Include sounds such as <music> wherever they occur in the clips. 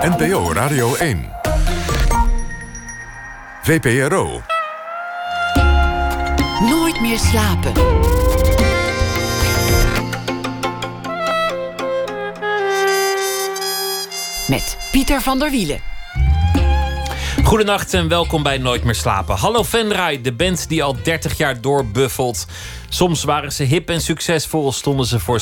NPO Radio 1. VPRO. Nooit meer slapen. Met Pieter van der Wielen. Goedenacht en welkom bij Nooit meer slapen. Hallo Venray, de band die al 30 jaar doorbuffelt. Soms waren ze hip en succesvol, stonden ze voor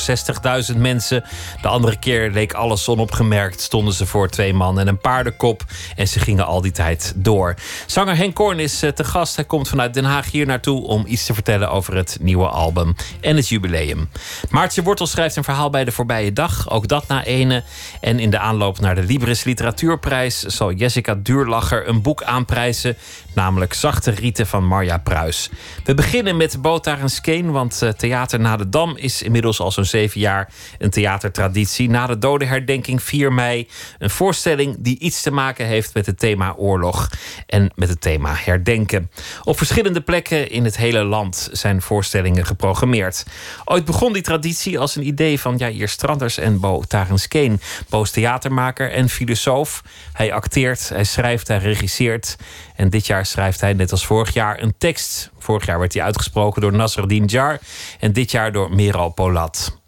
60.000 mensen. De andere keer leek alles onopgemerkt, stonden ze voor twee man en een paardenkop. En ze gingen al die tijd door. Zanger Henk Korn is eh, te gast. Hij komt vanuit Den Haag hier naartoe om iets te vertellen over het nieuwe album en het jubileum. Maartje Wortel schrijft een verhaal bij de voorbije dag, ook dat na ene. En in de aanloop naar de Libris Literatuurprijs zal Jessica Duurlacher een boek aanprijzen, namelijk Zachte Rieten van Marja Pruis. We beginnen met Botar en Skate want uh, Theater Na de Dam is inmiddels al zo'n zeven jaar een theatertraditie. Na de dodenherdenking 4 mei. Een voorstelling die iets te maken heeft met het thema oorlog en met het thema herdenken. Op verschillende plekken in het hele land zijn voorstellingen geprogrammeerd. Ooit begon die traditie als een idee van Jair Stranders en Bo Tarenskeen. Bo is theatermaker en filosoof. Hij acteert, hij schrijft, hij regisseert. En dit jaar schrijft hij, net als vorig jaar, een tekst. Vorig jaar werd hij uitgesproken door Nasreddin Jar. En dit jaar door Meral Polat.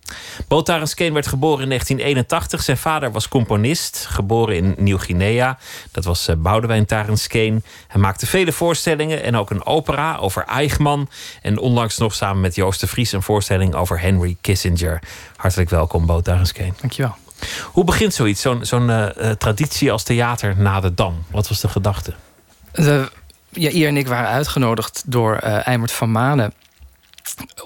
Botarens Kane werd geboren in 1981. Zijn vader was componist, geboren in Nieuw-Guinea. Dat was uh, Boudewijn Tarenskeen. Hij maakte vele voorstellingen en ook een opera over Eichmann. En onlangs nog samen met Joost de Vries een voorstelling over Henry Kissinger. Hartelijk welkom, Bo Tarenskeen. Dankjewel. Hoe begint zoiets, zo'n zo'n uh, traditie als theater na de Dam? Wat was de gedachte? De, ja, Ier en ik waren uitgenodigd door uh, Eimert van Manen.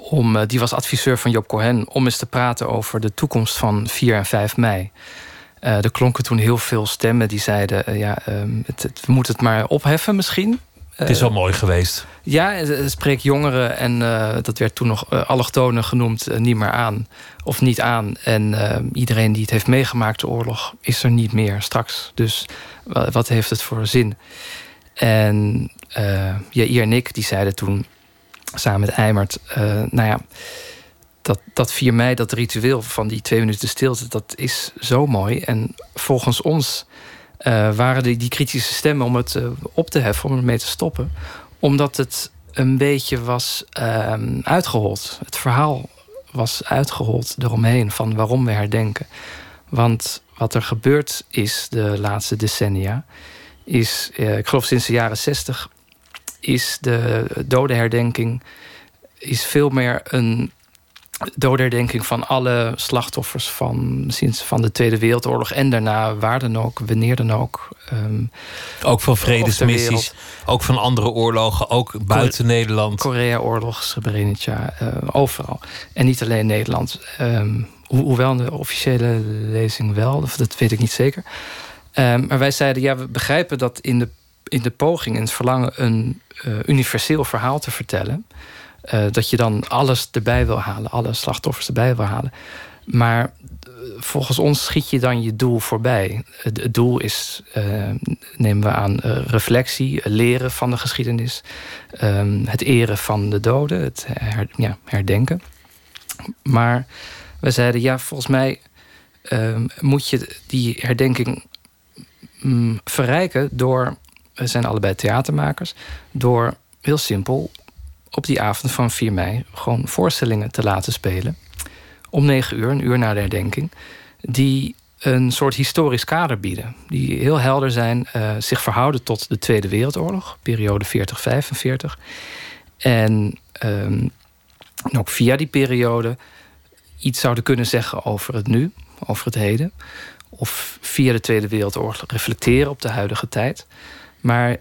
Om, uh, die was adviseur van Job Cohen. Om eens te praten over de toekomst van 4 en 5 mei. Uh, er klonken toen heel veel stemmen die zeiden: ja, um, het, het, we moeten het maar opheffen misschien. Het is wel mooi geweest. Ja, het spreekt jongeren en dat werd toen nog allochtonen genoemd niet meer aan. Of niet aan. En iedereen die het heeft meegemaakt, de oorlog, is er niet meer straks. Dus wat heeft het voor zin? En uh, Jair en ik die zeiden toen samen met Eimert... Uh, nou ja, dat, dat 4 mei, dat ritueel van die twee minuten stilte... dat is zo mooi. En volgens ons uh, waren die, die kritische stemmen om het op te heffen... om ermee te stoppen. Omdat het een beetje was ehm, uitgehold. Het verhaal was uitgehold eromheen van waarom we herdenken. Want wat er gebeurd is de laatste decennia is, eh, ik geloof sinds de jaren zestig, is de dodenherdenking is veel meer een dodenherdenking van alle slachtoffers van, sinds van de Tweede Wereldoorlog en daarna, waar dan ook, wanneer dan ook. Um, ook van vredesmissies, ook van andere oorlogen, ook buiten Nederland. Korea-oorlog, Srebrenica, uh, overal. En niet alleen Nederland. Um, ho hoewel de officiële lezing wel, dat weet ik niet zeker. Um, maar wij zeiden, ja, we begrijpen dat in de, in de poging en het verlangen een uh, universeel verhaal te vertellen, uh, dat je dan alles erbij wil halen, alle slachtoffers erbij wil halen. Maar uh, volgens ons schiet je dan je doel voorbij. Het, doel is, nemen we aan, reflectie, leren van de geschiedenis, um, het eren van de doden, het ja, herdenken. Maar we zeiden, ja, volgens mij um, moet je die herdenking mm, verrijken door, zijn allebei theatermakers, door heel simpel op die avond van 4 mei gewoon voorstellingen te laten spelen. Om 9 uur, een uur na de herdenking, die een soort historisch kader bieden. Die heel helder zijn, uh, zich verhouden tot de Tweede Wereldoorlog, periode 40-45. En um, ook via die periode iets zouden kunnen zeggen over het nu, over het heden of via de Tweede Wereldoorlog reflecteren op de huidige tijd. Maar uh,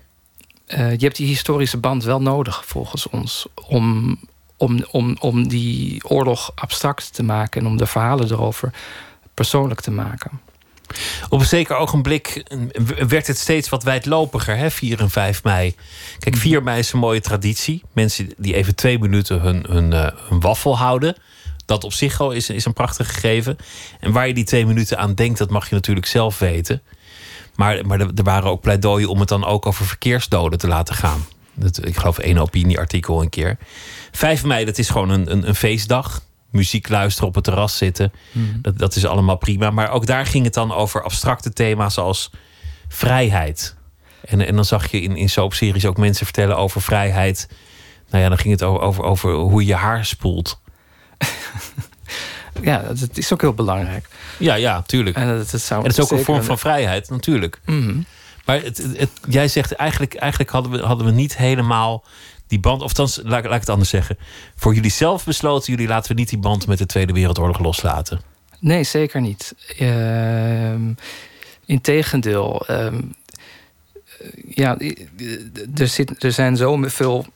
je hebt die historische band wel nodig, volgens ons, om, om, om, om die oorlog abstract te maken en om de verhalen erover persoonlijk te maken. Op een zeker ogenblik werd het steeds wat wijdlopiger, hè, 4 en 5 mei. Kijk, 4 mei is een mooie traditie. Mensen die even twee minuten hun, hun, uh, hun waffel houden. Dat op zich al is, is een prachtig gegeven. En waar je die twee minuten aan denkt, dat mag je natuurlijk zelf weten. Maar, maar er waren ook pleidooien om het dan ook over verkeersdoden te laten gaan. Dat, ik geloof één opinieartikel een keer. 5 mei, dat is gewoon een, een, een feestdag. muziek luisteren, op het terras zitten. Mhm. Dat, dat is allemaal prima. Maar ook daar ging het dan over abstracte thema's als vrijheid. En, en dan zag je in, in soapseries ook mensen vertellen over vrijheid. Nou ja, dan ging het over, over, over hoe je je haar spoelt. <laughs> Ja, dat, is ook heel belangrijk. Ja, ja, tuurlijk. En dat, dat zou En het is ook een vorm van vrijheid, natuurlijk. Mhm. Maar het, het, het- jij zegt eigenlijk, eigenlijk hadden, we, hadden we niet helemaal die band. Of dan laat, laat ik het anders zeggen. Voor jullie zelf besloten, jullie laten we niet die band met de Tweede Wereldoorlog loslaten. Nee, zeker niet. Ehm integendeel. ehm, ja, er, zit, er zijn zoveel.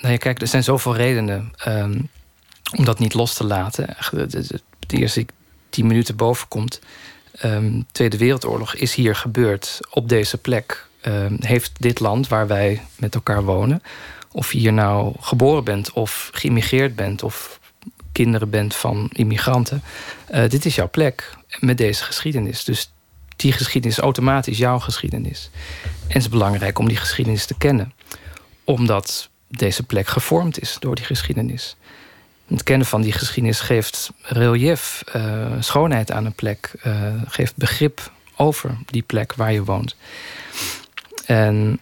Nou ja, kijk, er zijn zoveel redenen ehm, om dat niet los te laten. Echt, De, eerste tien minuten boven komt. ehm, Tweede Wereldoorlog is hier gebeurd op deze plek. Ehm, heeft dit land waar wij met elkaar wonen, of je hier nou geboren bent of geïmmigreerd bent of kinderen bent van immigranten, eh, dit is jouw plek met deze geschiedenis. Dus die geschiedenis is automatisch jouw geschiedenis. En het is belangrijk om die geschiedenis te kennen, omdat deze plek gevormd is door die geschiedenis. Het kennen van die geschiedenis geeft relief, eh, schoonheid aan een plek, eh, geeft begrip over die plek waar je woont. En,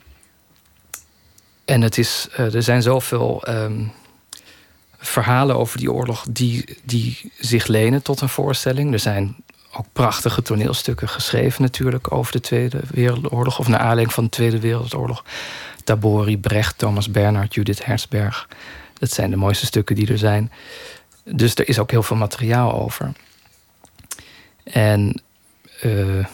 en het is, eh, er zijn zoveel ehm, verhalen over die oorlog die, die zich lenen tot een voorstelling. Er zijn ook prachtige toneelstukken geschreven natuurlijk over de Tweede Wereldoorlog... of naar aanleiding van de Tweede Wereldoorlog. Tabori, Brecht, Thomas Bernhard, Judith Herzberg. Dat zijn de mooiste stukken die er zijn. Dus er is ook heel veel materiaal over. En eh,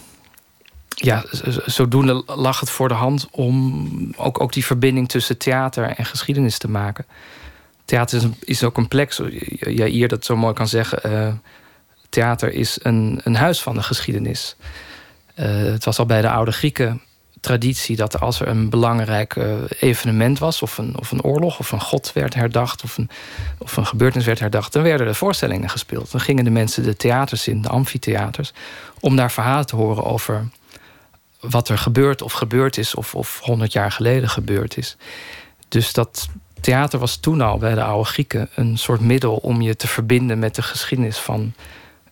ja, zodoende lag het voor de hand om ook, ook die verbinding tussen theater en geschiedenis te maken. Theater is, een- is ook een plek, zoals jij hier dat zo mooi kan zeggen. eh, theater is een, een huis van de geschiedenis. Eh, het was al bij de oude Grieken traditie dat als er een belangrijk eh, evenement was, of een, of een oorlog, of een god werd herdacht, of een, of een gebeurtenis werd herdacht, dan werden er voorstellingen gespeeld. Dan gingen de mensen de theaters in, de amfitheaters, om daar verhalen te horen over wat er gebeurt of gebeurd is, of, of 100 jaar geleden gebeurd is. Dus dat theater was toen al bij de oude Grieken een soort middel om je te verbinden met de geschiedenis van,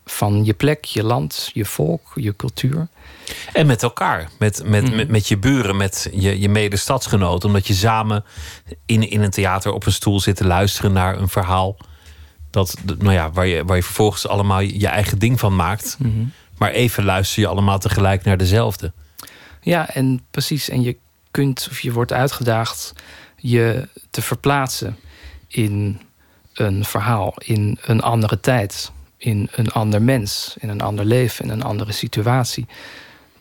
van je plek, je land, je volk, je cultuur. En met elkaar, met, met, Mhm. met, met je buren, met je, je medestadsgenoten. Omdat je samen in, in een theater op een stoel zit te luisteren naar een verhaal. Dat, nou ja, waar, je, waar je vervolgens allemaal je eigen ding van maakt. Maar even luister je allemaal tegelijk naar dezelfde. Ja, en precies. En je kunt, of je wordt uitgedaagd je te verplaatsen in een verhaal, in een andere tijd, in een ander mens, in een ander leven, in een andere situatie.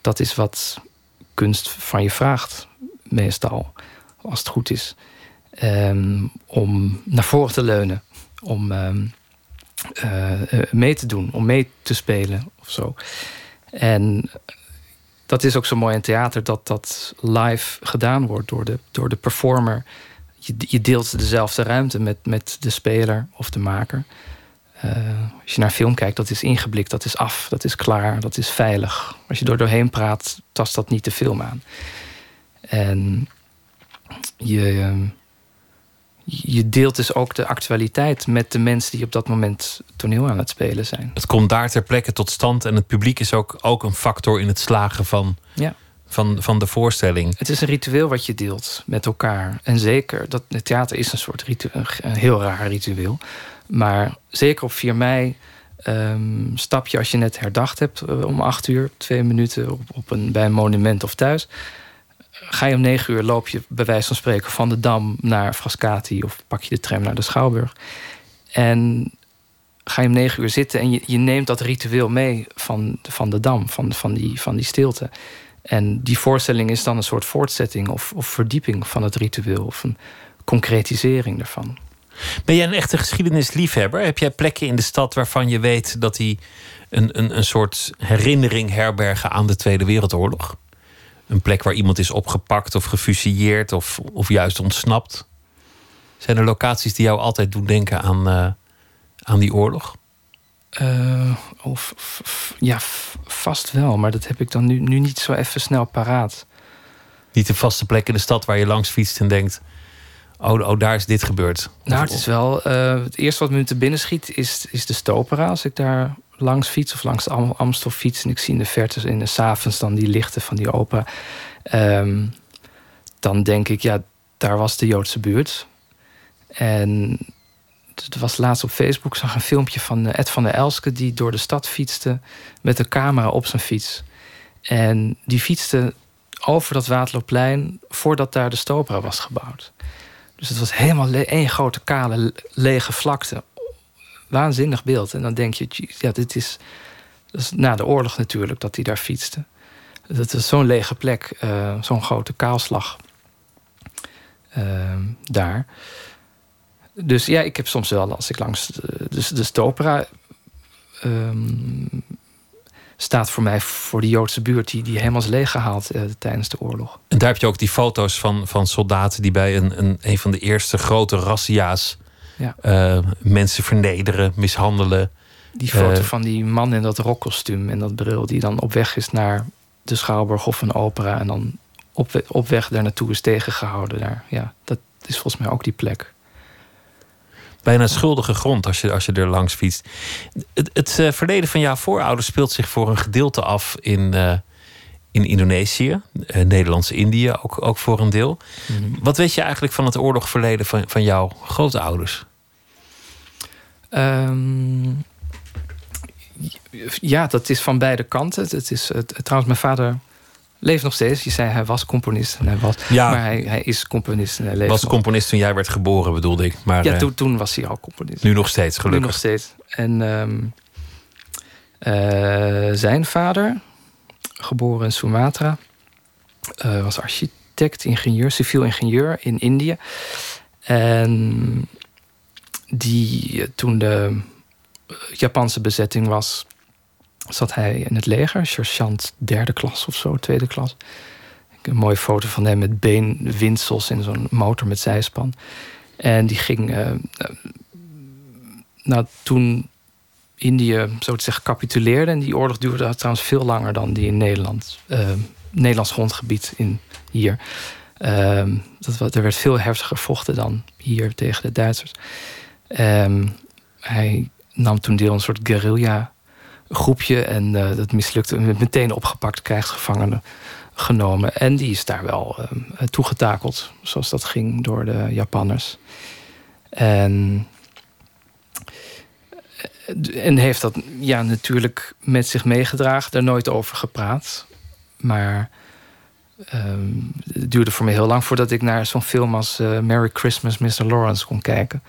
Dat is wat kunst van je vraagt, meestal, als het goed is. Ehm, om naar voren te leunen, om ehm, eh, eh, mee te doen, om mee te spelen of zo. En dat is ook zo mooi in theater dat dat live gedaan wordt door de, door de performer. Je, je deelt dezelfde ruimte met, met de speler of de maker. Eh, als je naar film kijkt, dat is ingeblikt, dat is af, dat is klaar, dat is veilig. Als je er doorheen praat, tast dat niet de film aan. En je, je deelt dus ook de actualiteit met de mensen die op dat moment toneel aan het spelen zijn. Het komt daar ter plekke tot stand. En het publiek is ook, ook een factor in het slagen van, Ja. van, van de voorstelling. Het is een ritueel wat je deelt met elkaar. En zeker, dat, het theater is een soort ritueel, een heel raar ritueel. Maar zeker op 4 mei ehm, stap je als je net herdacht hebt eh, om 8 uur, twee minuten op, op een, bij een monument of thuis. Ga je om 9 uur, loop je bij wijze van spreken van de Dam naar Frascati of pak je de tram naar de Schouwburg. En ga je om 9 uur zitten en je, je neemt dat ritueel mee van, van de Dam, van, van, die, van die stilte. En die voorstelling is dan een soort voortzetting of, of verdieping van het ritueel, of een concretisering daarvan. Ben jij een echte geschiedenisliefhebber? Heb jij plekken in de stad waarvan je weet dat die een, een, een soort herinnering herbergen aan de Tweede Wereldoorlog? Een plek waar iemand is opgepakt of gefusilleerd of, of juist ontsnapt? Zijn er locaties die jou altijd doen denken aan, eh, aan die oorlog? Eh, of, f- ja, f- vast wel, maar dat heb ik dan nu, nu niet zo even snel paraat. Niet een vaste plek in de stad waar je langs fietst en denkt: oh, oh, daar is dit gebeurd? Nou, het is wel. eh, het eerste wat me te binnen schiet is, is de Stopera. Als ik daar langs fiets of langs de Am- Amstel fiets en ik zie in de verte in de s'avonds dan die lichten van die opera. ehm, dan denk ik, ja, daar was de Joodse buurt. En het was laatst op Facebook, zag een filmpje van eh, Ed van der Elske die door de stad fietste met een camera op zijn fiets. En die fietste over dat Waterloopplein voordat daar de Stopera was gebouwd. Dus het was helemaal le- één grote kale le- lege vlakte. Waanzinnig beeld. En dan denk je, "Jeez, ja, dit is, dat is na de oorlog natuurlijk dat hij daar fietste. Dat is zo'n lege plek, eh, zo'n grote kaalslag ehm, daar. Dus ja, ik heb soms wel, als ik langs de, de Stopera ehm, staat voor mij voor de Joodse buurt, die, die helemaal is leeggehaald eh, tijdens de oorlog. En daar heb je ook die foto's van, van soldaten die bij een, een, een van de eerste grote razzia's Ja. eh, mensen vernederen, mishandelen. Die foto Eh. van die man in dat rokkostuum en dat bril, die dan op weg is naar de Schouwburg of een opera en dan op, op weg daar naartoe is tegengehouden. Daar. Ja, dat is volgens mij ook die plek. Bijna schuldige grond als je, als je er langs fietst. Het, het eh, verleden van jouw voorouders speelt zich voor een gedeelte af in, eh, in Indonesië, eh, Nederlands-Indië ook, ook voor een deel. Wat weet je eigenlijk van het oorlogverleden van, van jouw grootouders? Ehm, ja, dat is van beide kanten. Het is, het, trouwens, mijn vader leeft nog steeds. Je zei hij was componist. En hij was, Ja. Maar hij, hij is componist en hij leeft Was nog. componist toen jij werd geboren, bedoelde ik. Maar Ja, eh, toen, toen was hij al componist. nu nog steeds, Nu gelukkig. nog steeds. En ehm, eh, zijn vader, geboren in Sumatra, eh, was architect, ingenieur, civiel ingenieur in Indië. En die, toen de Japanse bezetting was, zat hij in het leger, sergeant derde klas of zo, tweede klas. Ik Een mooie foto van hem met beenwindsels in zo'n motor met zijspan. En die ging eh, nou, toen Indië, zo te zeggen, capituleerde... en die oorlog duurde trouwens veel langer dan die in Nederland... eh, Nederlands grondgebied in hier. Ehm, dat, er werd veel heftiger gevochten dan hier tegen de Duitsers. Ehm, hij nam toen deel aan een soort guerrilla groepje... en eh, dat mislukte, meteen opgepakt, krijgsgevangenen genomen. En die is daar wel eh, toegetakeld, zoals dat ging door de Japanners. En en heeft dat ja, natuurlijk met zich meegedragen, daar nooit over gepraat. Maar ehm, het duurde voor mij heel lang voordat ik naar zo'n film als eh, Merry Christmas, Mr. Lawrence kon kijken.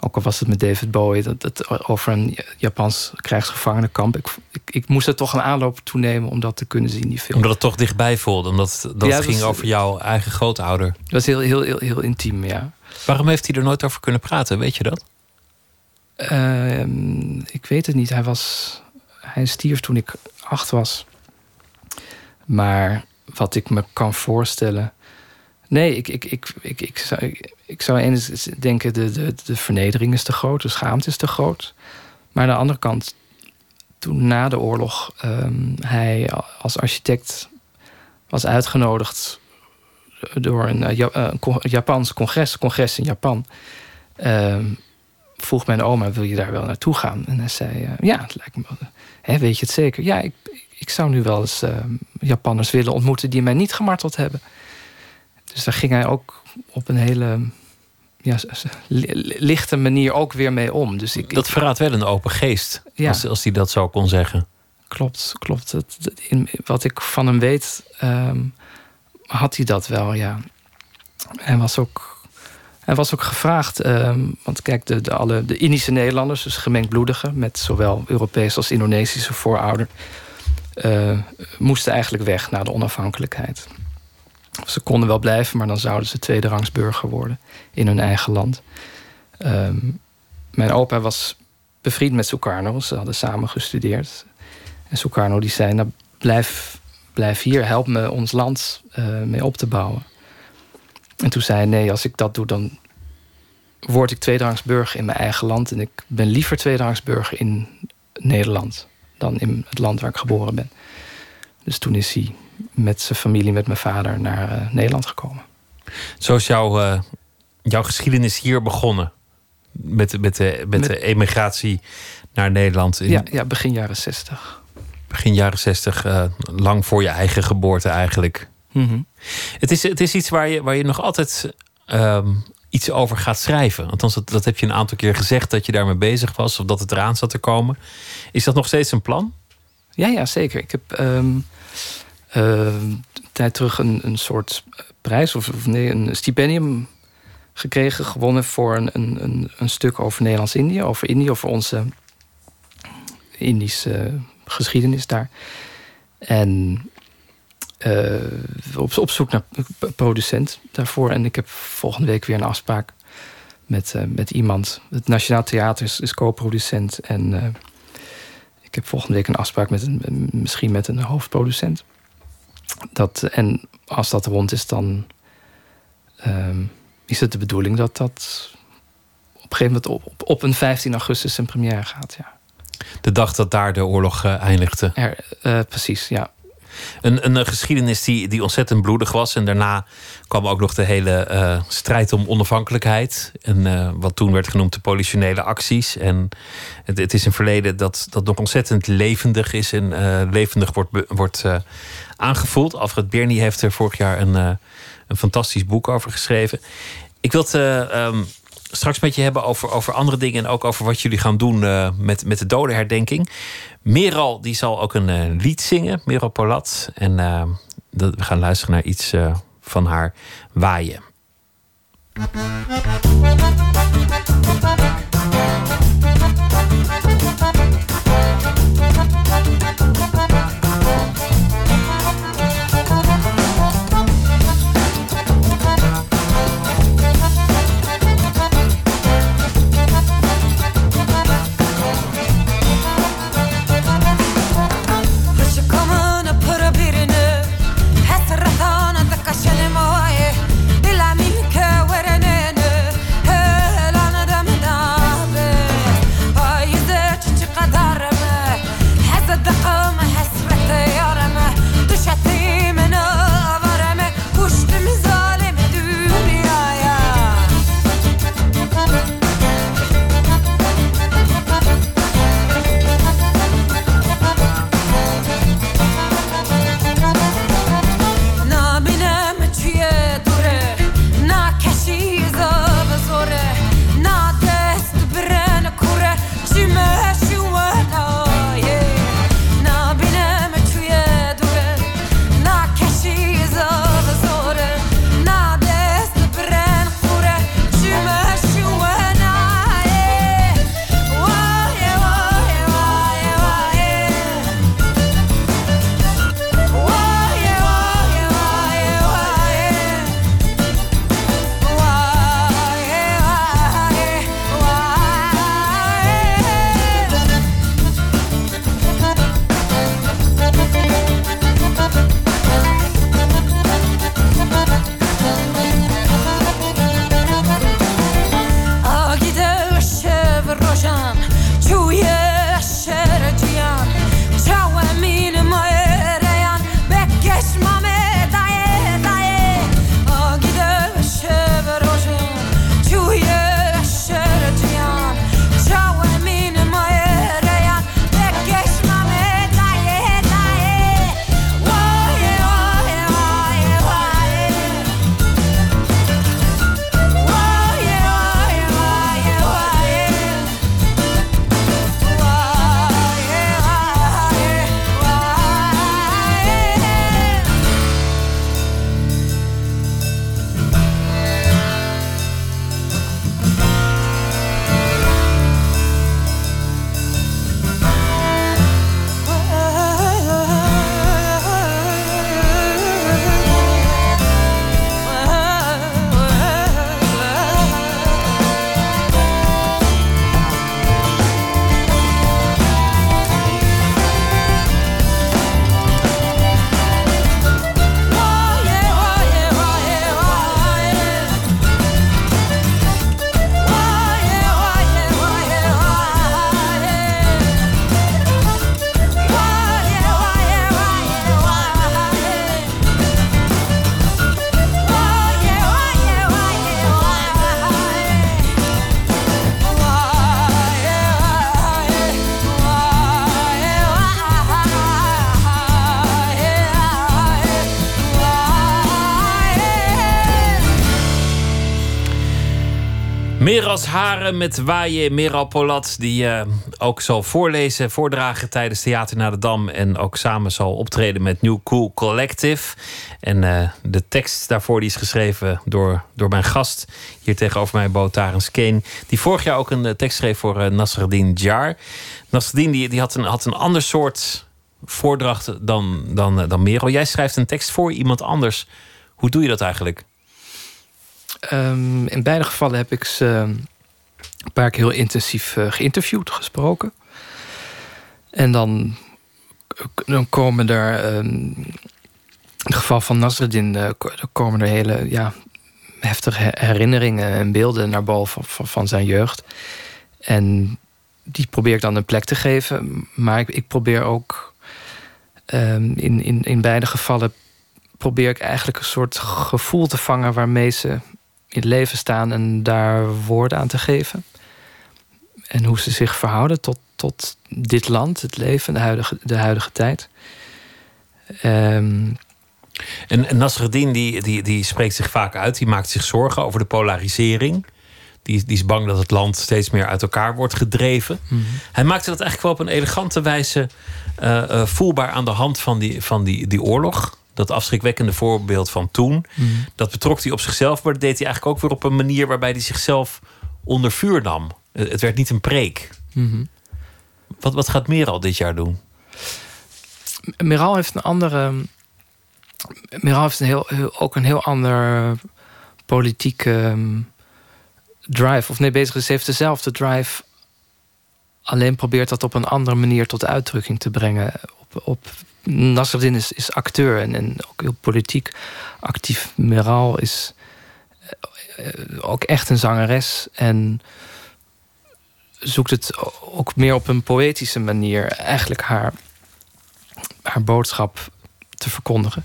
Ook al was het met David Bowie, dat, dat over een Japans krijgsgevangenenkamp. Ik, ik, ik moest er toch een aanloop toenemen om dat te kunnen zien, die film. Omdat het toch dichtbij voelde. Omdat dat Ja, het dat ging over jouw eigen grootouder. Dat was heel, heel, heel, heel intiem, ja. Waarom heeft hij er nooit over kunnen praten? Weet je dat? Ehm, ik weet het niet. Hij, was, hij stierf toen ik acht was. Maar wat ik me kan voorstellen. Nee, ik, ik, ik, ik, ik, zou, ik, ik zou eens denken: de, de, de vernedering is te groot, de schaamte is te groot. Maar aan de andere kant, toen na de oorlog ehm, hij als architect was uitgenodigd door een, eh, eh, con- Japans congres, congres in Japan. ehm, vroeg mijn oma, wil je daar wel naartoe gaan? En hij zei, eh, ja, het lijkt me wel. Hè, weet je het zeker? Ja, ik, ik zou nu wel eens eh, Japanners willen ontmoeten die mij niet gemarteld hebben. Dus daar ging hij ook op een hele ja, lichte manier ook weer mee om. Dus ik, Dat verraadt wel een open geest. Ja. Als, als hij dat zo kon zeggen. klopt, klopt. Het, het- in, wat ik van hem weet, ehm, had hij dat wel, ja. Hij was ook, hij was ook gevraagd, ehm, want kijk, de, de, alle, de Indische Nederlanders, dus gemengdloedigen, met zowel Europese als Indonesische voorouder, eh, moesten eigenlijk weg na de onafhankelijkheid. Ze konden wel blijven, maar dan zouden ze tweederangs burger worden in hun eigen land. Ehm, mijn opa was bevriend met Sukarno, ze hadden samen gestudeerd. En Sukarno die zei, nou blijf, blijf hier, help me ons land eh, mee op te bouwen. En toen zei hij, nee, als ik dat doe, dan word ik tweederangs burger in mijn eigen land. En ik ben liever tweederangs burger in Nederland dan in het land waar ik geboren ben. Dus toen is hij met zijn familie, met mijn vader, naar eh, Nederland gekomen. Zo is jouw, eh, jouw geschiedenis hier begonnen. Met, met, de, met, de emigratie naar Nederland. In, ja, ja, begin jaren 60. Begin jaren 60, uh, lang voor je eigen geboorte eigenlijk. Mm het, is, het is iets waar je, waar je nog altijd um, iets over gaat schrijven. Althans, dat, dat heb je een aantal keer gezegd dat je daarmee bezig was of dat het eraan zat te komen. Is dat nog steeds een plan? Ja, ja zeker. Ik heb um, een tijd terug een, een soort prijs, of, of nee, een stipendium gekregen, gewonnen voor een, een, een stuk over Nederlands-Indië, over Indië, over onze Indische geschiedenis daar. En uh, op, zoek naar producent daarvoor. En ik heb volgende week weer een afspraak met, uh, met iemand. Het Nationaal Theater is, co-producent. En ik heb volgende week een afspraak met een, misschien met een hoofdproducent. Dat, en als dat rond is, dan um, is het de bedoeling dat dat op een gegeven moment op, op, een 15 augustus een première gaat. Ja. De dag dat daar de oorlog eindigde. Er, precies, ja. Een, een, geschiedenis die, die ontzettend bloedig was. En daarna kwam ook nog de hele uh, strijd om onafhankelijkheid. En uh, wat toen werd genoemd de politionele acties. En het, het, is een verleden dat, dat nog ontzettend levendig is en levendig wordt, wordt aangevoeld. Alfred Bernie heeft er vorig jaar een, een fantastisch boek over geschreven. Ik wil het um, straks met je hebben over, over andere dingen en ook over wat jullie gaan doen met, met de dodenherdenking. Meral die zal ook een uh, lied zingen, Meral Polat. En uh, dat, we gaan luisteren naar iets van haar waaien. Haren met Waaien Meral Polat, die uh, ook zal voorlezen, voordragen tijdens Theater naar de Dam. En ook samen zal optreden met New Cool Collective. En uh, de tekst daarvoor die is geschreven door, door mijn gast hier tegenover mij, Bo Tarens Kane. Die vorig jaar ook een uh, tekst schreef voor Nasreddin Jar. Nasreddin die, die had, een, had een ander soort voordracht dan, dan, dan Merel. Jij schrijft een tekst voor iemand anders. Hoe doe je dat eigenlijk? Um, in beide gevallen heb ik ze een paar keer heel intensief uh, geïnterviewd, gesproken. En dan, dan komen er, um, in het geval van Nasreddin, uh, komen er hele ja, heftige herinneringen en beelden naar boven van, zijn jeugd. En die probeer ik dan een plek te geven. Maar ik, ik probeer ook um, in, in, in beide gevallen probeer ik eigenlijk een soort gevoel te vangen waarmee ze in het leven staan en daar woorden aan te geven. En hoe ze zich verhouden tot, tot dit land, het leven, de huidige, de huidige tijd. Um, en Nasreddin die, die, die spreekt zich vaak uit, die maakt zich zorgen over de polarisering. Die, die is bang dat het land steeds meer uit elkaar wordt gedreven. Mm -hmm. Hij maakte dat eigenlijk wel op een elegante wijze uh, uh, voelbaar aan de hand van die, van die, die oorlog dat afschrikwekkende voorbeeld van toen. Mm. Dat betrok hij op zichzelf, maar dat deed hij eigenlijk ook weer op een manier waarbij hij zichzelf onder vuur nam. Het werd niet een preek. Mm -hmm. wat, wat gaat Meral dit jaar doen? Meral heeft een andere. Meral heeft een heel, ook een heel ander politieke um, drive. Of nee, bezig is, heeft dezelfde drive. Alleen probeert dat op een andere manier tot uitdrukking te brengen. Op, op Nasreddin is, is acteur en, en ook heel politiek actief. Meral is ook echt een zangeres en zoekt het ook meer op een poëtische manier eigenlijk haar, haar boodschap te verkondigen.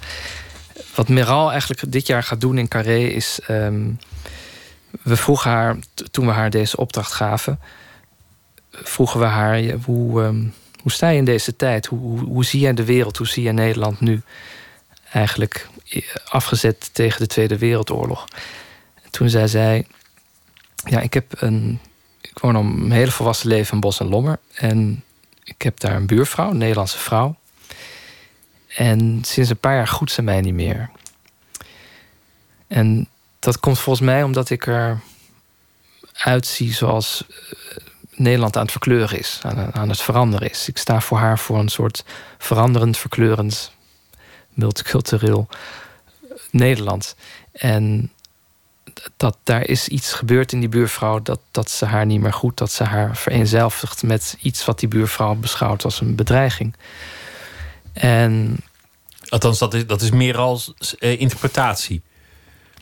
Wat Meral eigenlijk dit jaar gaat doen in Carré is. Um, we vroegen haar, toen we haar deze opdracht gaven, vroegen we haar hoe. Um, hoe sta je in deze tijd? Hoe, hoe, zie jij de wereld? Hoe zie je Nederland nu? Eigenlijk afgezet tegen de Tweede Wereldoorlog. En toen zei zij: Ja, ik heb een. Ik woon al mijn hele volwassen leven in Bos en Lommer. En ik heb daar een buurvrouw, een Nederlandse vrouw. En sinds een paar jaar goed ze mij niet meer. En dat komt volgens mij omdat ik er uitzie zoals Nederland aan het verkleuren is, aan, aan, het veranderen is. Ik sta voor haar voor een soort veranderend, verkleurend, multicultureel Nederland. En dat daar is iets gebeurd in die buurvrouw dat, dat ze haar niet meer goed, dat ze haar vereenzelvigt met iets wat die buurvrouw beschouwt als een bedreiging. En. Althans, dat is, dat is meer als eh, interpretatie.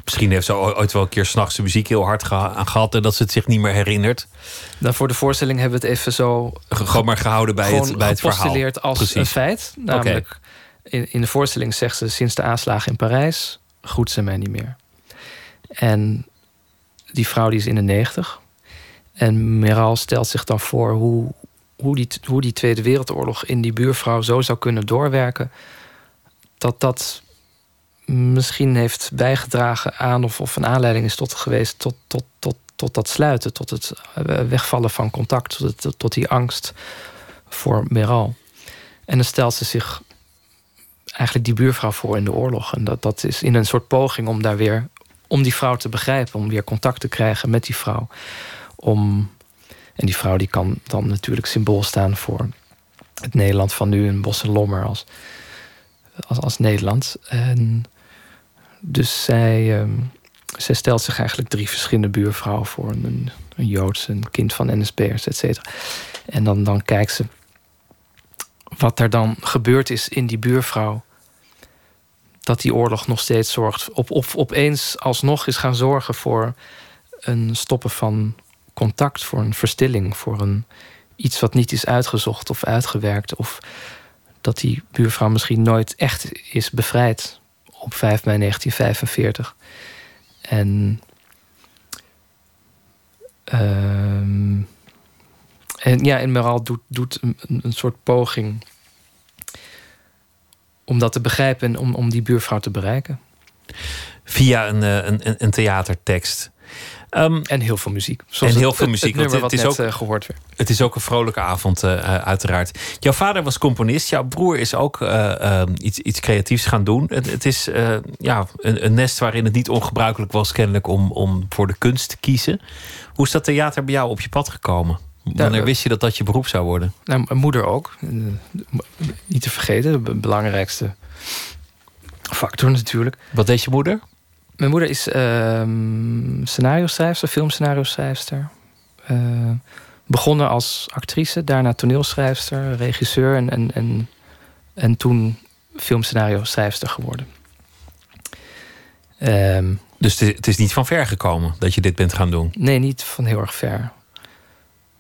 Misschien heeft ze ooit wel een keer s'nachts de muziek heel hard geha gehad en dat ze het zich niet meer herinnert. Dan voor de voorstelling hebben we het even zo. Gewoon maar gehouden bij het, bij het verhaal. als Precies. een feit. Namelijk, okay. in, in de voorstelling zegt ze: sinds de aanslagen in Parijs groet ze mij niet meer. En die vrouw die is in de negentig. En Meral stelt zich dan voor hoe, hoe, die, hoe die Tweede Wereldoorlog in die buurvrouw zo zou kunnen doorwerken. Dat dat misschien heeft bijgedragen aan of, of een aanleiding is tot geweest tot, tot, tot, tot dat sluiten, tot het eh, wegvallen van contact, tot, tot die angst voor Meral. En dan stelt ze zich eigenlijk die buurvrouw voor in de oorlog. En dat, dat is in een soort poging om daar weer om die vrouw te begrijpen, om weer contact te krijgen met die vrouw. Om, en die vrouw die kan dan natuurlijk symbool staan voor het Nederland van nu, een Bos en Lommer als, als, als Nederland. En dus zij, um, stelt zich eigenlijk drie verschillende buurvrouwen voor. Een, een Joods, een kind van NSB'ers, et cetera. En dan, dan kijkt ze wat er dan gebeurd is in die buurvrouw. Dat die oorlog nog steeds zorgt. Op, op, opeens alsnog is gaan zorgen voor een stoppen van contact, voor een verstilling, voor een, iets wat niet is uitgezocht of uitgewerkt. Of dat die buurvrouw misschien nooit echt is bevrijd op 5 mei 1945. En, um, en ja, en Meral doet, doet een, een, soort poging om dat te begrijpen en om, om die buurvrouw te bereiken. Via een, een, een theatertekst. Ehm, en heel veel muziek. en heel veel muziek. Het, het, het is ook, uh, gehoord werd. Het is ook een vrolijke avond, uh, uiteraard. Jouw vader was componist. Jouw broer is ook uh, iets, iets creatiefs gaan doen. Het, het is ja, een, een, nest waarin het niet ongebruikelijk was, kennelijk, om, om voor de kunst te kiezen. Hoe is dat theater bij jou op je pad gekomen? Wanneer ja, wist je dat dat je beroep zou worden? Nou, mijn moeder ook. Niet te vergeten, de belangrijkste factor natuurlijk. Wat deed je moeder? Mijn moeder is uh, scenario-schrijfster, filmscenario-schrijfster. Uh, begonnen als actrice, daarna toneelschrijfster, regisseur en, en, en, en toen filmscenario-schrijfster geworden. Um, dus het is niet van ver gekomen dat je dit bent gaan doen? Nee, niet van heel erg ver.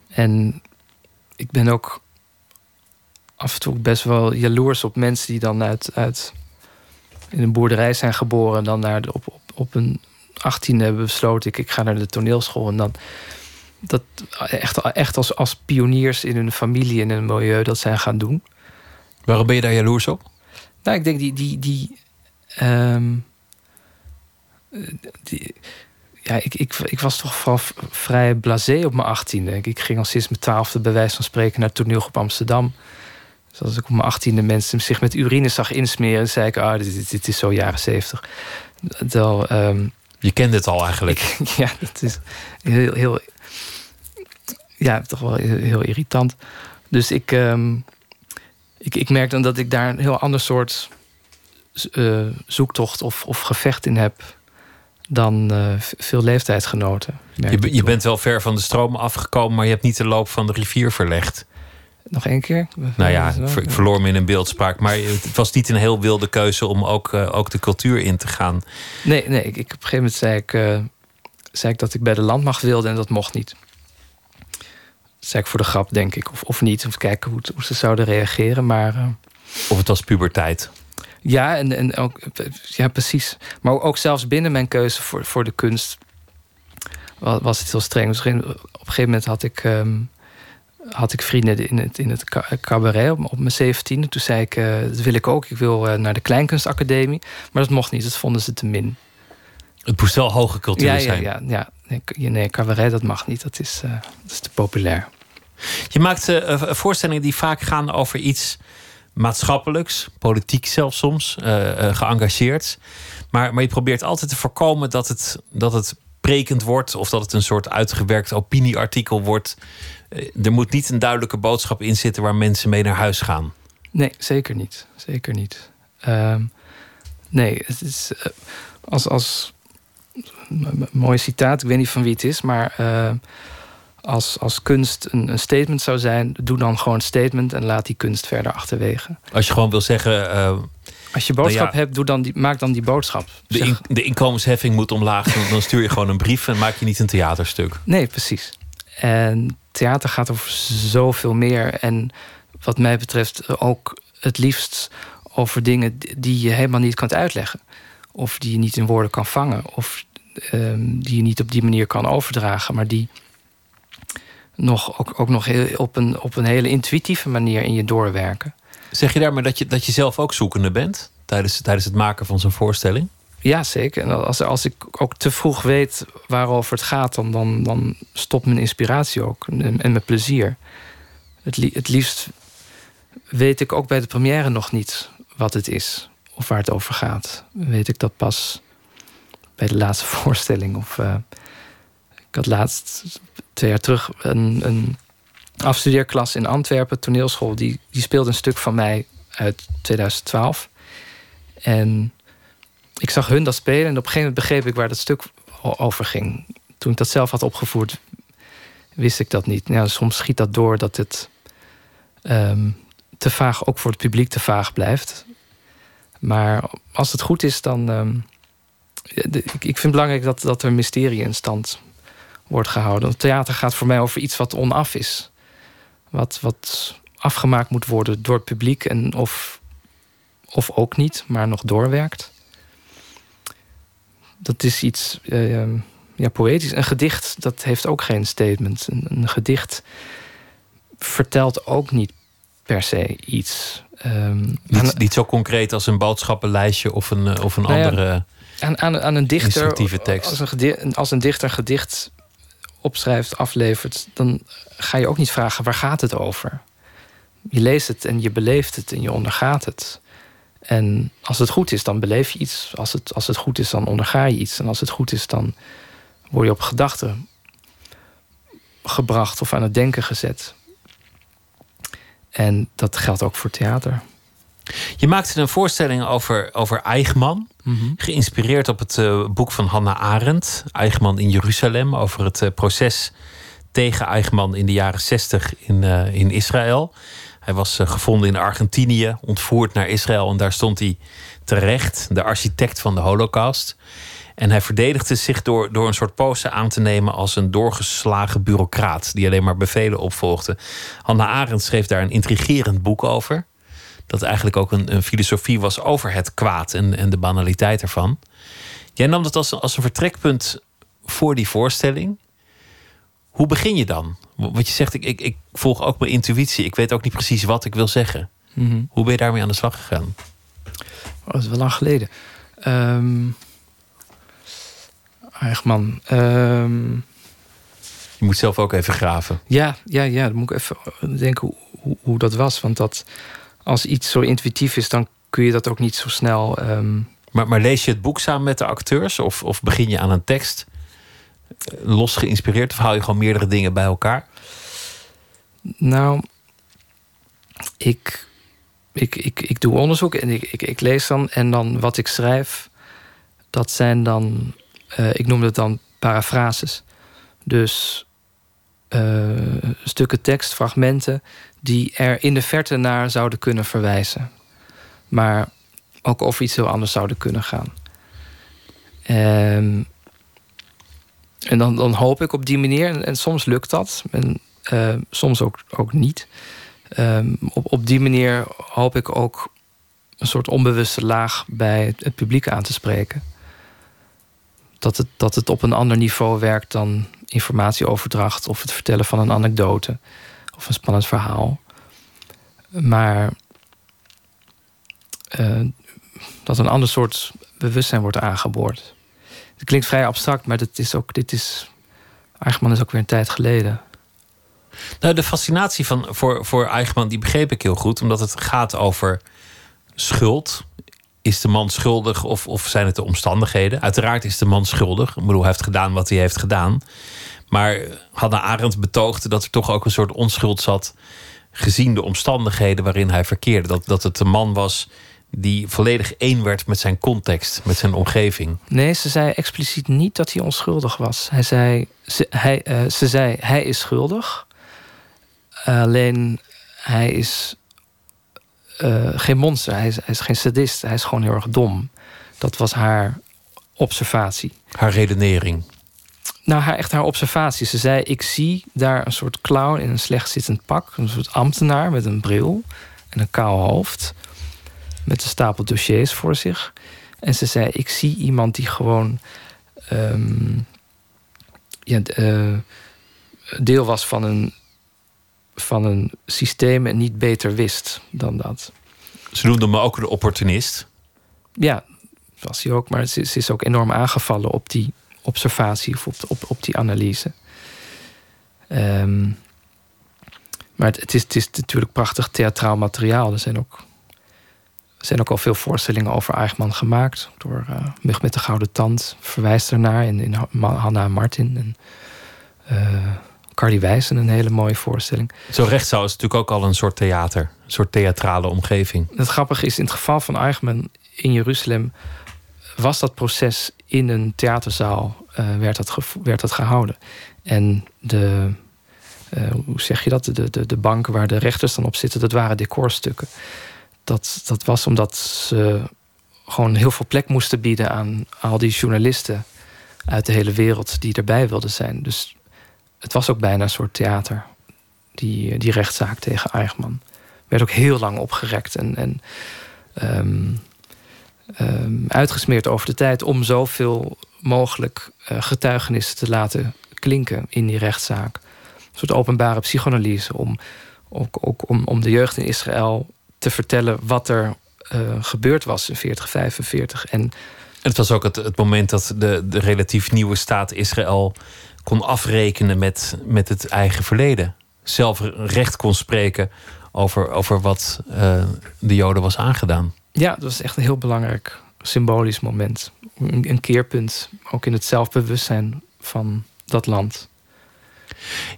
En ik ben ook af en toe best wel jaloers op mensen die dan uit, uit in een boerderij zijn geboren en dan naar de, op, op, op een 18 hebben besloten, ik, ik ga naar de toneelschool. En dan dat echt, echt als, als pioniers in hun familie en in een milieu dat zijn gaan doen. Waarom ben je daar jaloers op? Nou, ik denk die. die, die, um, die ja, ik, ik, ik was toch van vrij blasé op mijn achttiende. Ik ging al sinds mijn twaalfde bij wijze van spreken naar het toneelgroep Amsterdam. Dus als ik op mijn achttiende mensen zich met urine zag insmeren, zei ik, ah, dit, dit, is zo jaren zeventig. Um, je kende het al eigenlijk. <laughs> Ik, ja, dat is heel, heel, ja, toch wel heel, irritant. Dus ik, um, ik, ik merk dan dat ik daar een heel ander soort uh, zoektocht of, of gevecht in heb dan uh, veel leeftijdsgenoten. Je, je bent wel ver van de stroom afgekomen, maar je hebt niet de loop van de rivier verlegd. Nog één keer? Nou ja, ik verloor me in een beeldspraak. Maar het was niet een heel wilde keuze om ook, uh, ook de cultuur in te gaan. Nee, nee ik, ik, op een gegeven moment zei ik, uh, zei ik dat ik bij de landmacht wilde en dat mocht niet. Dat zei ik voor de grap, denk ik. Of, of niet, om te kijken hoe, hoe ze zouden reageren. Maar, uh, of het was puberteit. Ja, en, en ook, ja, precies. Maar ook zelfs binnen mijn keuze voor, voor de kunst was het heel streng. Dus op een gegeven moment had ik, um, had ik vrienden in het, in het cabaret op, op mijn zeventiende. Toen zei ik, uh, dat wil ik ook. Ik wil uh, naar de Kleinkunstacademie. Maar dat mocht niet, dat vonden ze te min. Het moest wel hoge cultuur ja, zijn. Ja, ja, nee, nee, cabaret dat mag niet. Dat is, uh, dat is te populair. Je maakt voorstellingen die vaak gaan over iets maatschappelijks, politiek zelfs soms, geëngageerd. Maar, maar je probeert altijd te voorkomen dat het, dat het prekend wordt of dat het een soort uitgewerkt opinieartikel wordt. Uh, er moet niet een duidelijke boodschap in zitten waar mensen mee naar huis gaan. Nee, zeker niet. Zeker niet. Ehm, nee, het is als, als een mooi citaat, ik weet niet van wie het is, maar als, als kunst een, een, statement zou zijn, doe dan gewoon een statement en laat die kunst verder achterwege. Als je gewoon wil zeggen. Uh, als je boodschap nou ja, hebt, doe dan die, maak dan die boodschap. De, in, de inkomensheffing moet omlaag. Dan stuur je gewoon een brief en maak je niet een theaterstuk. Nee, precies. En theater gaat over zoveel meer. En wat mij betreft ook het liefst over dingen die je helemaal niet kunt uitleggen. Of die je niet in woorden kan vangen. Of um, die je niet op die manier kan overdragen. Maar die nog, ook, ook nog heel, op, een, op een hele intuïtieve manier in je doorwerken. Zeg je daarmee dat je, dat je zelf ook zoekende bent tijdens, tijdens het maken van zo'n voorstelling? Ja, zeker. En als, als ik ook te vroeg weet waarover het gaat, dan, dan, dan stopt mijn inspiratie ook en, en mijn plezier. Het, li het liefst weet ik ook bij de première nog niet wat het is of waar het over gaat. Weet ik dat pas bij de laatste <laughs> voorstelling of. Uh, ik had laatst, twee jaar terug, een, een afstudeerklas in Antwerpen, toneelschool. Die, die speelde een stuk van mij uit 2012. En ik zag hun dat spelen en op een gegeven moment begreep ik waar dat stuk over ging. Toen ik dat zelf had opgevoerd, wist ik dat niet. Ja, soms schiet dat door dat het um, te vaag, ook voor het publiek te vaag blijft. Maar als het goed is, dan. De, ik, ik vind het belangrijk dat, dat er mysterie in stand wordt gehouden. Want theater gaat voor mij over iets wat onaf is. Wat, wat afgemaakt moet worden door het publiek en of, of ook niet, maar nog doorwerkt. Dat is iets uh, ja, poëtisch. Een gedicht, dat heeft ook geen statement. Een, een gedicht vertelt ook niet per se iets. Um, niet, niet, zo concreet als een boodschappenlijstje of een, of een nou andere. aan, aan, aan een dichter. Instructieve tekst. Als een, als een dichter een gedicht opschrijft, aflevert, dan ga je ook niet vragen waar gaat het over. Je leest het en je beleeft het en je ondergaat het. En als het goed is, dan beleef je iets. Als het, als het goed is, dan onderga je iets. En als het goed is, dan word je op gedachten gebracht of aan het denken gezet. En dat geldt ook voor theater. Je maakte een voorstelling over, over Eichmann. Geïnspireerd op het eh, boek van Hannah Arendt. Eichmann in Jeruzalem. Over het eh, proces tegen Eichmann in de jaren 60 in, eh, in Israël. Hij was eh, gevonden in Argentinië. Ontvoerd naar Israël. En daar stond hij terecht. De architect van de holocaust. En hij verdedigde zich door, door een soort pose aan te nemen als een doorgeslagen bureaucraat. Die alleen maar bevelen opvolgde. Hannah Arendt schreef daar een intrigerend boek over dat eigenlijk ook een, een filosofie was over het kwaad en, en de banaliteit ervan. Jij nam dat als, als een vertrekpunt voor die voorstelling. Hoe begin je dan? Want je zegt, ik, ik, ik volg ook mijn intuïtie. Ik weet ook niet precies wat ik wil zeggen. Mhm. Hoe ben je daarmee aan de slag gegaan? Oh, dat is wel lang geleden. Ehm Eichmann. Ehm, Je moet zelf ook even graven. ja, ja, ja, dan moet ik even denken hoe, hoe, hoe dat was. Want dat, als iets zo intuïtief is, dan kun je dat ook niet zo snel. ehm, Maar, maar lees je het boek samen met de acteurs? Of, of begin je aan een tekst? Los geïnspireerd? Of hou je gewoon meerdere dingen bij elkaar? Nou, ik, ik, ik, ik doe onderzoek en ik, ik, ik lees dan. En dan wat ik schrijf, dat zijn dan, eh, ik noem het dan parafrases. Dus eh, stukken tekst, fragmenten, die er in de verte naar zouden kunnen verwijzen. Maar ook over iets heel anders zouden kunnen gaan. Ehm, en dan, dan hoop ik op die manier, en, soms lukt dat. En eh, soms ook, ook niet. Ehm, op, op die manier hoop ik ook een soort onbewuste laag bij het, het publiek aan te spreken. Dat het, dat het op een ander niveau werkt dan informatieoverdracht of het vertellen van een anekdote of een spannend verhaal. Maar eh, dat een ander soort bewustzijn wordt aangeboord. Het klinkt vrij abstract, maar dit is ook, dit is. Eichmann is ook weer een tijd geleden. Nou, de fascinatie van, voor, voor Eichmann, die begreep ik heel goed. Omdat het gaat over schuld. Is de man schuldig of, of zijn het de omstandigheden? Uiteraard is de man schuldig. Ik bedoel, hij heeft gedaan wat hij heeft gedaan. Maar Hannah Arendt betoogde dat er toch ook een soort onschuld zat... gezien de omstandigheden waarin hij verkeerde. Dat, dat het een man was die volledig één werd met zijn context, met zijn omgeving. Nee, ze zei expliciet niet dat hij onschuldig was. Hij zei, ze, hij, eh, ze zei, hij is schuldig. Alleen hij is eh, geen monster. Hij is, hij is geen sadist. Hij is gewoon heel erg dom. Dat was haar observatie. Haar redenering. Nou, haar, echt haar observatie. Ze zei, ik zie daar een soort clown in een slecht zittend pak. Een soort ambtenaar met een bril en een kaal hoofd. Met een stapel dossiers voor zich. En ze zei, ik zie iemand die gewoon... ehm, ja, eh, deel was van een, van een systeem en niet beter wist dan dat. Ze noemde me ook de opportunist. Ja, was hij ook. Maar ze, ze is ook enorm aangevallen op die observatie of op, op, op die analyse. Ehm, maar het, het, is, het is natuurlijk prachtig theatraal materiaal. Er zijn ook, er zijn ook al veel voorstellingen over Eichmann gemaakt. Door eh Mug met de Gouden Tand verwijst ernaar. In, in Hanna en Martin. En, eh Carly Wijssen, een hele mooie voorstelling. Zo rechtszaal is natuurlijk ook al een soort theater. Een soort theatrale omgeving. Het grappige is, in het geval van Eichmann in Jeruzalem... was dat proces in een theaterzaal eh, werd, dat werd dat gehouden. En de, eh, hoe zeg je dat? De, de, de banken waar de rechters dan op zitten, dat waren decorstukken. Dat, dat was omdat ze gewoon heel veel plek moesten bieden aan al die journalisten uit de hele wereld die erbij wilden zijn. Dus het was ook bijna een soort theater, die, die rechtszaak tegen Eichmann werd ook heel lang opgerekt en, en ehm, ehm, uitgesmeerd over de tijd om zoveel mogelijk eh, getuigenissen te laten klinken in die rechtszaak. Een soort openbare psychoanalyse om, ook, ook om, om de jeugd in Israël te vertellen wat er eh, gebeurd was in 40, 45. En het was ook het, het moment dat de, de relatief nieuwe staat Israël kon afrekenen met, met het eigen verleden. Zelf recht kon spreken over, over wat uh, de Joden was aangedaan. Ja, dat was echt een heel belangrijk symbolisch moment. Een, een keerpunt, ook in het zelfbewustzijn van dat land.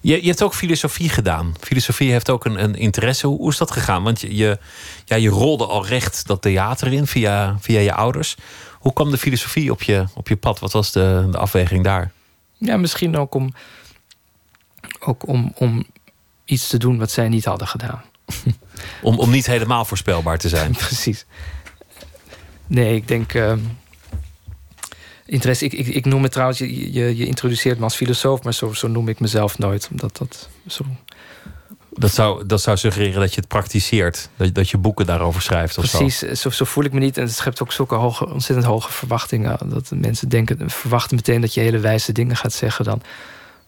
Je, je hebt ook filosofie gedaan. Filosofie heeft ook een, een interesse. Hoe, hoe, is dat gegaan? Want je, je, ja, je rolde al recht dat theater in via, via je ouders. Hoe kwam de filosofie op je, op je pad? Wat was de, de afweging daar? Ja, misschien ook om, ook om, om iets te doen wat zij niet hadden gedaan. <laughs> om, om niet helemaal voorspelbaar te zijn. <laughs> Precies. Nee, ik denk. Uh, interesse. Ik, ik, ik noem het trouwens, je, je, je, introduceert me als filosoof, maar zo, zo noem ik mezelf nooit. Omdat dat zo. Dat zou, dat zou suggereren dat je het praktiseert. Dat, dat je boeken daarover schrijft. Of Precies, zo. zo. Zo, voel ik me niet. En het schept ook zulke hoge, ontzettend hoge verwachtingen. Dat mensen denken, verwachten meteen dat je hele wijze dingen gaat zeggen dan.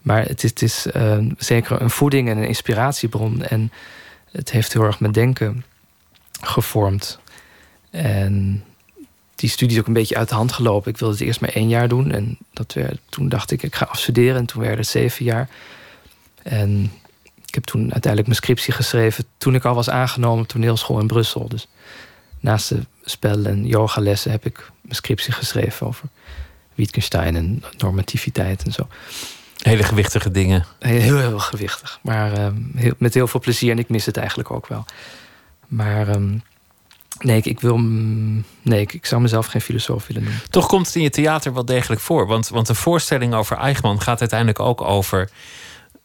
Maar het is, het is uh, zeker een voeding en een inspiratiebron. En het heeft heel erg mijn denken gevormd. En die studie is ook een beetje uit de hand gelopen. Ik wilde het eerst maar één jaar doen. En dat werd, toen dacht ik, ik ga afstuderen. En toen werd het zeven jaar. En ik heb toen uiteindelijk mijn scriptie geschreven... toen ik al was aangenomen op toneelschool in Brussel. Dus naast de spel- en yogalessen heb ik mijn scriptie geschreven... over Wittgenstein en normativiteit en zo. Hele gewichtige dingen. Heel, heel gewichtig. Maar uh, heel, met heel veel plezier. En ik mis het eigenlijk ook wel. Maar... Um, Nee, ik, ik wil. Nee, ik, ik, zou mezelf geen filosoof willen noemen. Toch komt het in je theater wel degelijk voor. Want, want de voorstelling over Eichmann gaat uiteindelijk ook over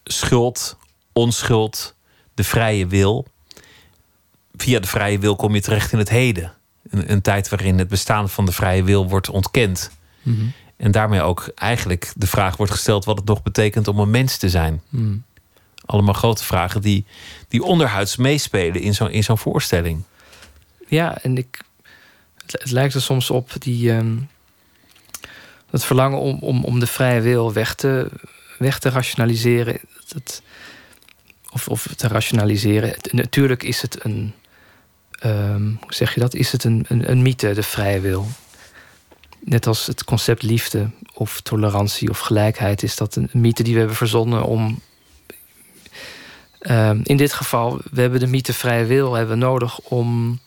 schuld, onschuld, de vrije wil. Via de vrije wil kom je terecht in het heden. Een, een tijd waarin het bestaan van de vrije wil wordt ontkend. Mm -hmm. En daarmee ook eigenlijk de vraag wordt gesteld wat het nog betekent om een mens te zijn. Mm. Allemaal grote vragen die, die onderhuids meespelen in zo'n in zo'n voorstelling. Ja, en ik, het, lijkt er soms op die, um, het verlangen om, om, om de vrije wil weg te, weg te rationaliseren. Het, of, of te rationaliseren. Natuurlijk is het een. Um, hoe zeg je dat? Is het een, een, een mythe, de vrije wil? Net als het concept liefde of tolerantie of gelijkheid, is dat een mythe die we hebben verzonnen om um, in dit geval, we hebben de mythe vrije wil hebben nodig om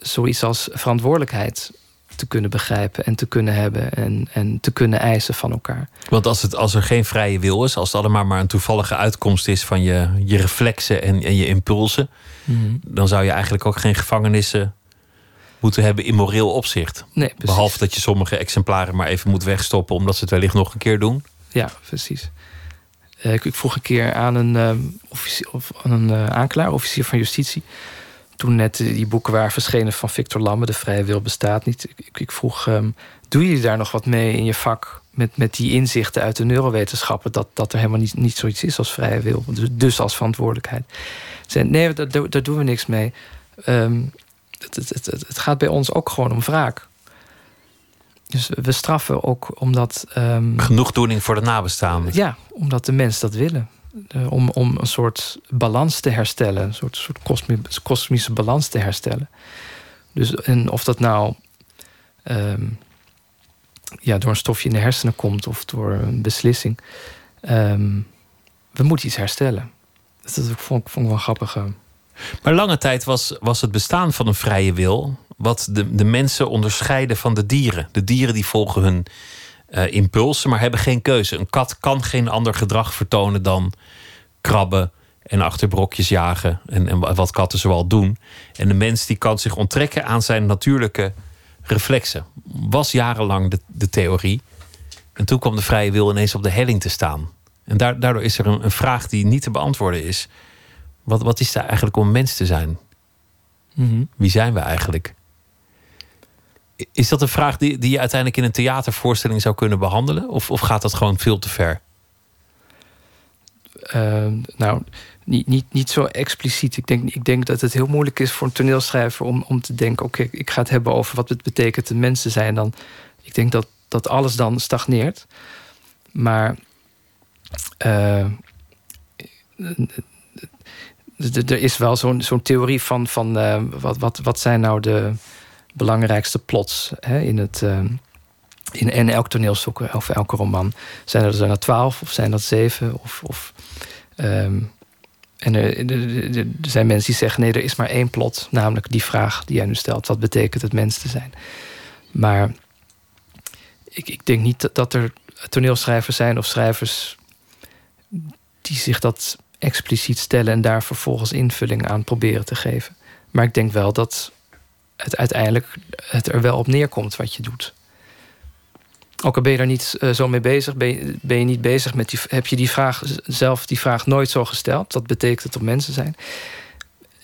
zoiets als verantwoordelijkheid te kunnen begrijpen en te kunnen hebben en, en te kunnen eisen van elkaar. Want als, het, als er geen vrije wil is, als het allemaal maar een toevallige uitkomst is van je, je reflexen en, en je impulsen, mm -hmm. dan zou je eigenlijk ook geen gevangenissen moeten hebben in moreel opzicht. Nee, Behalve dat je sommige exemplaren maar even moet wegstoppen omdat ze het wellicht nog een keer doen. Ja, precies. Uh, ik, ik, vroeg een keer aan een, um, officier, of aan een uh, aanklaar, officier van justitie toen net die boeken waren verschenen van Victor Lamme, De Vrije Wil bestaat niet. Ik, ik vroeg, um, doe je daar nog wat mee in je vak met, met die inzichten uit de neurowetenschappen, dat, dat er helemaal niet, niet zoiets is als vrije wil, dus, dus als verantwoordelijkheid? Zei, nee, daar, daar doen we niks mee. Um, het, het, het, het, gaat bij ons ook gewoon om wraak. Dus we straffen ook omdat. Um, Genoegdoening voor de nabestaanden. Ja, omdat de mensen dat willen. Uh, om, om een soort balans te herstellen, een soort, soort kosmische, kosmische balans te herstellen. Dus en of dat nou um, ja, door een stofje in de hersenen komt of door een beslissing, um, we moeten iets herstellen. Dat, dat vond, vond ik wel grappig. Maar lange tijd was, was het bestaan van een vrije wil, wat de, de mensen onderscheiden van de dieren. De dieren die volgen hun uh, impulsen, maar hebben geen keuze. Een kat kan geen ander gedrag vertonen dan krabben en achter brokjes jagen. En, en wat katten zoal doen. En de mens die kan zich onttrekken aan zijn natuurlijke reflexen. Was jarenlang de, de theorie. En toen kwam de vrije wil ineens op de helling te staan. En daardoor is er een, een vraag die niet te beantwoorden is. Wat, wat is daar eigenlijk om mens te zijn? Mm -hmm. Wie zijn we eigenlijk? Is dat een vraag die, die je uiteindelijk in een theatervoorstelling zou kunnen behandelen? Of, of gaat dat gewoon veel te ver? Uh, nou, niet, niet, niet zo expliciet. Ik denk, ik denk dat het heel moeilijk is voor een toneelschrijver om, om te denken: oké, ik ga het hebben over wat het betekent de mensen zijn. Dan, ik denk dat, dat alles dan stagneert. Maar uh, er is wel zo'n zo'n theorie van, van uh, wat, wat, wat zijn nou de belangrijkste plots hè, in, het, uh, in, elk toneelstuk of elke roman. Zijn er er twaalf of zijn dat zeven? Of, of, um, en er, zijn mensen die zeggen: nee, er is maar één plot, namelijk die vraag die jij nu stelt: wat betekent het mens te zijn? Maar ik, ik denk niet dat, dat er toneelschrijvers zijn of schrijvers die zich dat expliciet stellen en daar vervolgens invulling aan proberen te geven. Maar ik denk wel dat het uiteindelijk het er wel op neerkomt wat je doet. Ook al ben je daar niet uh, zo mee bezig, ben je, niet bezig met die. Heb je die vraag zelf die vraag nooit zo gesteld? Dat betekent het op mensen zijn.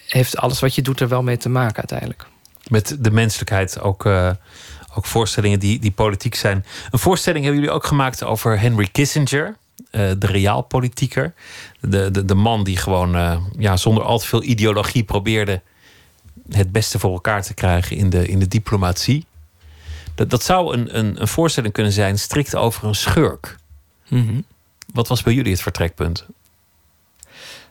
Heeft alles wat je doet er wel mee te maken uiteindelijk? Met de menselijkheid ook. Uh, ook voorstellingen die, die politiek zijn. Een voorstelling hebben jullie ook gemaakt over Henry Kissinger. Uh, de realpolitieker. De, de, de man die gewoon ja, zonder al te veel ideologie probeerde het beste voor elkaar te krijgen in de, in de diplomatie. Dat, dat zou een, een, een voorstelling kunnen zijn, strikt over een schurk. Mhm. Wat was bij jullie het vertrekpunt?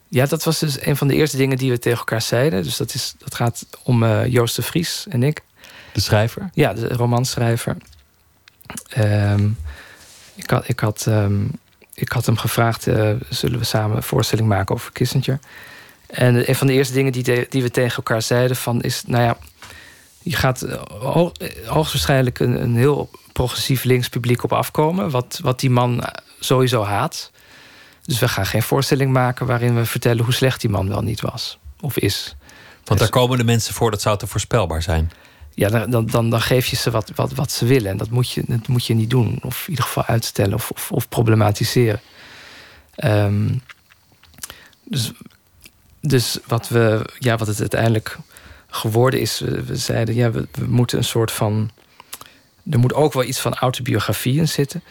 Ja, dat was dus een van de eerste dingen die we tegen elkaar zeiden. Dus dat, is, dat gaat om uh, Joost de Vries en ik. De schrijver? Ja, de romanschrijver. Um, ik, had, ik, had, um, ik had hem gevraagd: uh, zullen we samen een voorstelling maken over Kissinger? En een van de eerste dingen die, die we tegen elkaar zeiden: van is, nou ja, je gaat eh, hoog, hoogstwaarschijnlijk een, een heel progressief links publiek op afkomen, wat, wat die man sowieso haat. Dus we gaan geen voorstelling maken waarin we vertellen hoe slecht die man wel niet was of is. Want daar komen de mensen voor, dat zou te voorspelbaar zijn. Ja, dan, dan, dan geef je ze wat, wat, wat ze willen. En dat moet, je, dat moet je niet doen. Of in ieder geval uitstellen of, of, of problematiseren. Um, dus dus wat, we, ja, wat het uiteindelijk geworden is, we, zeiden, ja, we, moeten een soort van. Er moet ook wel iets van autobiografie in zitten.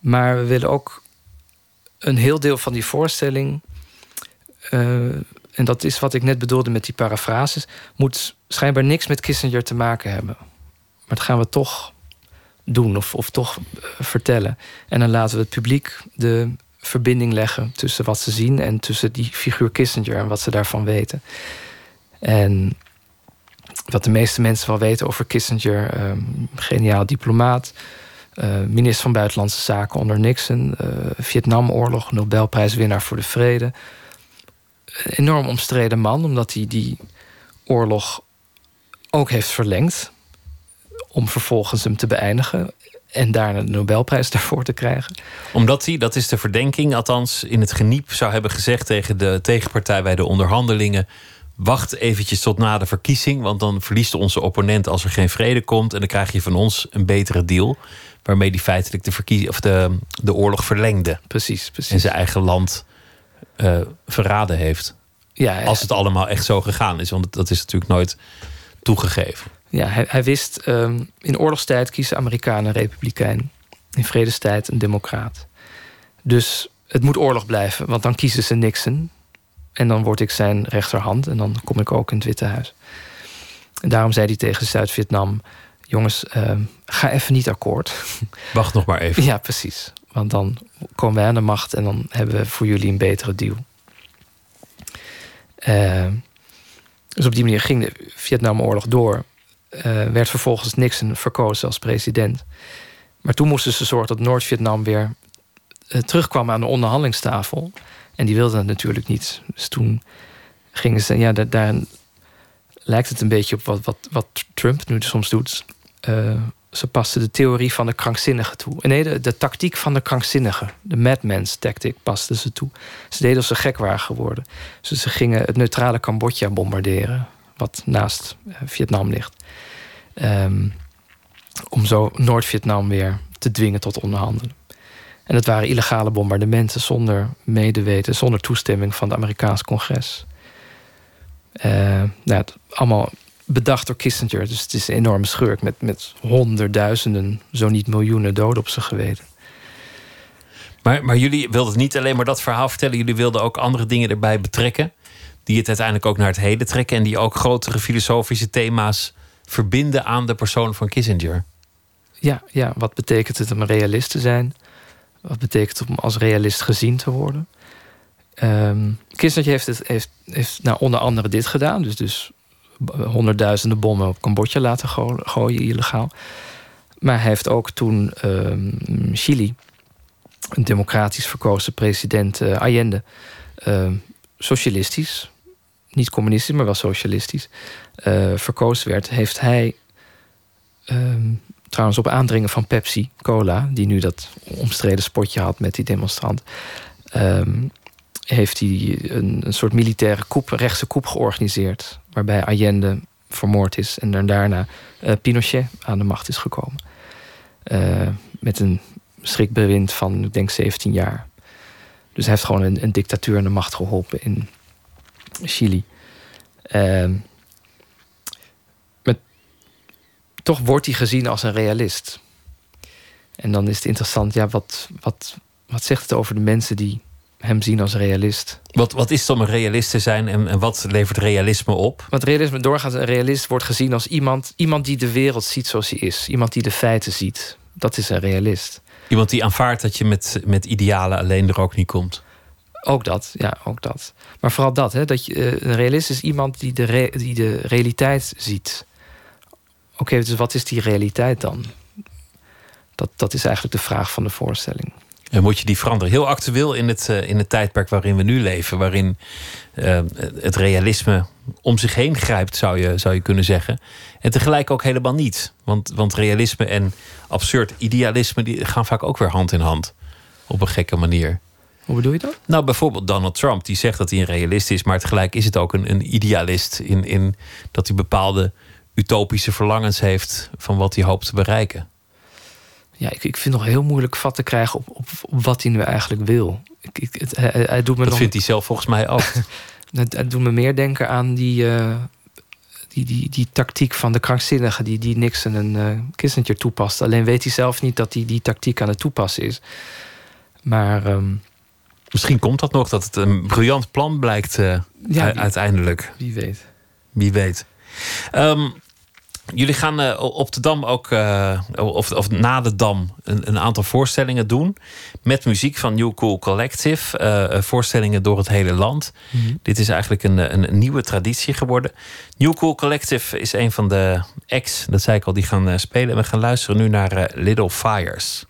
Maar we willen ook een heel deel van die voorstelling. Uh, en dat is wat ik net bedoelde met die parafrases. Moet schijnbaar niks met Kissinger te maken hebben. Maar dat gaan we toch doen of, of toch uh, vertellen. En dan laten we het publiek de verbinding leggen tussen wat ze zien en tussen die figuur Kissinger en wat ze daarvan weten. En wat de meeste mensen wel weten over Kissinger, um, geniaal diplomaat, uh, minister van Buitenlandse Zaken onder Nixon, uh, Vietnamoorlog, Nobelprijswinnaar voor de vrede. Enorm omstreden man, omdat hij die oorlog ook heeft verlengd. Om vervolgens hem te beëindigen en daarna de Nobelprijs daarvoor te krijgen. Omdat hij, dat is de verdenking, althans in het geniep zou hebben gezegd tegen de tegenpartij bij de onderhandelingen. Wacht eventjes tot na de verkiezing, want dan verliest onze opponent als er geen vrede komt. En dan krijg je van ons een betere deal. Waarmee hij feitelijk de, verkiezing, of de, de oorlog verlengde. Precies, precies. En zijn eigen land uh, verraden heeft. Ja, ja, Als het allemaal echt zo gegaan is, want dat is natuurlijk nooit toegegeven. Ja, hij, hij wist, um, in oorlogstijd kiezen Amerikanen een republikein. In vredestijd een democraat. Dus het moet oorlog blijven, want dan kiezen ze Nixon. En dan word ik zijn rechterhand en dan kom ik ook in het Witte Huis. En daarom zei hij tegen Zuid-Vietnam: Jongens, uh, ga even niet akkoord. <laughs> Wacht nog maar even. Ja, precies. Want dan komen wij aan de macht en dan hebben we voor jullie een betere deal. Uh, dus op die manier ging de Vietnamoorlog door. Uh, werd vervolgens Nixon verkozen als president. Maar toen moesten ze zorgen dat Noord-Vietnam weer uh, terugkwam aan de onderhandelingstafel. En die wilden het natuurlijk niet. Dus toen gingen ze, ja, daar, daar lijkt het een beetje op wat, wat, wat Trump nu soms doet. Uh, ze pasten de theorie van de krankzinnige toe. Nee, de, tactiek van de krankzinnige. De madman's tactic pasten ze toe. Ze deden alsof ze gek waren geworden. Dus ze gingen het neutrale Cambodja bombarderen. Wat naast Vietnam ligt. Um, om zo Noord-Vietnam weer te dwingen tot onderhandelen. En het waren illegale bombardementen zonder medeweten, zonder toestemming van het Amerikaans congres. Uh, nou, het, allemaal bedacht door Kissinger. Dus het is een enorme schurk met, met honderdduizenden, zo niet miljoenen doden op zijn geweten. Maar, maar jullie wilden niet alleen maar dat verhaal vertellen, jullie wilden ook andere dingen erbij betrekken. Die het uiteindelijk ook naar het heden trekken en die ook grotere filosofische thema's verbinden aan de persoon van Kissinger. Ja, ja, wat betekent het om realist te zijn? Wat betekent het om als realist gezien te worden? Um, Kissinger heeft, het, heeft, heeft nou onder andere dit gedaan. Dus, dus honderdduizenden bommen op Cambodja laten gooien, illegaal. Maar hij heeft ook toen ehm, Chili, een democratisch verkozen president uh, Allende, ehm, socialistisch, niet communistisch, maar wel socialistisch, uh, verkozen werd, heeft hij ehm, trouwens op aandringen van Pepsi Cola, die nu dat omstreden spotje had met die demonstrant, heeft hij een, een soort militaire coup, rechtse coup georganiseerd. Waarbij Allende vermoord is en daarna uh, Pinochet aan de macht is gekomen. Uh, met een schrikbewind van, ik denk, 17 jaar. Dus hij heeft gewoon een, een dictatuur aan de macht geholpen in Chili. Met, toch wordt hij gezien als een realist. En dan is het interessant, ja, wat, wat, wat zegt het over de mensen die hem zien als realist. Wat, wat is dan een realist te zijn en, en wat levert realisme op? Wat realisme doorgaat, een realist wordt gezien als iemand, iemand die de wereld ziet zoals hij is. Iemand die de feiten ziet. Dat is een realist. Iemand die aanvaardt dat je met, met idealen alleen er ook niet komt. Ook dat, ja, ook dat. Maar vooral dat, hè, dat je, eh, een realist is iemand die de, die de realiteit ziet. Oké, dus wat is die realiteit dan? Dat, dat is eigenlijk de vraag van de voorstelling. En moet je die veranderen? Heel actueel in het, uh, in het tijdperk waarin we nu leven, waarin uh, het realisme om zich heen grijpt, zou je, zou je kunnen zeggen. En tegelijk ook helemaal niet. Want, want realisme en absurd idealisme die gaan vaak ook weer hand in hand. Op een gekke manier. Hoe bedoel je dat? Nou, bijvoorbeeld Donald Trump, die zegt dat hij een realist is, maar tegelijk is het ook een, een idealist in, in dat hij bepaalde utopische verlangens heeft van wat hij hoopt te bereiken ja, ik, ik vind het nog heel moeilijk vat te krijgen op, op, op wat hij nu eigenlijk wil. Ik, ik, het, hij, doet me dat nog, vindt hij zelf volgens mij ook. <laughs> het, doet me meer denken aan die, uh, die, die, die tactiek van de krankzinnige die, die Nixon en uh, Kissinger toepast. Alleen weet hij zelf niet dat hij die tactiek aan het toepassen is. Maar. Um, Misschien komt dat nog, dat het een briljant plan blijkt uh, ja, uiteindelijk. Wie weet. Wie weet. Um, Jullie gaan uh, op de Dam ook, uh, of, of na de Dam, een, een, aantal voorstellingen doen. Met muziek van New Cool Collective. Voorstellingen door het hele land. Mm -hmm. Dit is eigenlijk een, een, nieuwe traditie geworden. New Cool Collective is een van de acts, dat zei ik al, die gaan spelen. We gaan luisteren nu naar Little Fires.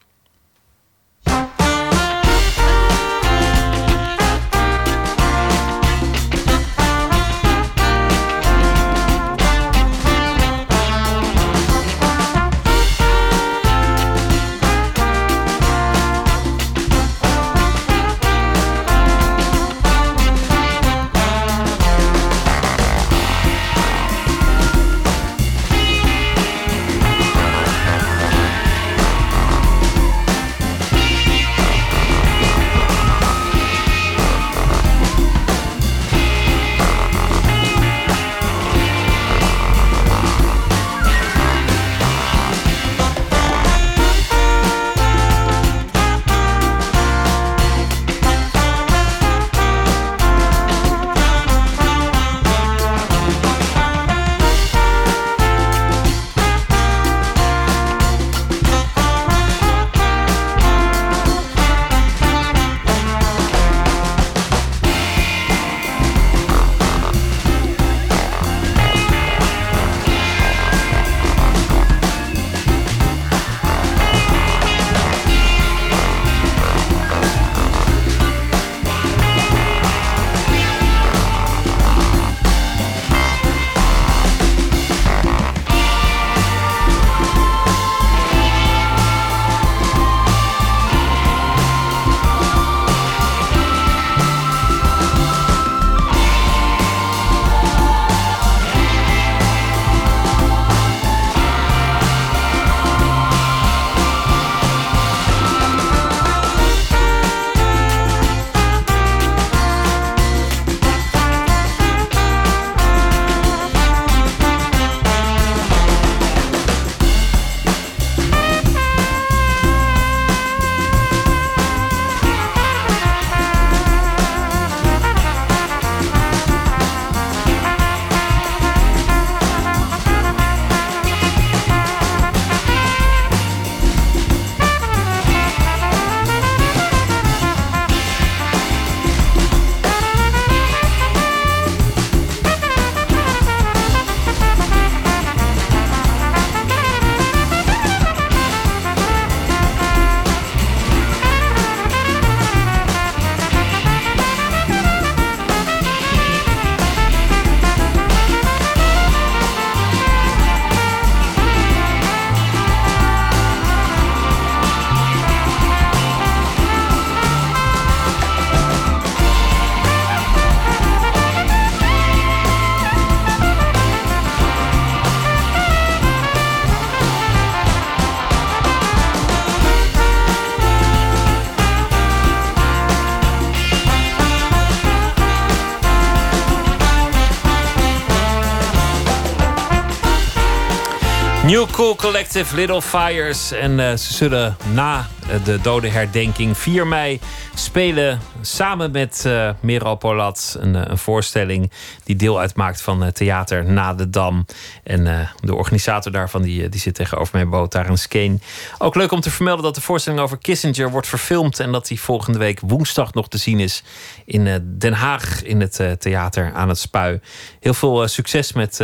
Cool Collective, Little Fires. En uh, ze zullen na uh, de dodenherdenking 4 mei spelen samen met uh, Polat. Een, een, voorstelling die deel uitmaakt van Theater Na de Dam. En de organisator daarvan die, die zit tegenover mij, Bo Skeen. Ook leuk om te vermelden dat de voorstelling over Kissinger wordt verfilmd. En dat die volgende week woensdag nog te zien is in Den Haag in het theater aan het Spui. Heel veel succes met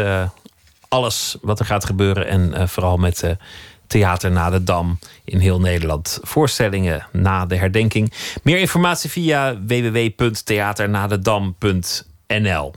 alles wat er gaat gebeuren. En uh, vooral met uh, Theater na de Dam in heel Nederland. Voorstellingen na de herdenking. Meer informatie via www.theaternadedam.nl.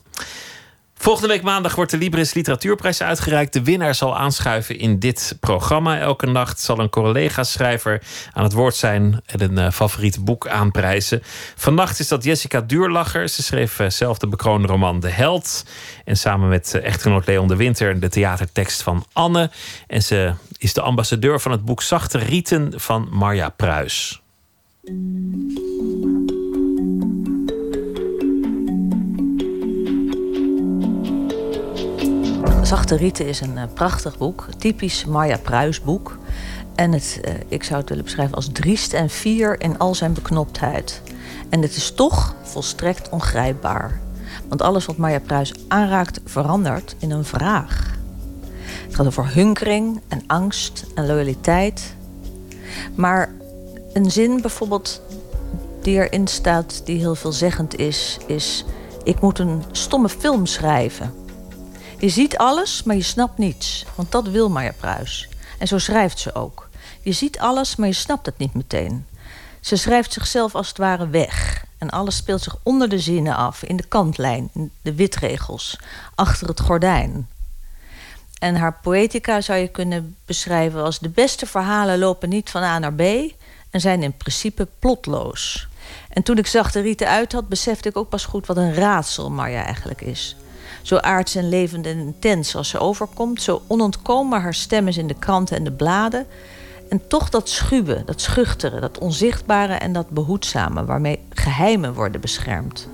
Volgende week maandag wordt de Libris Literatuurprijs uitgereikt. De winnaar zal aanschuiven in dit programma. Elke nacht zal een collega-schrijver aan het woord zijn en een uh, favoriet boek aanprijzen. Vannacht is dat Jessica Duurlacher. Ze schreef uh, zelf de bekroonde roman De Held. En samen met uh, echtgenoot Leon de Winter de theatertekst van Anne. En ze is de ambassadeur van het boek Zachte Rieten van Marja Pruis. Zachte Rieten is een uh, prachtig boek, typisch Marja Pruis boek. En het, uh, ik zou het willen beschrijven als driest en fier in al zijn beknoptheid. En het is toch volstrekt ongrijpbaar. Want alles wat Marja Pruis aanraakt verandert in een vraag. Het gaat over hunkering en angst en loyaliteit. Maar een zin bijvoorbeeld die erin staat, die heel veelzeggend is, is: Ik moet een stomme film schrijven. Je ziet alles, maar je snapt niets. Want dat wil Marja Pruis. En zo schrijft ze ook. Je ziet alles, maar je snapt het niet meteen. Ze schrijft zichzelf als het ware weg. En alles speelt zich onder de zinnen af, in de kantlijn, de witregels, achter het gordijn. En haar poëtica zou je kunnen beschrijven als de beste verhalen lopen niet van A naar B en zijn in principe plotloos. En toen ik Zachte Rieten uit had, besefte ik ook pas goed wat een raadsel Marja eigenlijk is. Zo aards en levend en intens als ze overkomt. Zo onontkoombaar haar stem in de kranten en de bladen. En toch dat schuwe, dat schuchtere, dat onzichtbare en dat behoedzame... waarmee geheimen worden beschermd.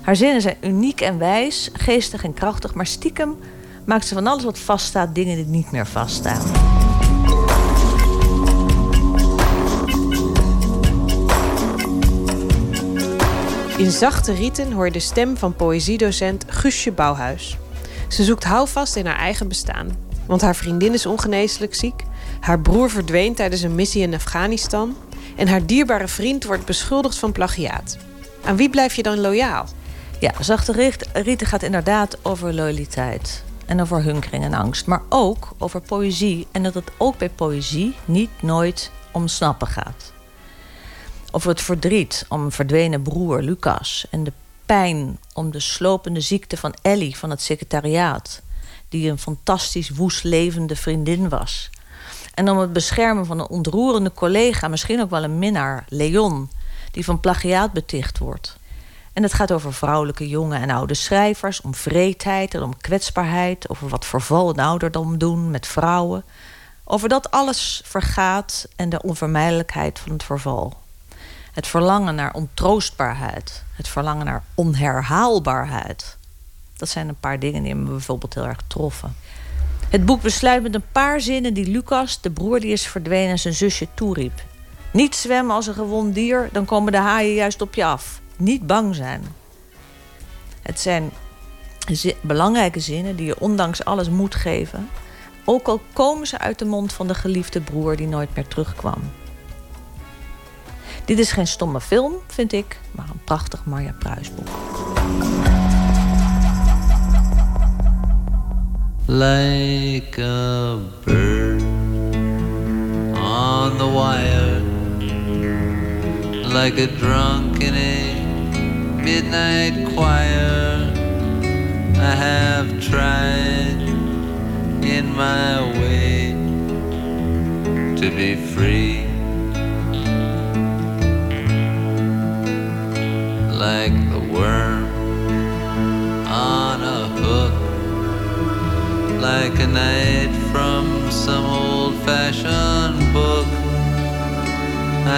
Haar zinnen zijn uniek en wijs, geestig en krachtig... maar stiekem maakt ze van alles wat vaststaat dingen die niet meer vaststaan. In Zachte Rieten hoor je de stem van poëziedocent Guusje Bouwhuis. Ze zoekt houvast in haar eigen bestaan. Want haar vriendin is ongeneeslijk ziek, haar broer verdween tijdens een missie in Afghanistan en haar dierbare vriend wordt beschuldigd van plagiaat. Aan wie blijf je dan loyaal? Ja, Zachte Rieten gaat inderdaad over loyaliteit en over hunkering en angst, maar ook over poëzie en dat het ook bij poëzie niet nooit om snappen gaat. Over het verdriet om verdwenen broer Lucas. En de pijn om de slopende ziekte van Ellie van het secretariaat. Die een fantastisch woest levende vriendin was. En om het beschermen van een ontroerende collega, misschien ook wel een minnaar, Leon, die van plagiaat beticht wordt. En het gaat over vrouwelijke jonge en oude schrijvers, om vreedheid en om kwetsbaarheid, over wat verval en ouderdom doen met vrouwen. Over dat alles vergaat en de onvermijdelijkheid van het verval. Het verlangen naar ontroostbaarheid. Het verlangen naar onherhaalbaarheid. Dat zijn een paar dingen die me bijvoorbeeld heel erg troffen. Het boek besluit met een paar zinnen die Lucas, de broer die is verdwenen, zijn zusje toeriep. Niet zwemmen als een gewond dier, dan komen de haaien juist op je af. Niet bang zijn. Het zijn belangrijke zinnen die je ondanks alles moet geven. Ook al komen ze uit de mond van de geliefde broer die nooit meer terugkwam. Dit is geen stomme film, vind ik, maar een prachtig Marja Pruis boek. Like a bird on the wire. Like a drunk in a midnight choir. I have tried in my way to be free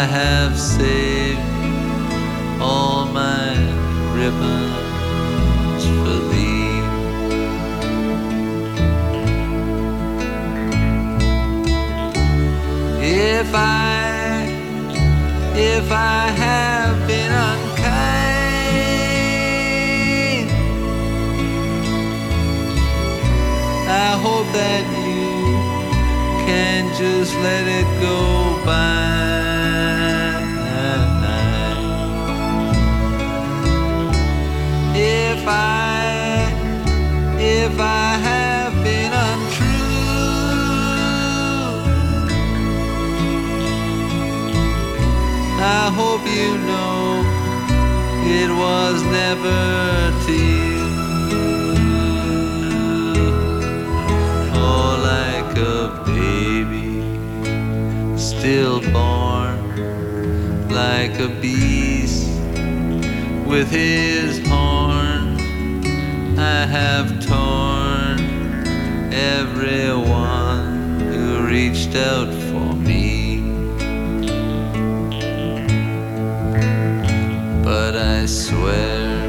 I have saved all my ribbons for thee. If I, if I have been unkind, I hope that you can just let it go by. If I have been untrue, I hope you know it was never. Oh, like a baby stillborn, like a beast with his horn. I have out for me. But I swear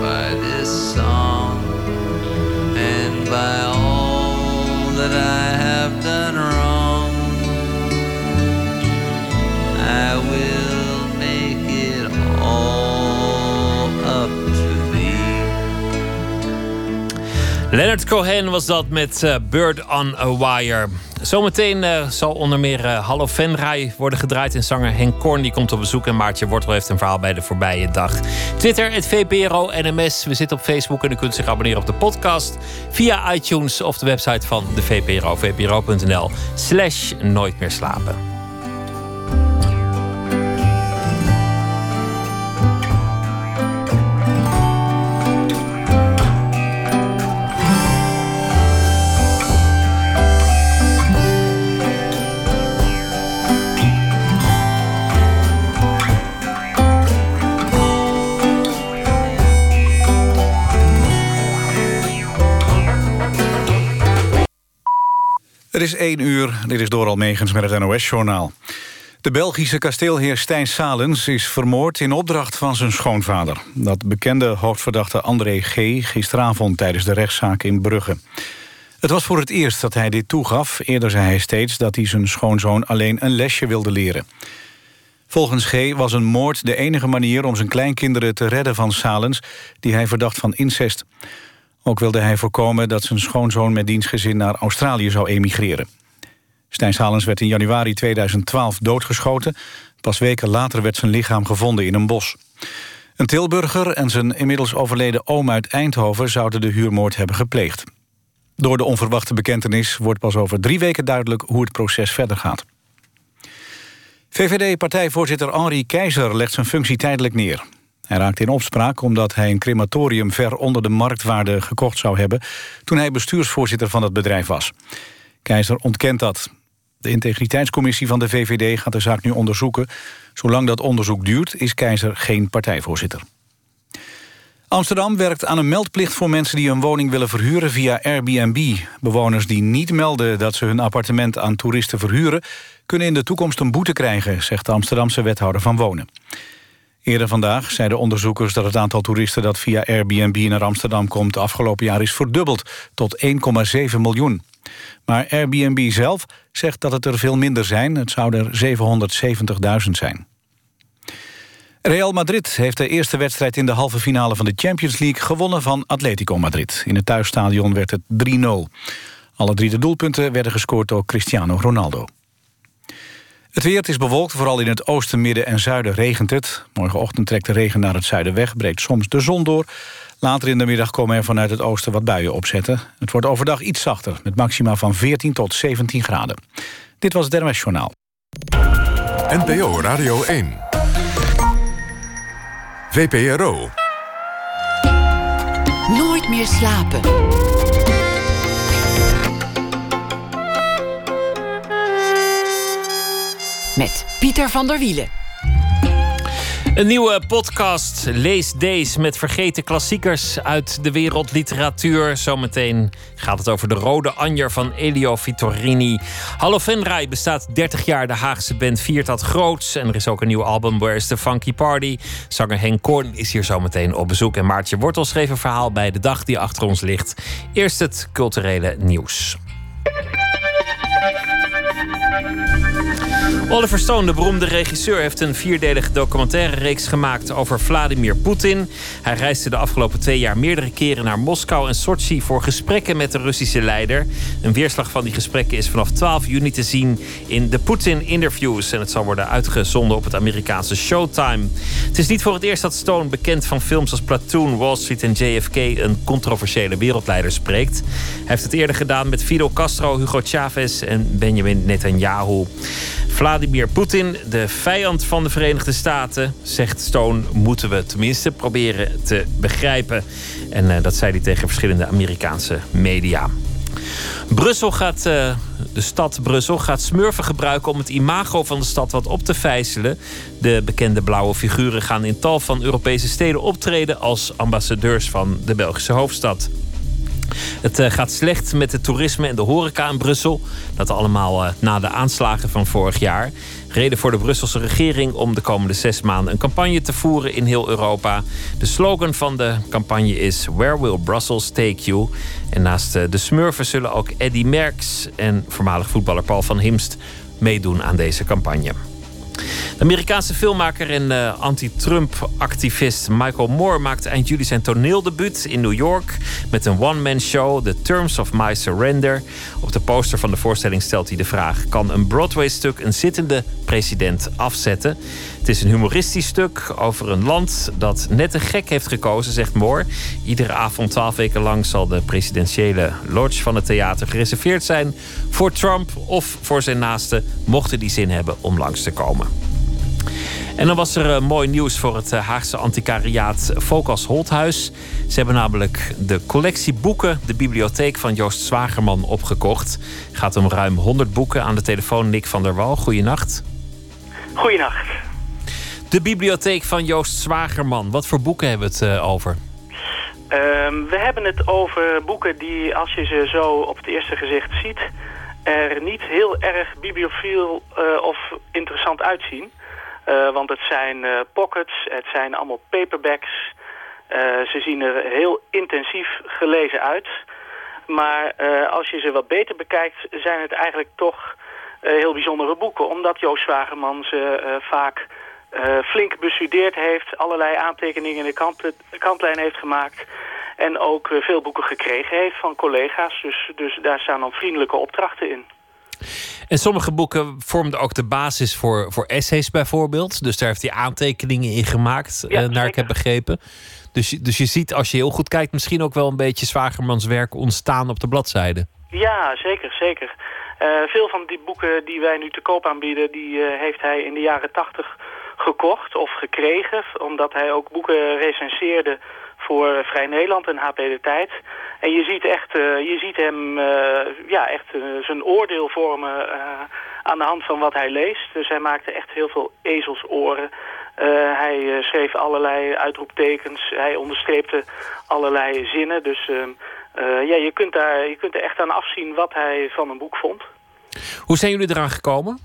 by this song and by all that I have done wrong, I will. Leonard Cohen was dat met eh, Bird on a Wire. Zometeen eh, zal onder meer eh, Hallo Venray worden gedraaid. En zanger Henk Korn die komt op bezoek. En Maartje Wortel heeft een verhaal bij de voorbije dag. Twitter, het VPRO NMS. We zitten op Facebook en u kunt zich abonneren op de podcast. Via iTunes of de website van de VPRO. VPRO.nl slash nooit meer slapen. Het is één uur, dit is Doral Megens met het NOS-journaal. De Belgische kasteelheer Stijn Salens is vermoord in opdracht van zijn schoonvader. Dat bekende hoofdverdachte André G. gisteravond tijdens de rechtszaak in Brugge. Het was voor het eerst dat hij dit toegaf. Eerder zei hij steeds dat hij zijn schoonzoon alleen een lesje wilde leren. Volgens G. was een moord de enige manier om zijn kleinkinderen te redden van Salens... die hij verdacht van incest. Ook wilde hij voorkomen dat zijn schoonzoon met dienstgezin naar Australië zou emigreren. Stijn Salens werd in januari 2012 doodgeschoten. Pas weken later werd zijn lichaam gevonden in een bos. Een Tilburger en zijn inmiddels overleden oom uit Eindhoven... zouden de huurmoord hebben gepleegd. Door de onverwachte bekentenis wordt pas over drie weken duidelijk... hoe het proces verder gaat. VVD-partijvoorzitter Henri Keizer legt zijn functie tijdelijk neer. Hij raakte in opspraak omdat hij een crematorium ver onder de marktwaarde gekocht zou hebben... toen hij bestuursvoorzitter van het bedrijf was. Keizer ontkent dat. De integriteitscommissie van de VVD gaat de zaak nu onderzoeken. Zolang dat onderzoek duurt, is Keizer geen partijvoorzitter. Amsterdam werkt aan een meldplicht voor mensen die een woning willen verhuren via Airbnb. Bewoners die niet melden dat ze hun appartement aan toeristen verhuren... kunnen in de toekomst een boete krijgen, zegt de Amsterdamse wethouder van Wonen. Eerder vandaag zeiden onderzoekers dat het aantal toeristen... dat via Airbnb naar Amsterdam komt afgelopen jaar is verdubbeld... tot 1,7 miljoen. Maar Airbnb zelf zegt dat het er veel minder zijn. Het zouden er 770.000 zijn. Real Madrid heeft de eerste wedstrijd in de halve finale van de Champions League gewonnen van Atletico Madrid. In het thuisstadion werd het 3-0. Alle drie de doelpunten werden gescoord door Cristiano Ronaldo. Het weer het is bewolkt, vooral in het oosten, midden en zuiden regent het. Morgenochtend trekt de regen naar het zuiden weg, breekt soms de zon door. Later in de middag komen er vanuit het oosten wat buien opzetten. Het wordt overdag iets zachter, met maxima van 14 tot 17 graden. Dit was het NOS Journaal. NPO Radio 1. VPRO. Nooit meer slapen. Met Pieter van der Wielen. Een nieuwe podcast, Lees Days, met vergeten klassiekers uit de wereldliteratuur. Zometeen gaat het over de Rode Anjer van Elio Vittorini. Hallo Venray bestaat 30 jaar, de Haagse band viert dat groots. En er is ook een nieuw album, Where is the Funky Party? Zanger Henk Korn is hier zometeen op bezoek. En Maartje Wortel schreef een verhaal bij de dag die achter ons ligt. Eerst het culturele nieuws. Oliver Stone, de beroemde regisseur, heeft een vierdelige documentaire reeks gemaakt over Vladimir Poetin. Hij reisde de afgelopen twee jaar meerdere keren naar Moskou en Sochi voor gesprekken met de Russische leider. Een weerslag van die gesprekken is vanaf 12 juni te zien in de Putin Interviews. En het zal worden uitgezonden op het Amerikaanse Showtime. Het is niet voor het eerst dat Stone, bekend van films als Platoon, Wall Street en JFK, een controversiële wereldleider spreekt. Hij heeft het eerder gedaan met Fidel Castro, Hugo Chavez en Benjamin Netanyahu. Poetin, de vijand van de Verenigde Staten, zegt Stone, moeten we tenminste proberen te begrijpen. En uh, dat zei hij tegen verschillende Amerikaanse media. Brussel gaat, uh, de stad Brussel gaat smurfen gebruiken om het imago van de stad wat op te vijzelen. De bekende blauwe figuren gaan in tal van Europese steden optreden als ambassadeurs van de Belgische hoofdstad. Het uh, gaat slecht met het toerisme en de horeca in Brussel. Dat allemaal uh, na de aanslagen van vorig jaar. Reden voor de Brusselse regering om de komende zes maanden een campagne te voeren in heel Europa. De slogan van de campagne is Where will Brussels take you? En naast uh, de smurfen zullen ook Eddy Merckx en voormalig voetballer Paul van Himst meedoen aan deze campagne. De Amerikaanse filmmaker en uh, anti-Trump-activist Michael Moore maakte eind juli zijn toneeldebuut in New York met een one-man show, The Terms of My Surrender. Op de poster van de voorstelling stelt hij de vraag: kan een Broadway-stuk een zittende president afzetten? Het is een humoristisch stuk over een land dat net een gek heeft gekozen, zegt Moore. Iedere avond, twaalf weken lang, zal de presidentiële lodge van het theater gereserveerd zijn voor Trump of voor zijn naasten, mochten die zin hebben om langs te komen. En dan was er uh, mooi nieuws voor het uh, Haagse antiquariaat Focus Holthuis. Ze hebben namelijk de collectie boeken, de bibliotheek van Joost Zwagerman, opgekocht. Gaat om ruim 100 boeken. Aan de telefoon Nick van der Wal. Goeienacht. Goeienacht. De bibliotheek van Joost Zwagerman. Wat voor boeken hebben we het uh, over? Um, we hebben het over boeken die, als je ze zo op het eerste gezicht ziet... er niet heel erg bibliofiel of interessant uitzien... Uh, want het zijn pockets, het zijn allemaal paperbacks. Ze zien er heel intensief gelezen uit. Maar als je ze wat beter bekijkt, zijn het eigenlijk toch heel bijzondere boeken. Omdat Joost Zwagerman ze vaak flink bestudeerd heeft. Allerlei aantekeningen in de kant, kantlijn heeft gemaakt. En ook veel boeken gekregen heeft van collega's. Dus, dus daar staan dan vriendelijke opdrachten in. En sommige boeken vormden ook de basis voor, voor essays bijvoorbeeld. Dus daar heeft hij aantekeningen in gemaakt, ja, uh, naar ik heb begrepen. Dus, dus je ziet, als je heel goed kijkt, misschien ook wel een beetje Zwagermans werk ontstaan op de bladzijde. Ja, zeker, zeker. Uh, veel van die boeken die wij nu te koop aanbieden, die uh, heeft hij in de jaren tachtig gekocht of gekregen. Omdat hij ook boeken recenseerde voor Vrij Nederland en HP De Tijd. En je ziet, echt, uh, je ziet hem uh, ja, echt uh, zijn oordeel vormen aan de hand van wat hij leest. Dus hij maakte echt heel veel ezelsoren. hij schreef allerlei uitroeptekens. Hij onderstreepte allerlei zinnen. Dus ja, je, kunt daar, je kunt er echt aan afzien wat hij van een boek vond. Hoe zijn jullie eraan gekomen?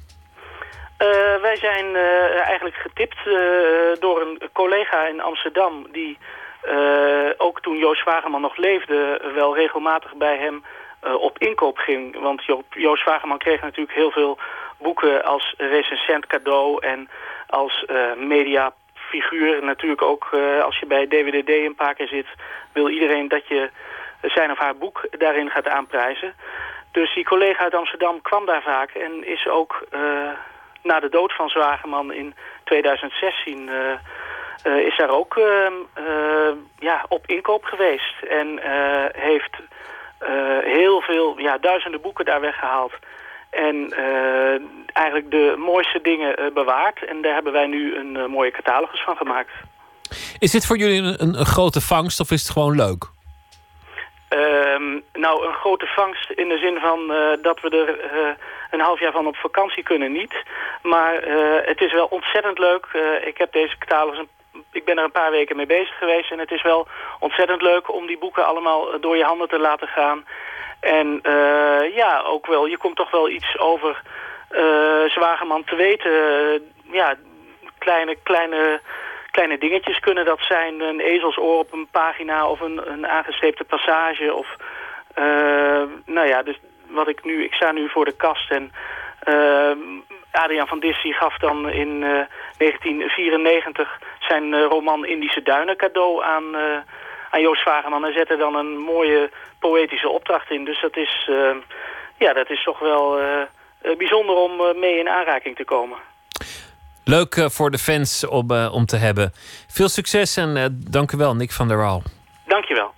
Wij zijn eigenlijk getipt door een collega in Amsterdam... die ook toen Joost Wageman nog leefde, wel regelmatig bij hem op inkoop ging. Want jo Joost Wageman kreeg natuurlijk heel veel boeken als recensent cadeau en als mediafiguur. Natuurlijk ook als je bij DWDD een paar keer zit, wil iedereen dat je zijn of haar boek daarin gaat aanprijzen. Dus die collega uit Amsterdam kwam daar vaak en is ook na de dood van Zwageman in 2016 uh, is daar ook uh, uh, ja, op inkoop geweest. En heeft heel veel, ja, duizenden boeken daar weggehaald. En eigenlijk de mooiste dingen bewaard. En daar hebben wij nu een mooie catalogus van gemaakt. Is dit voor jullie een, een, grote vangst of is het gewoon leuk? Um, nou, een grote vangst in de zin van dat we er een half jaar van op vakantie kunnen niet. Maar het is wel ontzettend leuk. ik heb deze catalogus ik ben er een paar weken mee bezig geweest. En het is wel ontzettend leuk om die boeken allemaal door je handen te laten gaan. En ja, ook wel, je komt toch wel iets over Zwageman te weten. Ja, kleine, kleine, kleine dingetjes kunnen dat zijn. Een ezelsoor op een pagina of een, een aangestreepte passage. Of, nou ja, dus wat ik nu, ik sta nu voor de kast en Adriaan van Dissy gaf dan in 1994 zijn roman Indische Duinen cadeau aan, aan Joost Vageman. En zette dan een mooie poëtische opdracht in. Dus dat is, ja, dat is toch wel bijzonder om mee in aanraking te komen. Leuk voor de fans om, om te hebben. Veel succes en dank u wel, Nick van der Waal. Dank je wel.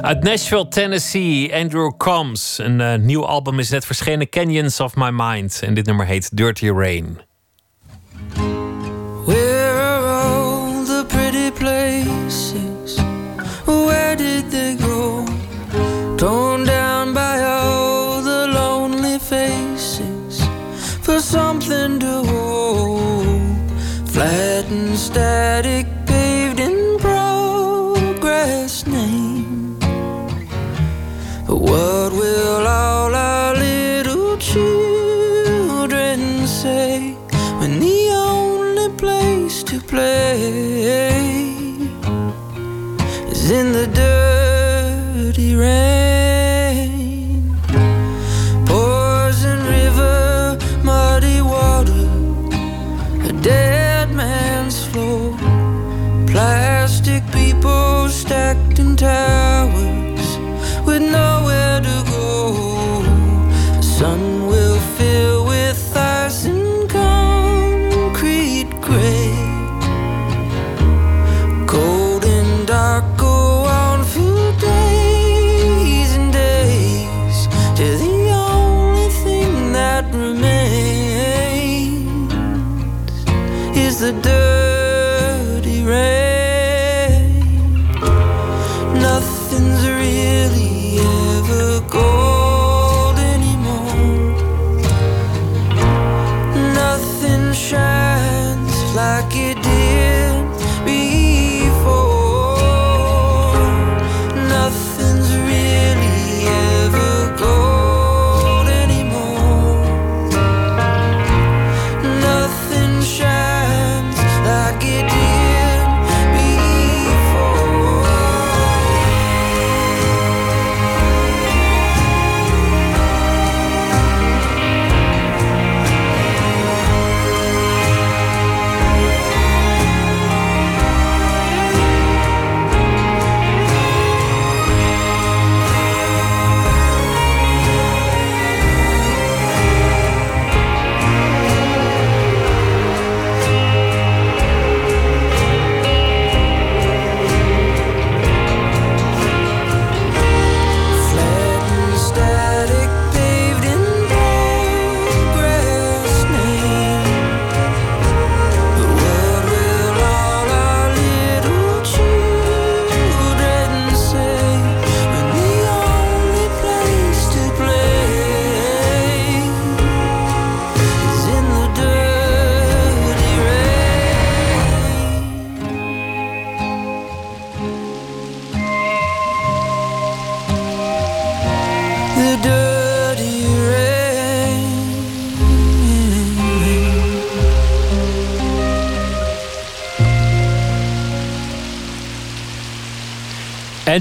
Uit Nashville, Tennessee, Andrew Combs. Een uh, nieuw album is net verschenen, Canyons of My Mind. En dit nummer heet Dirty Rain.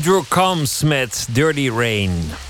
Andrew Combs met Dirty Rain.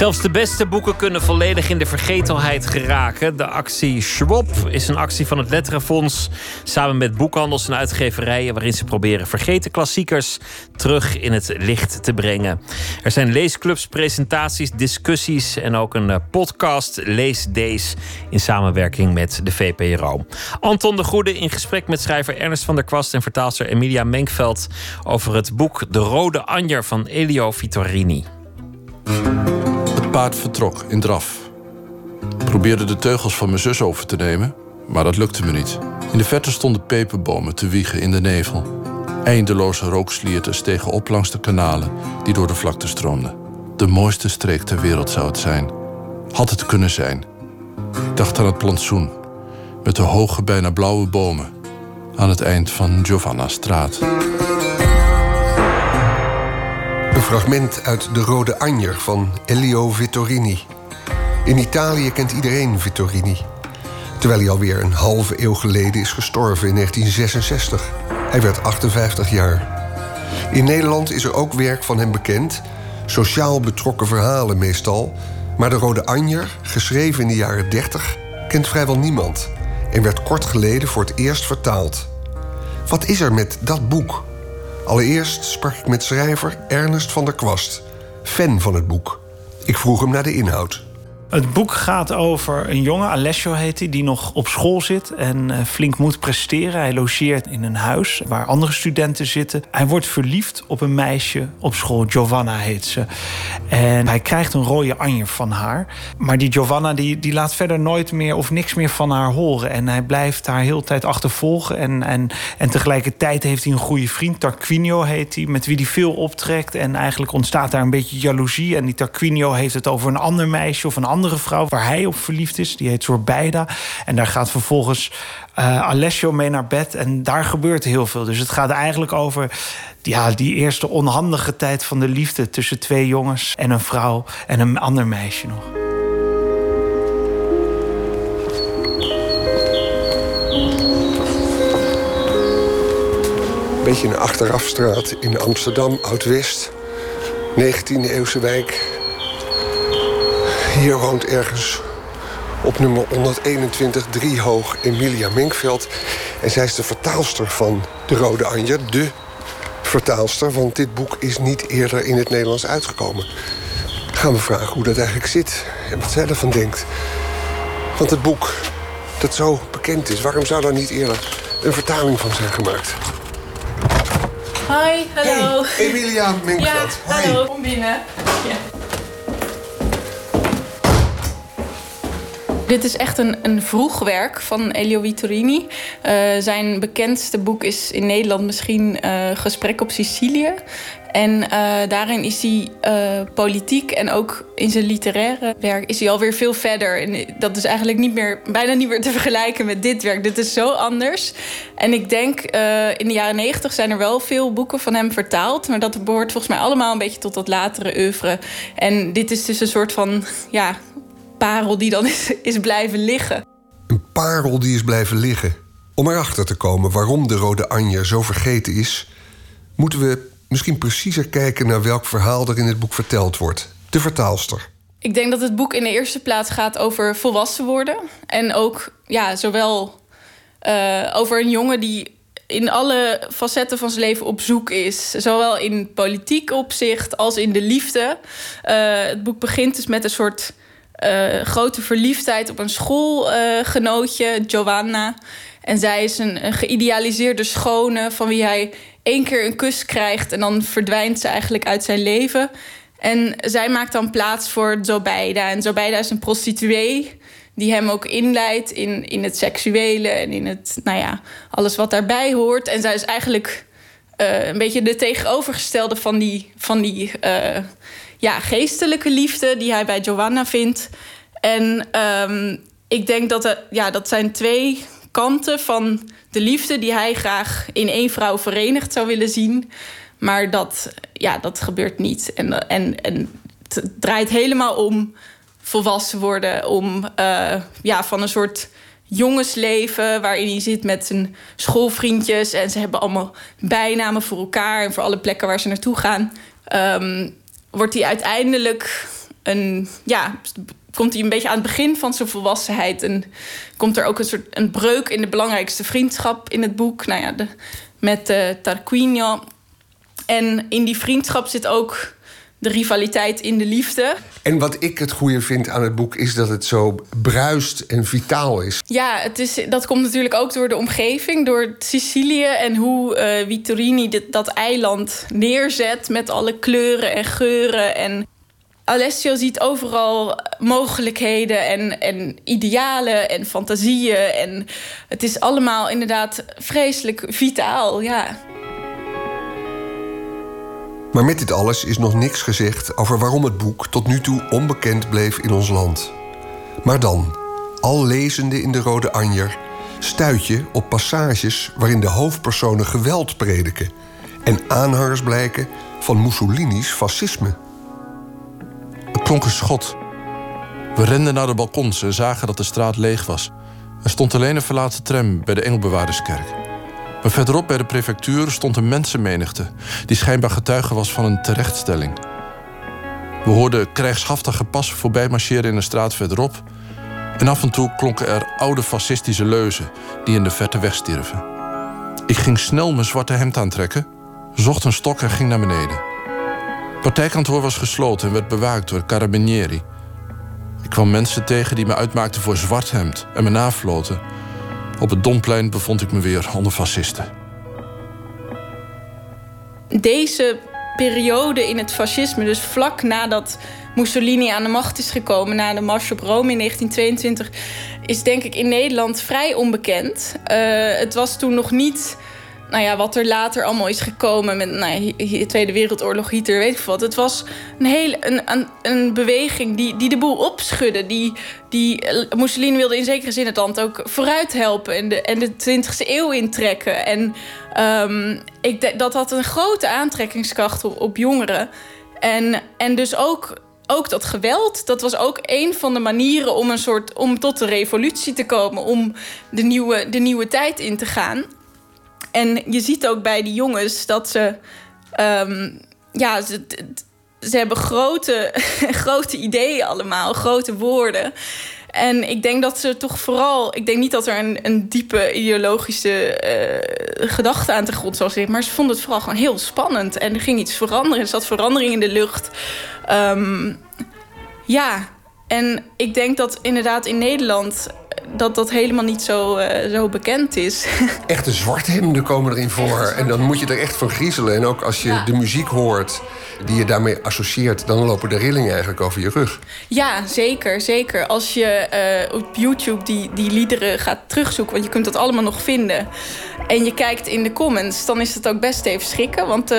Zelfs de beste boeken kunnen volledig in de vergetelheid geraken. De actie Schwab is een actie van het Letterenfonds samen met boekhandels en uitgeverijen waarin ze proberen vergeten klassiekers terug in het licht te brengen. Er zijn leesclubs, presentaties, discussies en ook een eh, podcast Leesdays in samenwerking met de VPRO. Anton de Goede in gesprek met schrijver Ernest van der Kwast en vertaalster Emilia Menkveld over het boek De Rode Anjer van Elio Vittorini. Paard vertrok in draf. Ik probeerde de teugels van mijn zus over te nemen, maar dat lukte me niet. In de verte stonden peperbomen te wiegen in de nevel. Eindeloze rookslierten stegen op langs de kanalen die door de vlakte stroomden. De mooiste streek ter wereld zou het zijn. Had het kunnen zijn. Ik dacht aan het plantsoen, met de hoge, bijna blauwe bomen aan het eind van Giovanna Straat. Fragment uit De Rode Anjer van Elio Vittorini. In Italië kent iedereen Vittorini. Terwijl hij alweer een halve eeuw geleden is gestorven in 1966. Hij werd 58 jaar. In Nederland is er ook werk van hem bekend. Sociaal betrokken verhalen meestal. Maar de Rode Anjer, geschreven in de jaren 30, kent vrijwel niemand. En werd kort geleden voor het eerst vertaald. Wat is er met dat boek? Allereerst sprak ik met schrijver Ernest van der Kwast, fan van het boek. Ik vroeg hem naar de inhoud. Het boek gaat over een jongen, Alessio heet hij, die nog op school zit en eh, flink moet presteren. Hij logeert in een huis waar andere studenten zitten. Hij wordt verliefd op een meisje op school, Giovanna heet ze. En hij krijgt een rode anjer van haar. Maar die Giovanna die, die laat verder nooit meer of niks meer van haar horen. En hij blijft haar heel tijd achtervolgen. En, en, en tegelijkertijd heeft hij een goede vriend, Tarquinio heet hij, met wie hij veel optrekt. En eigenlijk ontstaat daar een beetje jaloezie. En die Tarquinio heeft het over een ander meisje of een ander andere vrouw waar hij op verliefd is. Die heet Zorbeida. En daar gaat vervolgens uh, Alessio mee naar bed. En daar gebeurt heel veel. Dus het gaat eigenlijk over ja, die eerste onhandige tijd van de liefde tussen twee jongens en een vrouw en een ander meisje nog. Beetje een achterafstraat in Amsterdam, Oud-West. 19e eeuwse wijk. Hier woont ergens op nummer 121 hoog Emilia Minkveld. En zij is de vertaalster van De Rode Anja. De vertaalster, want dit boek is niet eerder in het Nederlands uitgekomen. Gaan we vragen hoe dat eigenlijk zit en wat zij ervan denkt. Want het boek dat zo bekend is, waarom zou daar niet eerder een vertaling van zijn gemaakt? Hoi, hallo. Hey, Emilia Minkveld. Ja, hallo, kom binnen. Ja. Dit is echt een, een vroeg werk van Elio Vittorini. Uh, zijn bekendste boek is in Nederland misschien uh, Gesprek op Sicilië. En uh, daarin is hij politiek en ook in zijn literaire werk is hij alweer veel verder. En dat is eigenlijk niet meer, bijna niet meer te vergelijken met dit werk. Dit is zo anders. En ik denk, in de jaren negentig zijn er wel veel boeken van hem vertaald. Maar dat behoort volgens mij allemaal een beetje tot dat latere oeuvre. En dit is dus een soort van, ja, parel die dan <laughs> is, is blijven liggen. Een parel die is blijven liggen. Om erachter te komen waarom de Rode Anja zo vergeten is, moeten we misschien preciezer kijken naar welk verhaal er in het boek verteld wordt. De vertaalster. Ik denk dat het boek in de eerste plaats gaat over volwassen worden. En ook ja, zowel uh, over een jongen die in alle facetten van zijn leven op zoek is. Zowel in politiek opzicht als in de liefde. Uh, het boek begint dus met een soort uh, grote verliefdheid op een schoolgenootje, Giovanna. En zij is een, geïdealiseerde schone van wie hij één keer een kus krijgt en dan verdwijnt ze eigenlijk uit zijn leven. En zij maakt dan plaats voor Zobeida. En Zobeida is een prostituee die hem ook inleidt in, in het seksuele en in het, nou ja, alles wat daarbij hoort. En zij is eigenlijk uh, een beetje de tegenovergestelde van die, van die uh, ja, geestelijke liefde die hij bij Giovanna vindt. En um, ik denk dat er, ja, dat zijn twee kanten van de liefde die hij graag in één vrouw verenigd zou willen zien. Maar dat, ja, dat gebeurt niet. En, en, en het draait helemaal om volwassen worden, om uh, ja, van een soort jongensleven waarin hij zit met zijn schoolvriendjes en ze hebben allemaal bijnamen voor elkaar en voor alle plekken waar ze naartoe gaan. Um, wordt hij uiteindelijk een. Ja, komt hij een beetje aan het begin van zijn volwassenheid. En komt er ook een soort een breuk in de belangrijkste vriendschap in het boek. Nou ja, de, met uh, Tarquinio. En in die vriendschap zit ook de rivaliteit in de liefde. En wat ik het goede vind aan het boek is dat het zo bruist en vitaal is. Ja, het is, dat komt natuurlijk ook door de omgeving, door Sicilië en hoe uh, Vittorini dit, dat eiland neerzet met alle kleuren en geuren. En Alessio ziet overal mogelijkheden en, en idealen en fantasieën. En het is allemaal inderdaad vreselijk vitaal, ja. Maar met dit alles is nog niks gezegd over waarom het boek tot nu toe onbekend bleef in ons land. Maar dan, al lezende in de Rode Anjer, stuit je op passages waarin de hoofdpersonen geweld prediken en aanhangers blijken van Mussolini's fascisme. Het klonk een schot. We renden naar de balkons en zagen dat de straat leeg was. Er stond alleen een verlaten tram bij de Engelbewaarderskerk. Maar verderop bij de prefectuur stond een mensenmenigte... die schijnbaar getuige was van een terechtstelling. We hoorden krijgshaftige passen voorbij marcheren in een straat verderop... en af en toe klonken er oude fascistische leuzen... die in de verte wegstierven. Ik ging snel mijn zwarte hemd aantrekken... zocht een stok en ging naar beneden. Partijkantoor was gesloten en werd bewaakt door carabinieri. Ik kwam mensen tegen die me uitmaakten voor zwart hemd en me nafloten. Op het Domplein bevond ik me weer onder fascisten. Deze periode in het fascisme, dus vlak nadat Mussolini aan de macht is gekomen, na de Mars op Rome in 1922, is denk ik in Nederland vrij onbekend. Uh, het was toen nog niet nou ja, wat er later allemaal is gekomen met nou ja, Tweede Wereldoorlog, Hitler, weet ik wat. Het was een hele een, een, beweging die, die de boel opschudde. Die, die Mussolini wilde in zekere zin het land ook vooruit helpen en de, en de 20e eeuw intrekken. En um, ik, dat had een grote aantrekkingskracht op, op jongeren. En, en dus ook ook dat geweld, dat was ook een van de manieren om een soort om tot de revolutie te komen, om de nieuwe, de nieuwe tijd in te gaan. En je ziet ook bij die jongens dat ze. Um, ja, ze, hebben grote, <laughs> grote ideeën allemaal, grote woorden. En ik denk dat ze toch vooral. Ik denk niet dat er een, een diepe ideologische uh, gedachte aan de grond zou zitten. Maar ze vonden het vooral gewoon heel spannend. En er ging iets veranderen. Er zat verandering in de lucht. Um, ja, en ik denk dat inderdaad in Nederland dat dat helemaal niet zo, uh, zo bekend is. <laughs> Echte zwarthemden komen erin voor. En dan moet je er echt van griezelen. En ook als je ja. de muziek hoort die je daarmee associeert... dan lopen de rillingen eigenlijk over je rug. Ja, zeker. zeker. Als je uh, op YouTube die, die liederen gaat terugzoeken... want je kunt dat allemaal nog vinden... en je kijkt in de comments, dan is het ook best even schrikken. Want uh,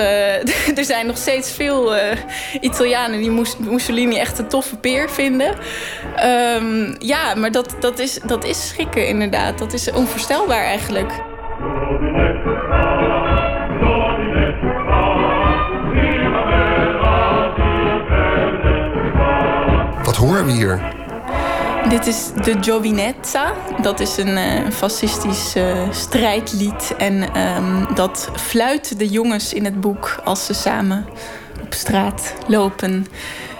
<laughs> er zijn nog steeds veel Italianen... die Mussolini echt een toffe peer vinden. Um, ja, maar dat, dat, is, dat is schrikken inderdaad. Dat is onvoorstelbaar eigenlijk. Wat horen we hier? Dit is de Giovinezza. Dat is een uh, fascistisch uh, strijdlied. En um, dat fluiten de jongens in het boek als ze samen op straat lopen.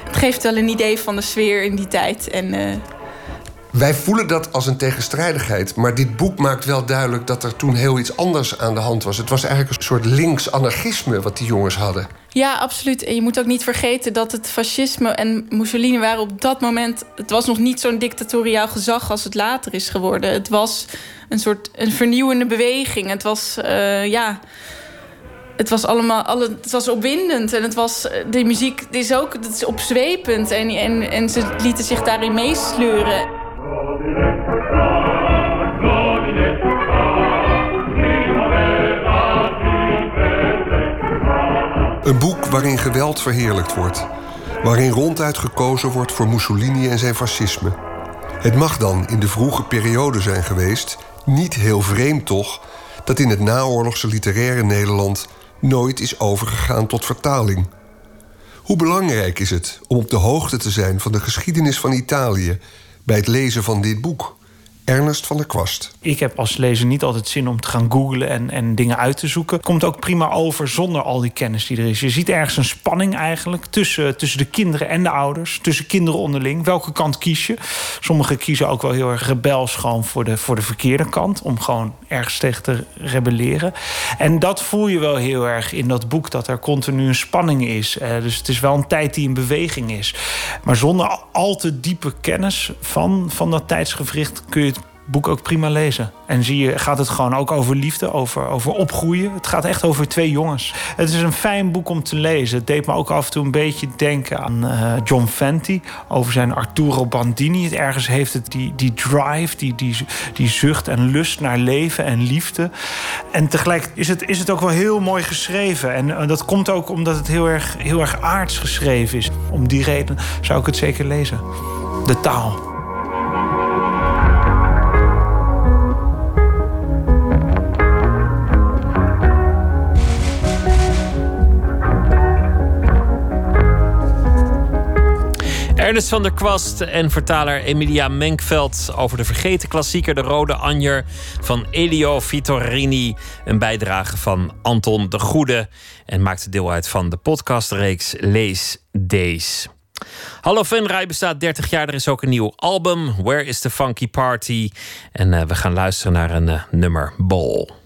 Het geeft wel een idee van de sfeer in die tijd. En uh, wij voelen dat als een tegenstrijdigheid. Maar dit boek maakt wel duidelijk dat er toen heel iets anders aan de hand was. Het was eigenlijk een soort links-anarchisme wat die jongens hadden. Ja, absoluut. En je moet ook niet vergeten dat het fascisme en Mussolini waren op dat moment. Het was nog niet zo'n dictatoriaal gezag als het later is geworden. Het was een soort een vernieuwende beweging. Het was, uh, ja. Het was allemaal, alle, het was opwindend en het was, de muziek is ook het is opzwepend en, en, en ze lieten zich daarin meesleuren. Een boek waarin geweld verheerlijkt wordt. Waarin ronduit gekozen wordt voor Mussolini en zijn fascisme. Het mag dan in de vroege periode zijn geweest, niet heel vreemd toch, dat in het naoorlogse literaire Nederland nooit is overgegaan tot vertaling. Hoe belangrijk is het om op de hoogte te zijn van de geschiedenis van Italië bij het lezen van dit boek? Ernest van der Kwast. Ik heb als lezer niet altijd zin om te gaan googlen en, en dingen uit te zoeken. Komt ook prima over zonder al die kennis die er is. Je ziet ergens een spanning eigenlijk tussen, tussen de kinderen en de ouders. Tussen kinderen onderling. Welke kant kies je? Sommigen kiezen ook wel heel erg rebels gewoon voor de, voor de verkeerde kant. Om gewoon ergens tegen te rebelleren. En dat voel je wel heel erg in dat boek. Dat er continu een spanning is. Eh, dus het is wel een tijd die in beweging is. Maar zonder al te diepe kennis van, van dat tijdsgevricht kun je het boek ook prima lezen. En zie je, gaat het gewoon ook over liefde, over, over opgroeien. Het gaat echt over twee jongens. Het is een fijn boek om te lezen. Het deed me ook af en toe een beetje denken aan uh, John Fenty. Over zijn Arturo Bandini. Het ergens heeft het die, die drive, die, die, die zucht en lust naar leven en liefde. En tegelijk is het, is het ook wel heel mooi geschreven. En uh, dat komt ook omdat het heel erg, heel erg aards geschreven is. Om die reden zou ik het zeker lezen. De taal. Ernest van der Kwast en vertaler Emilia Menkveld over de vergeten klassieker De Rode Anjer van Elio Vittorini. Een bijdrage van Anton de Goede en maakte deel uit van de podcastreeks Lees Days. Hallo Venray bestaat 30 jaar. Er is ook een nieuw album, Where is the Funky Party? En eh, we gaan luisteren naar een eh, nummer Ball.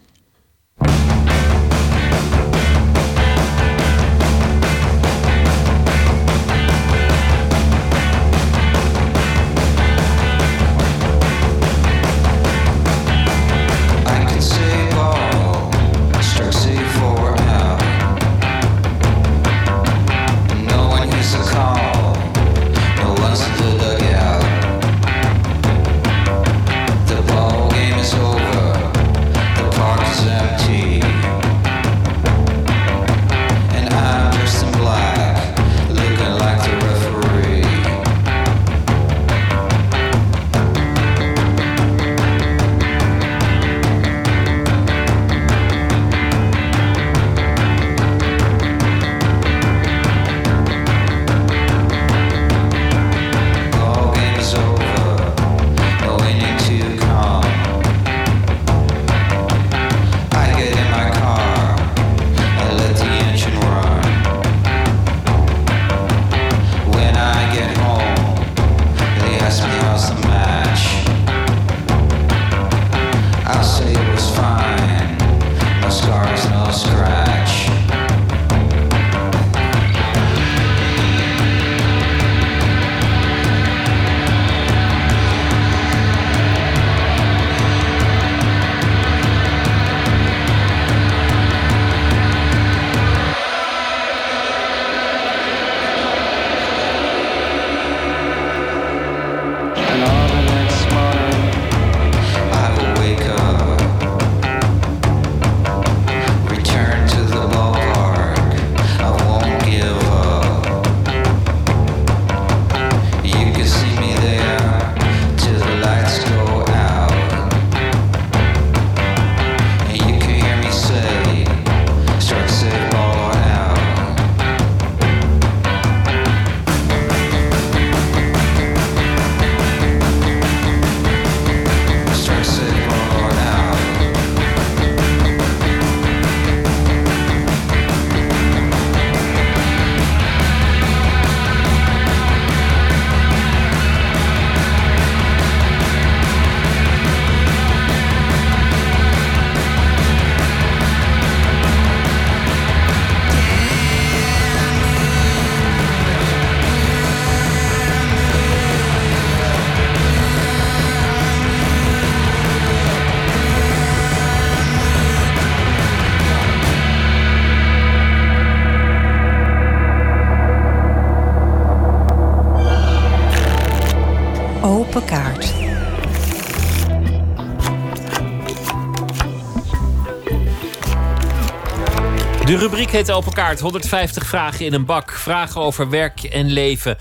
De rubriek heet Open Kaart. 150 vragen in een bak. Vragen over werk en leven.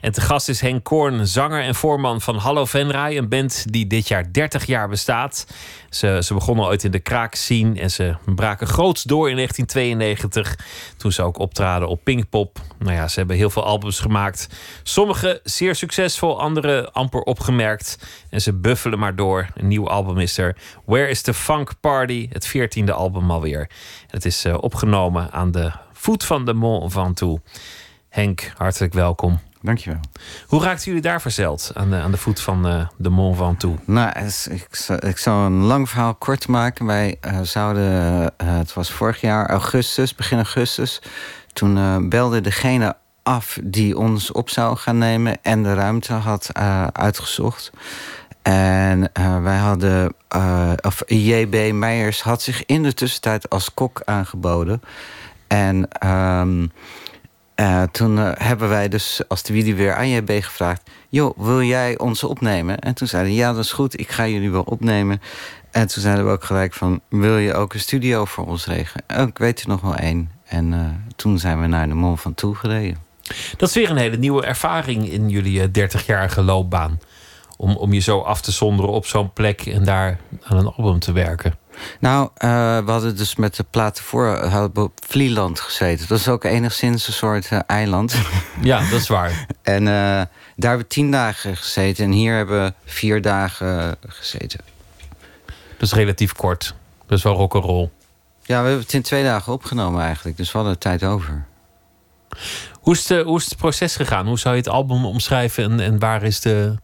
En te gast is Henk Koorn, zanger en voorman van Hallo Venray. Een band die dit jaar 30 jaar bestaat. Ze, ze begonnen ooit in de kraak scene en ze braken groots door in 1992. Toen ze ook optraden op Pinkpop. Nou ja, ze hebben heel veel albums gemaakt. Sommige zeer succesvol, andere amper opgemerkt. En ze buffelen maar door. Een nieuw album is er. Where is the Funk Party? Het veertiende album alweer. Het is eh, opgenomen aan de voet van de Mont Ventoux. Henk, hartelijk welkom. Dankjewel. Hoe raakten jullie daar verzeld aan de, aan de voet van eh, de Mont Ventoux? Nou, ik, ik zal een lang verhaal kort maken. Wij eh, zouden, het was vorig jaar augustus, begin augustus. Toen eh, belde degene af die ons op zou gaan nemen en de ruimte had eh, uitgezocht. En eh, wij hadden, of JB Meijers had zich in de tussentijd als kok aangeboden. En ehm, eh, toen hebben wij dus als de video weer aan JB gevraagd... joh, wil jij ons opnemen? En toen zeiden ja, dat is goed, ik ga jullie wel opnemen. En toen zeiden we ook gelijk van... wil je ook een studio voor ons regelen? Ik weet er nog wel één. En toen zijn we naar de Mont van Toe gereden. Dat is weer een hele nieuwe ervaring in jullie eh, 30-jarige loopbaan. Om, om je zo af te zonderen op zo'n plek en daar aan een album te werken. Nou, uh, we hadden dus met de platen voor hadden we op Vlieland gezeten. Dat is ook enigszins een soort uh, eiland. <laughs> Ja, dat is waar. <laughs> en uh, daar hebben we tien dagen gezeten. En hier hebben we vier dagen gezeten. Dat is relatief kort. Dat is wel rock'n'roll. Ja, we hebben het in twee dagen opgenomen eigenlijk. Dus we hadden tijd over. Hoe is, het, hoe is het proces gegaan? Hoe zou je het album omschrijven? En, en waar, is de,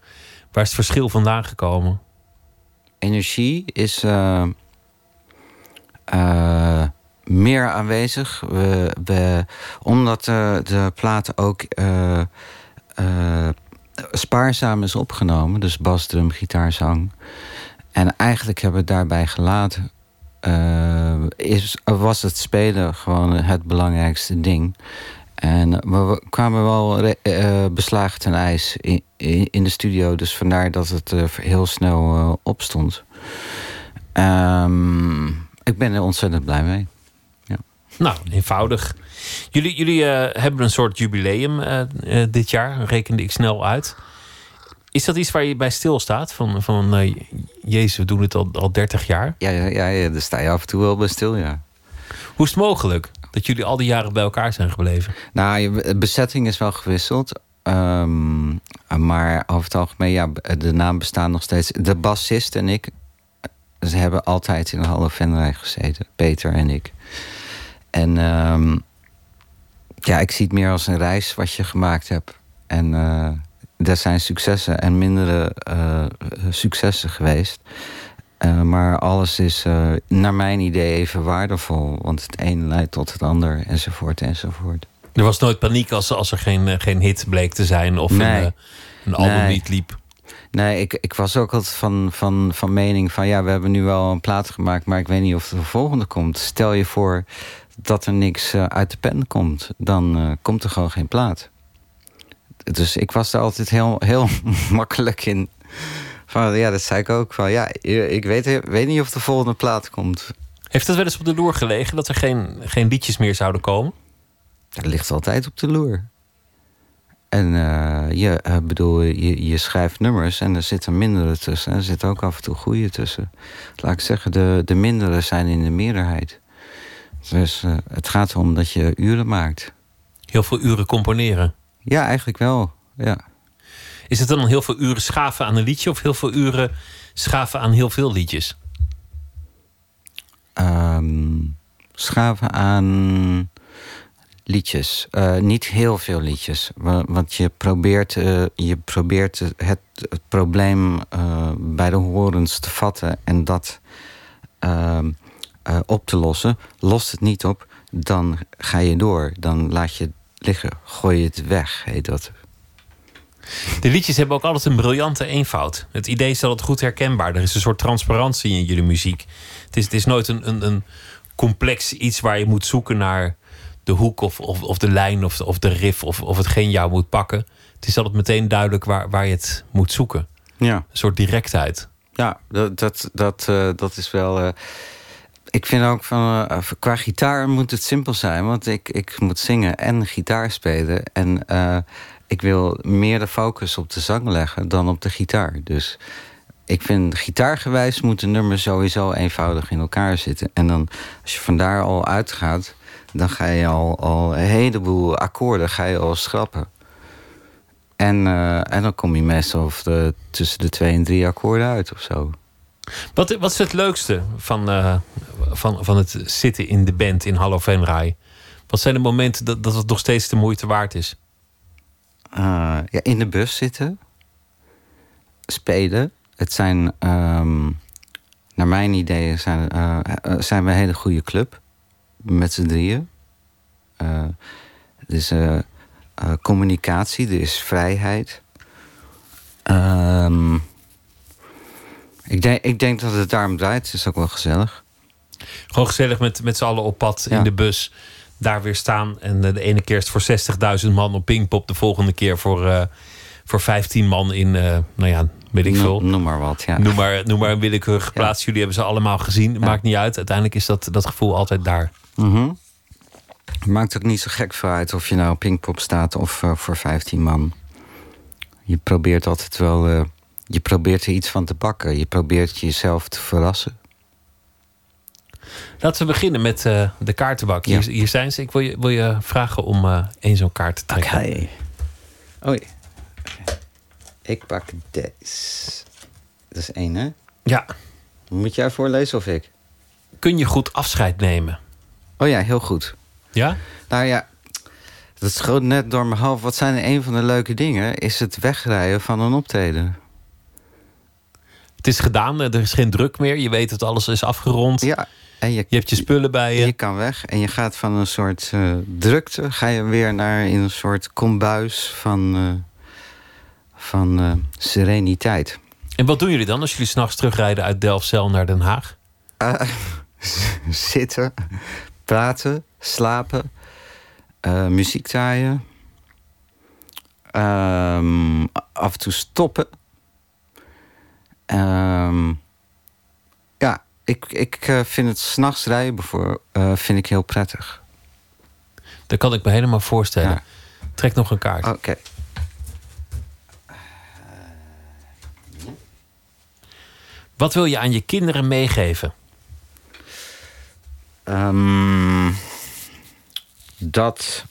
waar is het verschil vandaan gekomen? Energie is uh, uh, meer aanwezig. We, we, omdat de, de plaat ook spaarzaam is opgenomen. Dus bas, drum, gitaar, zang. En eigenlijk hebben we het daarbij gelaten. Is, was het spelen gewoon het belangrijkste ding. En we kwamen wel uh, beslagen ten ijs in, in, de studio. Dus vandaar dat het uh, heel snel uh, opstond. Um, ik ben er ontzettend blij mee. Ja. Nou, eenvoudig. Jullie, jullie hebben een soort jubileum dit jaar, rekende ik snel uit. Is dat iets waar je bij stilstaat? Van, van Jezus, we doen het al, al 30 jaar? Ja, ja, ja, ja, daar sta je af en toe wel bij stil, ja. Hoe is het mogelijk? dat jullie al die jaren bij elkaar zijn gebleven? Nou, de bezetting is wel gewisseld. Um, maar over het algemeen, ja, de naam bestaat nog steeds. De bassist en ik, ze hebben altijd in de Hallo Venray gezeten. Peter en ik. En um, ja, ik zie het meer als een reis wat je gemaakt hebt. En uh, er zijn successen en mindere uh, successen geweest. Uh, maar alles is uh, naar mijn idee even waardevol. Want het een leidt tot het ander, enzovoort, enzovoort. Er was nooit paniek als, als er geen, geen hit bleek te zijn of nee. een, een album nee. niet liep. Nee, ik, ik was ook altijd van, van, van mening van... ja, we hebben nu wel een plaat gemaakt... maar ik weet niet of er de volgende komt. Stel je voor dat er niks uit de pen komt... dan komt er gewoon geen plaat. Dus ik was er altijd heel, heel <laughs> makkelijk in... Van, ja, dat zei ik ook. Van, ja, ik weet, weet niet of de volgende plaat komt. Heeft het wel eens op de loer gelegen dat er geen, geen liedjes meer zouden komen? Dat ligt altijd op de loer. En uh, je, uh, bedoel, je, je schrijft nummers en er zitten mindere tussen. En er zitten ook af en toe goede tussen. Laat ik zeggen, de, de mindere zijn in de meerderheid. Dus uh, het gaat erom dat je uren maakt. Heel veel uren componeren? Ja, eigenlijk wel, ja. Is het dan heel veel uren schaven aan een liedje of heel veel uren schaven aan heel veel liedjes? Um, schaven aan liedjes. Uh, niet heel veel liedjes. Want je probeert, uh, je probeert het, het probleem uh, bij de horens te vatten en dat ehm, op te lossen. Lost het niet op, dan ga je door. Dan laat je het liggen. Gooi je het weg, heet dat. De liedjes hebben ook altijd een briljante eenvoud. Het idee is dat het goed herkenbaar. Er is een soort transparantie in jullie muziek. Het is, het is nooit een, een, een complex iets waar je moet zoeken naar de hoek of, of, of de lijn of, of de riff of, of hetgeen jou moet pakken. Het is altijd meteen duidelijk waar, waar je het moet zoeken. Ja. Een soort directheid. Ja, dat, dat, dat, uh, dat is wel. Uh, ik vind ook van. Uh, qua gitaar moet het simpel zijn. Want ik, ik moet zingen en gitaar spelen. En ik wil meer de focus op de zang leggen dan op de gitaar. Dus ik vind gitaargewijs moet een nummer sowieso eenvoudig in elkaar zitten. En dan als je vandaar al uitgaat, dan ga je al, al een heleboel akkoorden ga je al schrappen. En, uh, en dan kom je meestal de, tussen de twee en drie akkoorden uit of zo. Wat, wat is het leukste van, uh, van, van het zitten in de band in Hallo Venray? Wat zijn de momenten dat, dat het nog steeds de moeite waard is? Uh, ja, in de bus zitten. Spelen. Het zijn, um, naar mijn idee, zijn, uh, zijn we een hele goede club. Met z'n drieën. Er is communicatie, er is vrijheid. Um, ik, denk, ik denk dat het daarom draait. Het is ook wel gezellig. Gewoon gezellig met, met z'n allen op pad ja. in de bus daar weer staan. En de ene keer is het voor 60.000 man op Pinkpop. De volgende keer voor, uh, voor 15 man in, uh, nou ja, weet ik veel. Noem, noem maar wat, ja. Noem maar, noem maar een willekeurige plaats. Jullie hebben ze allemaal gezien. Ja. Maakt niet uit. Uiteindelijk is dat, dat gevoel altijd daar. Mm -hmm. Het maakt ook niet zo gek voor uit of je nou op Pinkpop staat of uh, voor 15 man. Je probeert altijd wel... je probeert er iets van te pakken. Je probeert jezelf te verrassen. Laten we beginnen met eh, de kaartenbak. Hier, hier zijn ze. Ik wil je, wil je vragen om eh één zo'n kaart te trekken. Oké. Oei. Ik pak deze. Dat is één, hè? Ja. Moet jij voorlezen of ik? Kun je goed afscheid nemen? Oh ja, heel goed. Ja? Nou ja, dat schoot net door mijn hoofd. Wat zijn een van de leuke dingen? Is het wegrijden van een optreden. Het is gedaan, er is geen druk meer. Je weet dat alles is afgerond. Ja. En je, je hebt je spullen bij je. Je kan weg en je gaat van een soort eh, drukte... ga je weer naar in een soort kombuis van, eh, van eh, sereniteit. En wat doen jullie dan als jullie s'nachts terugrijden uit Delfzijl naar Den Haag? <laughs> Zitten, praten, slapen, muziek draaien. Um, af en toe stoppen. Um, ja, ik, ik uh, vind het s'nachts rijden bijvoorbeeld vind ik heel prettig. Dat kan ik me helemaal voorstellen. Ja. Trek nog een kaart. Oké. Okay. Wat wil je aan je kinderen meegeven? Um, dat.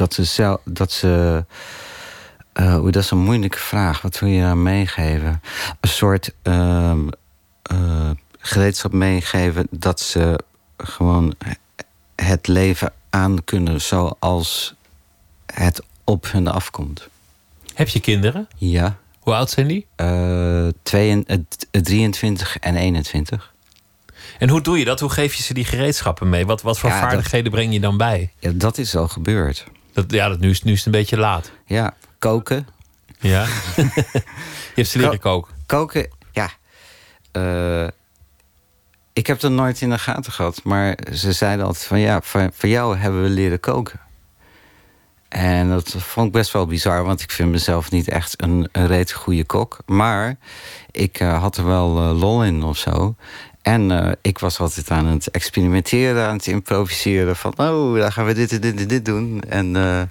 Dat ze zelf. Dat ze. Uh, dat is een moeilijke vraag. Wat wil je aan meegeven? Een soort uh, uh, gereedschap meegeven dat ze gewoon het leven aan kunnen zoals het op hun afkomt. Heb je kinderen? Ja. Hoe oud zijn die? Uh, 23 en 21. En hoe doe je dat? Hoe geef je ze die gereedschappen mee? Wat, wat voor ja, vaardigheden dat, breng je dan bij? Ja, dat is al gebeurd. Dat, ja, dat, nu, is, nu is het een beetje laat. Ja, koken. Ja. <laughs> je hebt ze leren Ko koken. Koken, ja. Uh, ik heb dat nooit in de gaten gehad. Maar ze zeiden altijd van ja, voor, voor jou hebben we leren koken. En dat vond ik best wel bizar, want ik vind mezelf niet echt een, een reet goede kok. Maar ik uh, had er wel uh, lol in of zo. En uh, ik was altijd aan het experimenteren, aan het improviseren. Van, oh, dan gaan we dit en dit en dit doen. En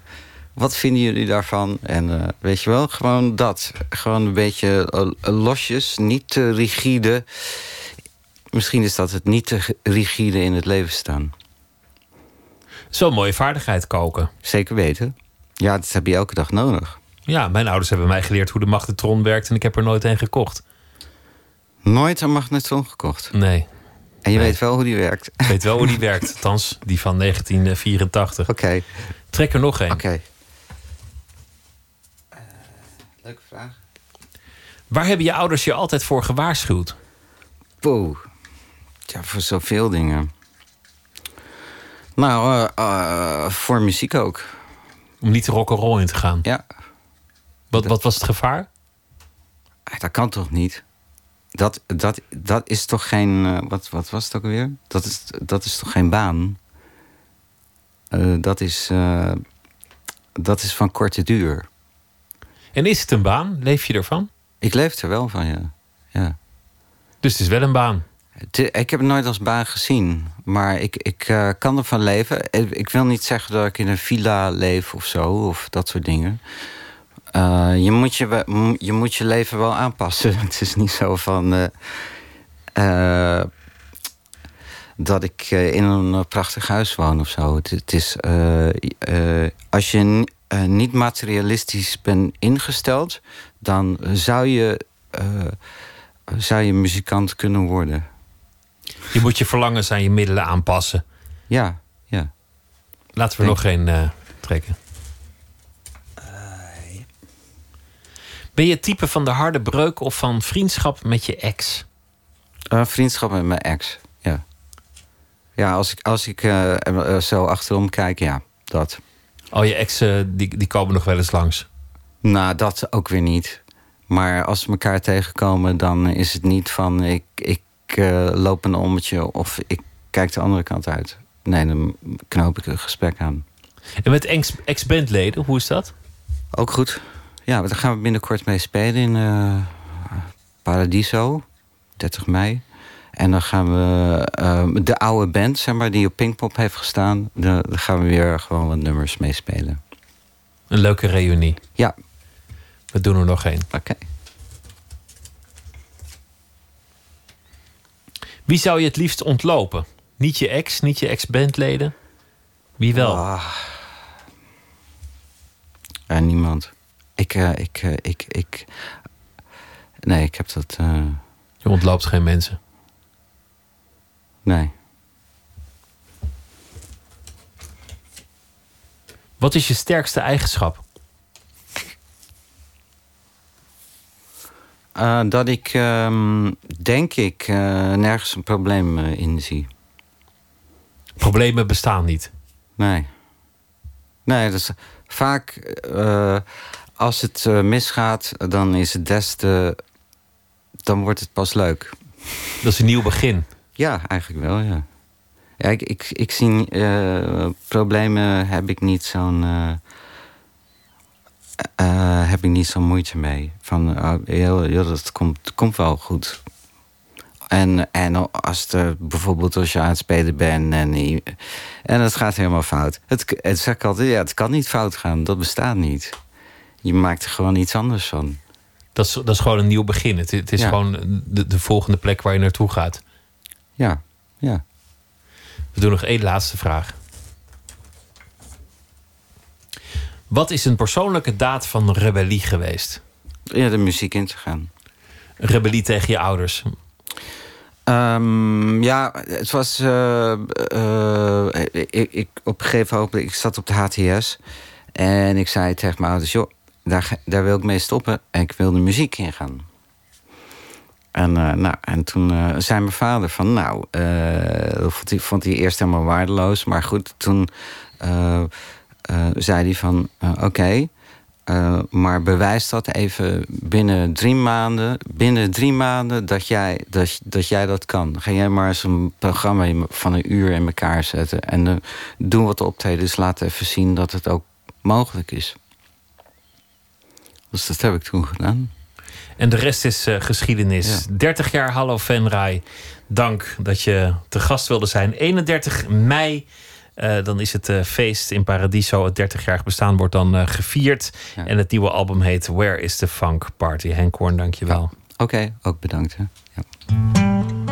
wat vinden jullie daarvan? En weet je wel, gewoon dat. Gewoon een beetje losjes, niet te rigide. Misschien is dat het niet te rigide in het leven staan. Zo'n mooie vaardigheid koken. Zeker weten. Ja, dat heb je elke dag nodig. Ja, mijn ouders hebben mij geleerd hoe de magnetron werkt en ik heb er nooit een gekocht. Nooit een magnetron gekocht? Nee. En je nee. weet wel hoe die werkt? Ik weet wel hoe die <laughs> werkt, althans die van 1984. Oké. Okay. Trek er nog een. Oké. Okay. Uh, leuke vraag. Waar hebben je ouders je altijd voor gewaarschuwd? Poeh. Ja, voor zoveel dingen. Nou, uh, uh, voor muziek ook. Om niet rock'n'roll in te gaan? Ja. Wat, wat was het gevaar? Dat kan toch niet? Dat, dat, dat is toch geen... Uh, wat, wat was het ook alweer? Dat is, dat is toch geen baan? dat, is, dat is van korte duur. En is het een baan? Leef je ervan? Ik leef er wel van, ja. ja. Dus het is wel een baan? Ik heb het nooit als baan gezien, maar ik, ik uh, kan ervan leven. Ik wil niet zeggen dat ik in een villa leef of zo, of dat soort dingen. Uh, je, moet je, je moet je leven wel aanpassen. <laughs> Het is niet zo van. Uh, dat ik in een prachtig huis woon of zo. Het, het is. als je niet materialistisch bent ingesteld, dan zou je. zou je muzikant kunnen worden. Je moet je verlangens aan je middelen aanpassen. Ja, ja. Laten we Denk. nog geen trekken. Uh, ja. Ben je het type van de harde breuk of van vriendschap met je ex? Uh, vriendschap met mijn ex, ja. Ja, als ik, als ik zo achterom kijk, ja, dat. Oh, je exen die, die komen nog wel eens langs? Nou, dat ook weer niet. Maar als we elkaar tegenkomen, dan is het niet van... ik, ik ik uh, loop een ommetje of ik kijk de andere kant uit. Nee, dan knoop ik een gesprek aan. En met ex-bandleden, hoe is dat? Ook goed. Ja, daar gaan we binnenkort mee spelen in eh, Paradiso, 30 mei. En dan gaan we ehm, de oude band, zeg maar, die op Pinkpop heeft gestaan... daar gaan we weer gewoon wat nummers mee spelen. Een leuke reunie. Ja. We doen er nog één. Oké. Wie zou je het liefst ontlopen? Niet je ex, niet je ex-bandleden? Wie wel? Ah. Niemand. Ik, eh, ik, eh, ik, ik. Nee, ik heb dat. eh, Je ontloopt geen mensen. nee. Wat is je sterkste eigenschap? Dat ik, ehm, denk ik, nergens een probleem in zie. Problemen bestaan niet. Nee. Nee, dat is vaak als het eh, misgaat, dan is het des te. dan wordt het pas leuk. Dat is een nieuw begin. Ja, eigenlijk wel, ja. ja ik, ik, ik zie eh, problemen heb ik niet zo'n. eh, heb ik niet zo'n moeite mee. Van, oh, heel, heel, dat komt, komt wel goed. En, en als eh, bijvoorbeeld als je aan het spelen bent en, en het gaat helemaal fout. Het, het zeg ik altijd, ja, het kan niet fout gaan. Dat bestaat niet. Je maakt er gewoon iets anders van. Dat is, dat is gewoon een nieuw begin. Het, het is Ja. gewoon de, de volgende plek waar je naartoe gaat. Ja, ja. We doen nog één laatste vraag. Wat is een persoonlijke daad van rebellie geweest? Ja, de muziek in te gaan. Rebellie tegen je ouders. Ehm, ja, het was. eh, eh, ik, ik, op een gegeven moment, ik zat op de HTS. En ik zei tegen mijn ouders: joh, daar, daar wil ik mee stoppen. En ik wil de muziek in gaan. En, eh, nou, en toen eh, zei mijn vader van, nou, eh, dat vond, hij, eerst helemaal waardeloos. Maar goed, toen zei hij van, oké, maar bewijs dat even binnen drie maanden, binnen drie maanden dat jij dat, dat, jij dat kan. Ga jij maar eens een programma van een uur in elkaar zetten en doen wat optredens, laat even zien dat het ook mogelijk is. Dus dat heb ik toen gedaan. En de rest is eh, geschiedenis. 30 jaar Hallo Venray. Dank dat je te gast wilde zijn. 31 mei. eh, dan is het eh, feest in Paradiso. Het 30-jarig bestaan wordt dan gevierd. En het nieuwe album heet Where is the Funk Party? Henk Hoorn, dank je wel. Oké, ook bedankt. Hè. Ja.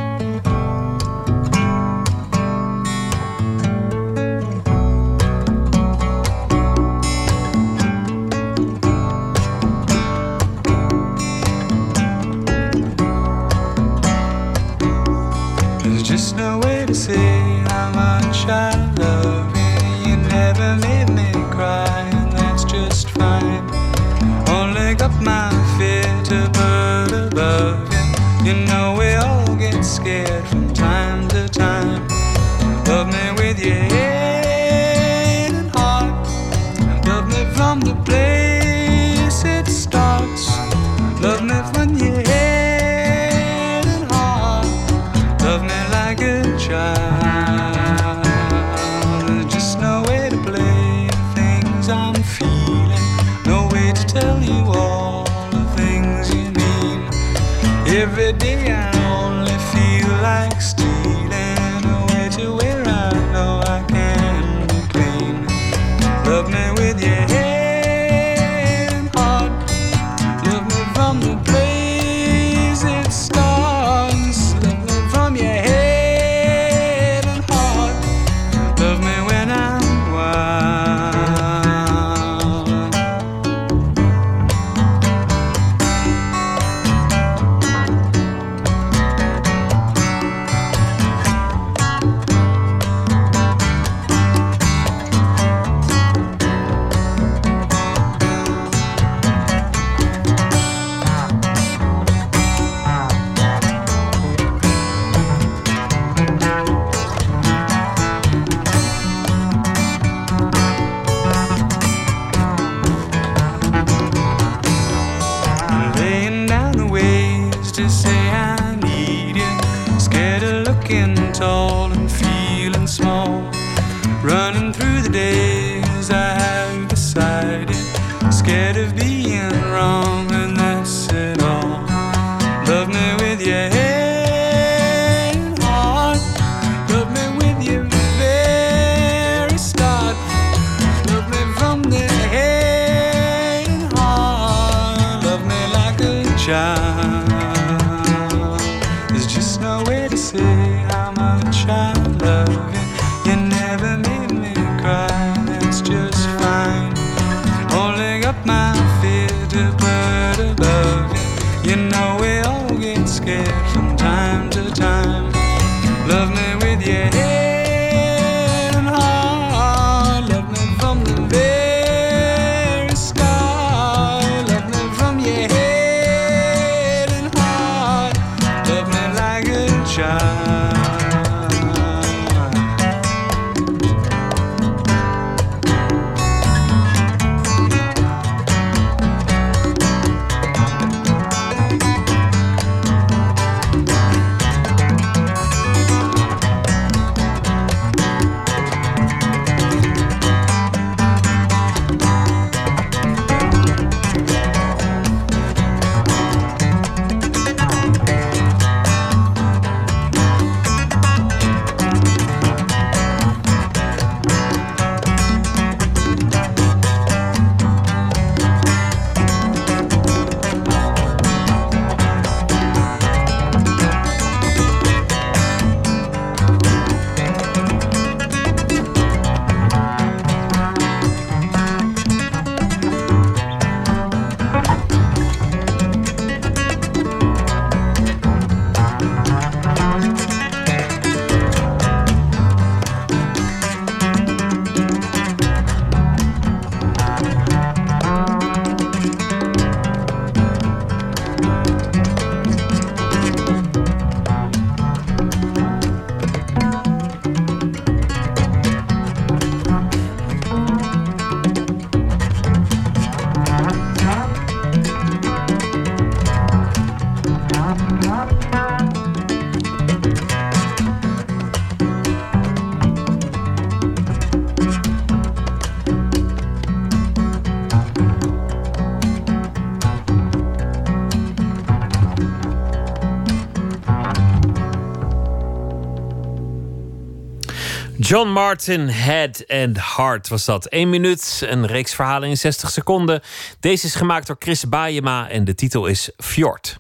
John Martin, Head and Heart was dat. 1 minuut, een reeks verhalen in 60 seconden. Deze is gemaakt door Chris Baayema en de titel is Fjord.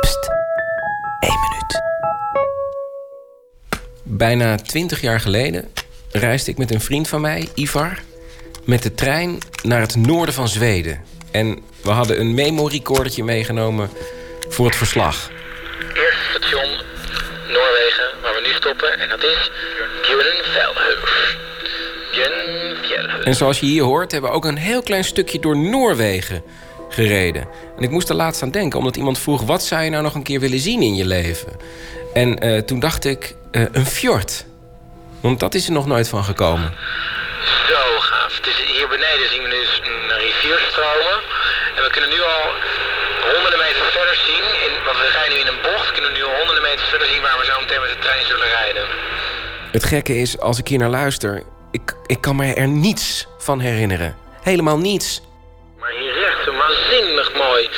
Pst, 1 minuut. Bijna 20 jaar geleden reisde ik met een vriend van mij, Ivar, met de trein naar het noorden van Zweden. En we hadden een memorecordertje meegenomen voor het verslag. Eerste station Noorwegen, waar we nu stoppen. En dat is En zoals je hier hoort, hebben we ook een heel klein stukje door Noorwegen gereden. En ik moest er laatst aan denken, omdat iemand vroeg... wat zou je nou nog een keer willen zien in je leven? En eh, toen dacht ik, eh, een fjord. Want dat is er nog nooit van gekomen. Zo gaaf. Dus hier beneden zien we dus een rivier stromen. En we kunnen nu al honderden meters verder zien. In, want we rijden nu in een bocht. Kunnen we nu al honderden meters verder zien waar we zo meteen met de trein zullen rijden. Het gekke is, als ik hier naar luister... ik, ik kan me er niets van herinneren. Helemaal niets. Maar hier is echt een waanzinnig mooi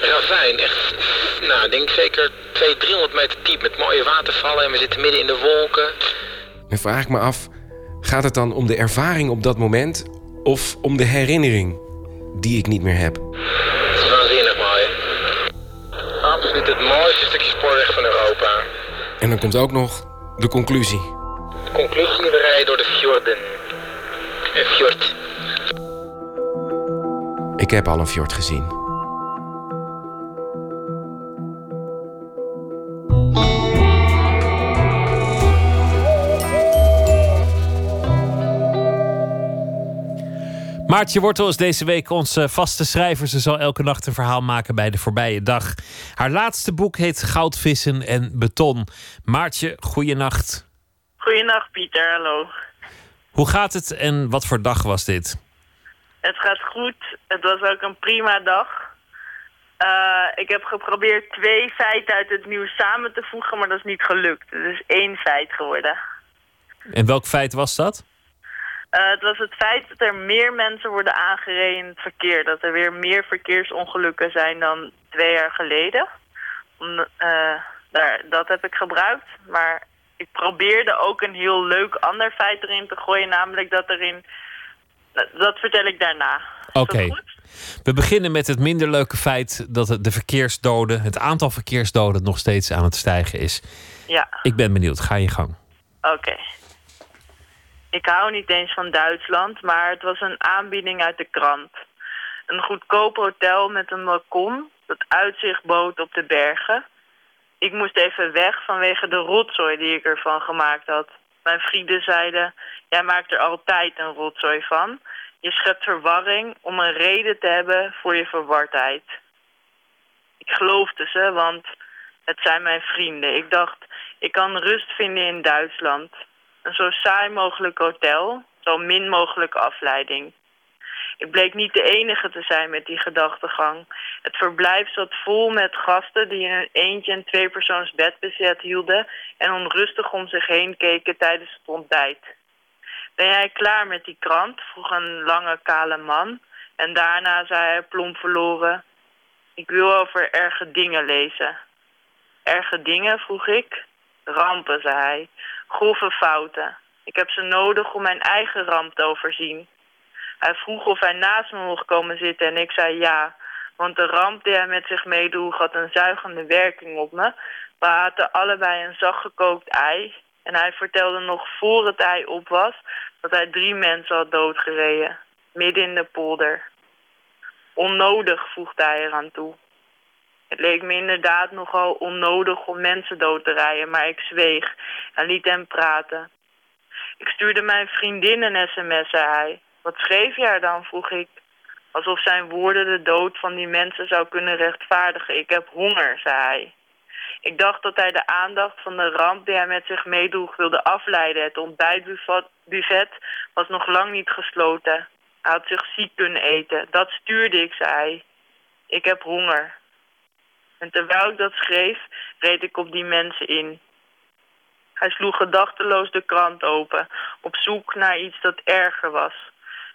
ravijn. Echt, nou, ik denk zeker 200, 300 meter diep met mooie watervallen. En we zitten midden in de wolken. En vraag ik me af, gaat het dan om de ervaring op dat moment... of om de herinnering die ik niet meer heb? Het is waanzinnig mooi. Absoluut het mooiste stukje spoorweg van Europa. En dan komt ook nog de conclusie. Conclusie, we rijden door de fjorden. Een fjord. Ik heb al een fjord gezien. Maartje Wortel is deze week onze vaste schrijver. Ze zal elke nacht een verhaal maken bij de voorbije dag. Haar laatste boek heet Goudvissen en Beton. Maartje, goeienacht. Goeienacht Pieter, hallo. Hoe gaat het en wat voor dag was dit? Het gaat goed. Het was ook een prima dag. Eh, ik heb geprobeerd twee feiten uit het nieuws samen te voegen, maar dat is niet gelukt. Het is één feit geworden. En welk feit was dat? Eh, het was het feit dat er meer mensen worden aangereden in het verkeer. Dat er weer meer verkeersongelukken zijn dan twee jaar geleden. Om, eh, daar, dat heb ik gebruikt. Maar ik probeerde ook een heel leuk ander feit erin te gooien. Namelijk dat erin... Dat vertel ik daarna. Oké. We beginnen met het minder leuke feit dat het de verkeersdoden, het aantal verkeersdoden nog steeds aan het stijgen is. Ja, Ik ben benieuwd. Ga je gang. oké. Ik hou niet eens van Duitsland, maar het was een aanbieding uit de krant. Een goedkoop hotel met een balkon dat uitzicht bood op de bergen. Ik moest even weg vanwege de rotzooi die ik ervan gemaakt had. Mijn vrienden zeiden, jij maakt er altijd een rotzooi van. Je schept verwarring om een reden te hebben voor je verwardheid. Ik geloofde ze, want het zijn mijn vrienden. Ik dacht, ik kan rust vinden in Duitsland. Een zo saai mogelijk hotel, zo min mogelijk afleiding. Ik bleek niet de enige te zijn met die gedachtegang. Het verblijf zat vol met gasten die in een eentje en tweepersoons bedbezet hielden en onrustig om zich heen keken tijdens het ontbijt. Ben jij klaar met die krant? vroeg een lange kale man. En daarna zei hij plomp verloren. Ik wil over erge dingen lezen. Erge dingen, vroeg ik. Rampen, zei hij. Grove fouten. Ik heb ze nodig om mijn eigen ramp te overzien. Hij vroeg of hij naast me mocht komen zitten en ik zei ja. Want de ramp die hij met zich meedroeg had een zuigende werking op me. We aten allebei een zacht gekookt ei. En hij vertelde nog voor het ei op was dat hij drie mensen had doodgereden. Midden in de polder. Onnodig, voegde hij eraan toe. Het leek me inderdaad nogal onnodig om mensen dood te rijden, maar ik zweeg en liet hem praten. Ik stuurde mijn vriendin een sms, zei hij. Wat schreef je haar dan, vroeg ik. Alsof zijn woorden de dood van die mensen zou kunnen rechtvaardigen. Ik heb honger, zei hij. Ik dacht dat hij de aandacht van de ramp die hij met zich meedroeg wilde afleiden. Het ontbijtbuffet was nog lang niet gesloten. Hij had zich ziek kunnen eten. Dat stuurde ik, zei hij. Ik heb honger. En terwijl ik dat schreef, reed ik op die mensen in. Hij sloeg gedachteloos de krant open, op zoek naar iets dat erger was.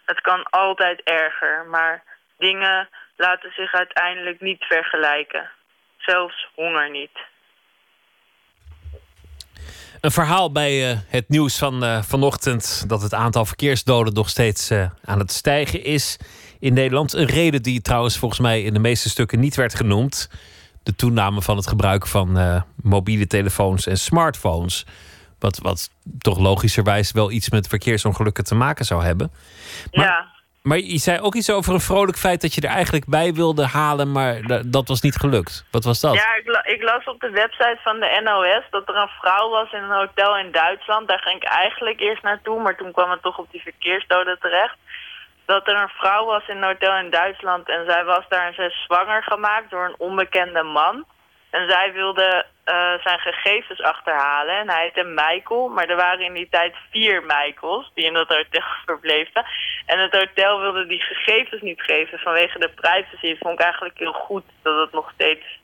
Het kan altijd erger, maar dingen laten zich uiteindelijk niet vergelijken. Zelfs honger niet. Een verhaal bij eh, het nieuws van eh, vanochtend dat het aantal verkeersdoden nog steeds eh, aan het stijgen is in Nederland. Een reden die trouwens volgens mij in de meeste stukken niet werd genoemd. De toename van het gebruik van mobiele telefoons en smartphones. Wat, wat toch logischerwijs wel iets met verkeersongelukken te maken zou hebben. Maar, ja. maar je zei ook iets over een vrolijk feit dat je er eigenlijk bij wilde halen, maar da- dat was niet gelukt. Wat was dat? Ja, ik, la- ik las op de website van de NOS dat er een vrouw was in een hotel in Duitsland. Daar ging ik eigenlijk eerst naartoe, maar toen kwam het toch op die verkeersdoden terecht. Dat er een vrouw was in een hotel in Duitsland en zij was daar en zij is zwanger gemaakt door een onbekende man. En zij wilde eh, zijn gegevens achterhalen. En hij heette Michael, maar er waren in die tijd vier Michaels die in dat hotel <laughs> verbleven. En het hotel wilde die gegevens niet geven vanwege de privacy. Vond ik eigenlijk heel goed dat het nog steeds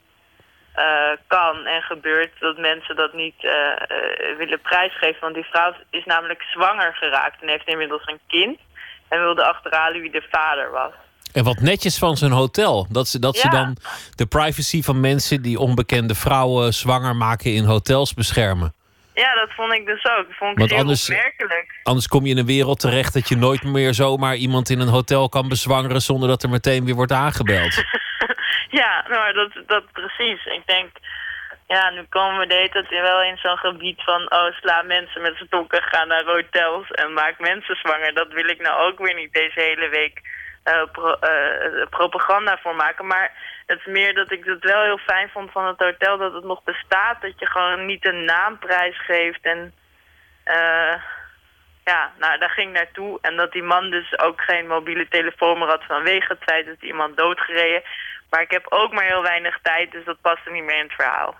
eh, kan en gebeurt. Dat mensen dat niet eh, willen prijsgeven. Want die vrouw is namelijk zwanger geraakt en heeft inmiddels een kind. En wilde achterhalen wie de vader was. En wat netjes van zo'n hotel. Dat, ze, dat ze dan de privacy van mensen die onbekende vrouwen zwanger maken in hotels beschermen. Ja, dat vond ik dus ook. Dat vond ik Want heel anders- opmerkelijk. Anders kom je in een wereld terecht dat je nooit meer zomaar iemand in een hotel kan bezwangeren zonder dat er meteen weer wordt aangebeld. <laughs> Ja, maar dat, dat precies. Ik denk, ja, nu komen we de hele tijd wel in zo'n gebied van... oh, sla mensen met stokken, ga naar hotels en maak mensen zwanger. Dat wil ik nou ook weer niet deze hele week pro- eh, propaganda voor maken. Maar het is meer dat ik het wel heel fijn vond van het hotel... dat het nog bestaat, dat je gewoon niet een naamprijs geeft en... eh ja, nou, daar ging naartoe. En dat die man dus ook geen mobiele telefoon meer had vanwege het feit dat iemand doodgereden. Maar ik heb ook maar heel weinig tijd, dus dat paste niet meer in het verhaal.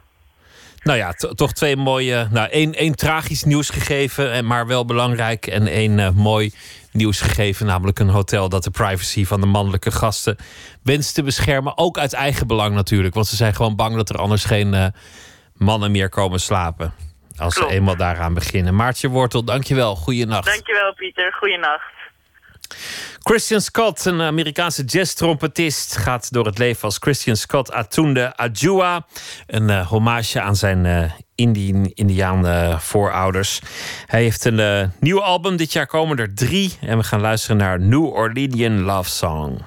Nou ja, to- toch twee mooie. Nou, één, één tragisch nieuws gegeven, en maar wel belangrijk. En één eh, mooi nieuws gegeven, namelijk een hotel dat de privacy van de mannelijke gasten wenst te beschermen. Ook uit eigen belang natuurlijk, want ze zijn gewoon bang dat er anders geen eh, mannen meer komen slapen. Als Klopt. ze eenmaal daaraan beginnen. Maartje Wortel, dankjewel. Goeienacht. Dankjewel Pieter, goeienacht. Christian Scott, een Amerikaanse jazz-trompetist, gaat door het leven als Christian Scott Atunde Adjua. Een eh, hommage aan zijn eh Indian, Indiaan eh, voorouders. Hij heeft een eh, nieuw album, dit jaar komen er drie. En we gaan luisteren naar New Orleanian Love Song.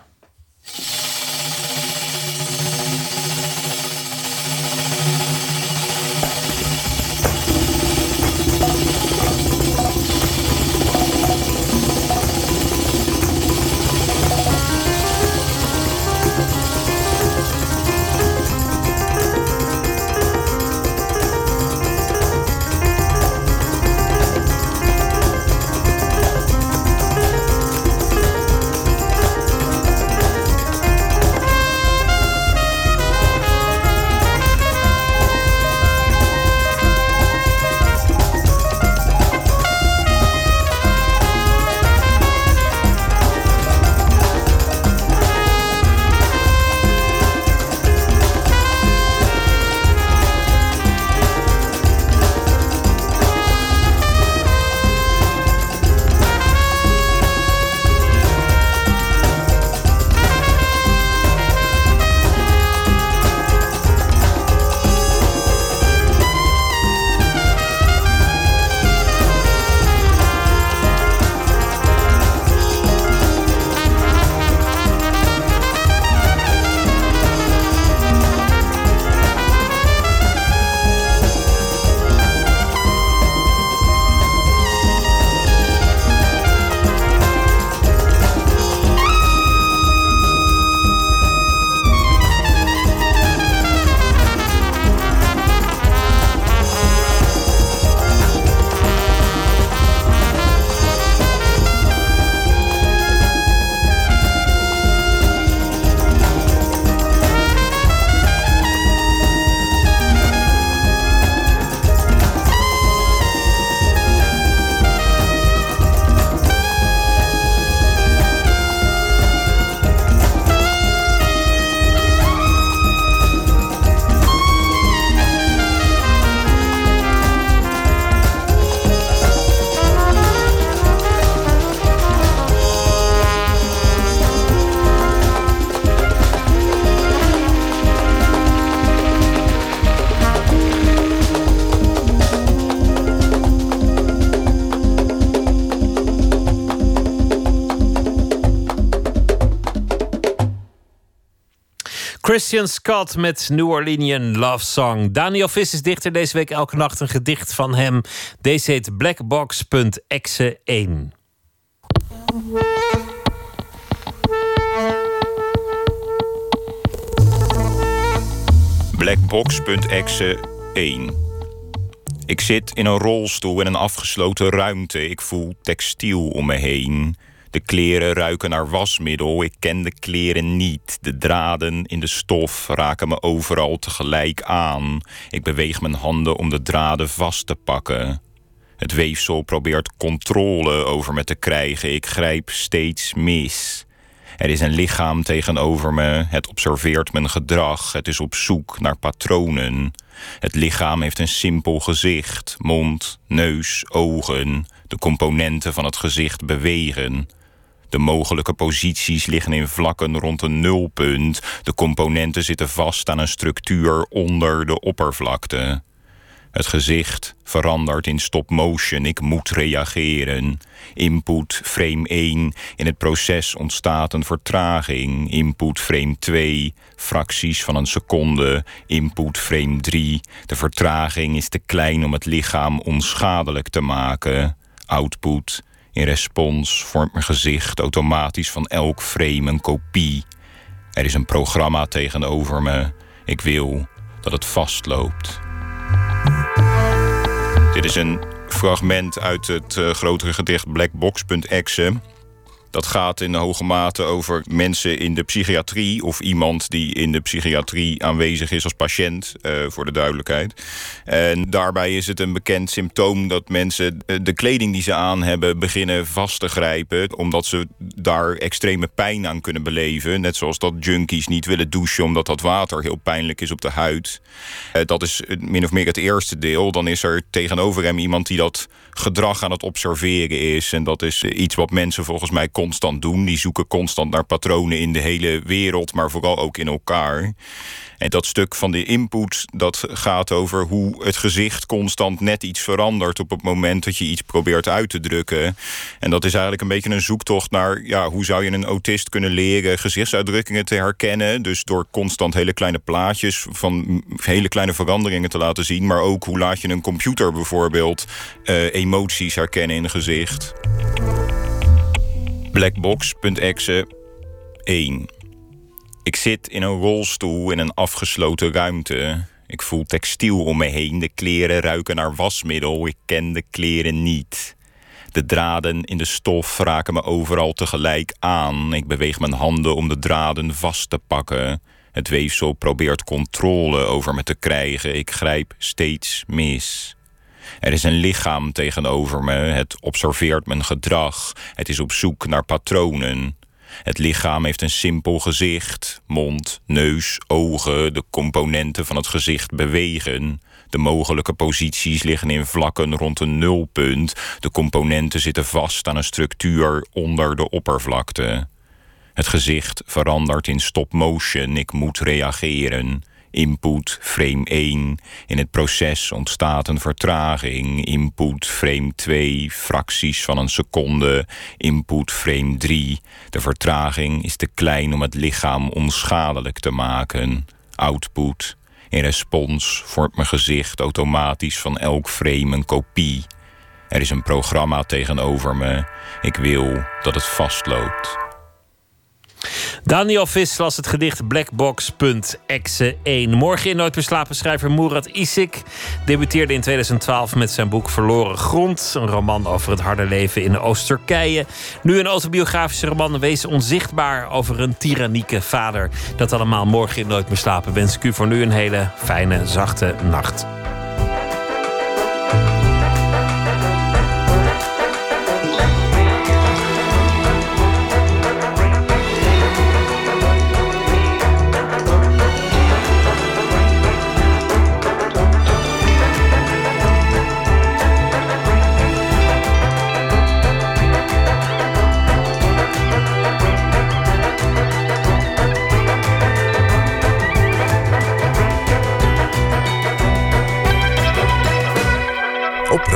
Christian Scott met New Orleanian Love Song. Daniel Vis is dichter deze week elke nacht een gedicht van hem. Deze heet Blackbox.exe 1. Blackbox.exe 1. Ik zit in een rolstoel in een afgesloten ruimte. Ik voel textiel om me heen. De kleren ruiken naar wasmiddel. Ik ken de kleren niet. De draden in de stof raken me overal tegelijk aan. Ik beweeg mijn handen om de draden vast te pakken. Het weefsel probeert controle over me te krijgen. Ik grijp steeds mis. Er is een lichaam tegenover me. Het observeert mijn gedrag. Het is op zoek naar patronen. Het lichaam heeft een simpel gezicht. Mond, neus, ogen. De componenten van het gezicht bewegen. De mogelijke posities liggen in vlakken rond een nulpunt. De componenten zitten vast aan een structuur onder de oppervlakte. Het gezicht verandert in stop motion. Ik moet reageren. Input frame 1. In het proces ontstaat een vertraging. Input frame 2. Fracties van een seconde. Input frame 3. De vertraging is te klein om het lichaam onschadelijk te maken. Output. In respons vormt mijn gezicht automatisch van elk frame een kopie. Er is een programma tegenover me. Ik wil dat het vastloopt. Dit is een fragment uit het uh, grotere gedicht Blackbox.exe. Dat gaat in hoge mate over mensen in de psychiatrie of iemand die in de psychiatrie aanwezig is als patiënt, uh, voor de duidelijkheid. En daarbij is het een bekend symptoom dat mensen de kleding die ze aan hebben beginnen vast te grijpen, omdat ze daar extreme pijn aan kunnen beleven. Net zoals dat junkies niet willen douchen omdat dat water heel pijnlijk is op de huid. Uh, dat is min of meer het eerste deel. Dan is er tegenover hem iemand die dat gedrag aan het observeren is. En dat is iets wat mensen volgens mij doen. Die zoeken constant naar patronen in de hele wereld, maar vooral ook in elkaar. En dat stuk van de input, dat gaat over hoe het gezicht constant net iets verandert op het moment dat je iets probeert uit te drukken. En dat is eigenlijk een beetje een zoektocht naar ja, hoe zou je een autist kunnen leren gezichtsuitdrukkingen te herkennen. Dus door constant hele kleine plaatjes van hele kleine veranderingen te laten zien. Maar ook hoe laat je een computer bijvoorbeeld uh, emoties herkennen in gezicht. Blackbox.exe 1. Ik zit in een rolstoel in een afgesloten ruimte. Ik voel textiel om me heen. De kleren ruiken naar wasmiddel. Ik ken de kleren niet. De draden in de stof raken me overal tegelijk aan. Ik beweeg mijn handen om de draden vast te pakken. Het weefsel probeert controle over me te krijgen. Ik grijp steeds mis. Er is een lichaam tegenover me. Het observeert mijn gedrag. Het is op zoek naar patronen. Het lichaam heeft een simpel gezicht. Mond, neus, ogen, de componenten van het gezicht bewegen. De mogelijke posities liggen in vlakken rond een nulpunt. De componenten zitten vast aan een structuur onder de oppervlakte. Het gezicht verandert in stop motion. Ik moet reageren. Input frame 1. In het proces ontstaat een vertraging. Input frame 2, fracties van een seconde. Input frame 3. De vertraging is te klein om het lichaam onschadelijk te maken. Output. In respons vormt mijn gezicht automatisch van elk frame een kopie. Er is een programma tegenover me. Ik wil dat het vastloopt. Daniel Vis las het gedicht Blackbox.exe 1. Morgen in Nooit slapen schrijver Murat Isik debuteerde in 2012 met zijn boek Verloren Grond. Een roman over het harde leven in Oost-Turkije. Nu een autobiografische roman Wees onzichtbaar over een tyrannieke vader. Dat allemaal morgen in Nooit meer slapen. Wens ik u voor nu een hele fijne, zachte nacht.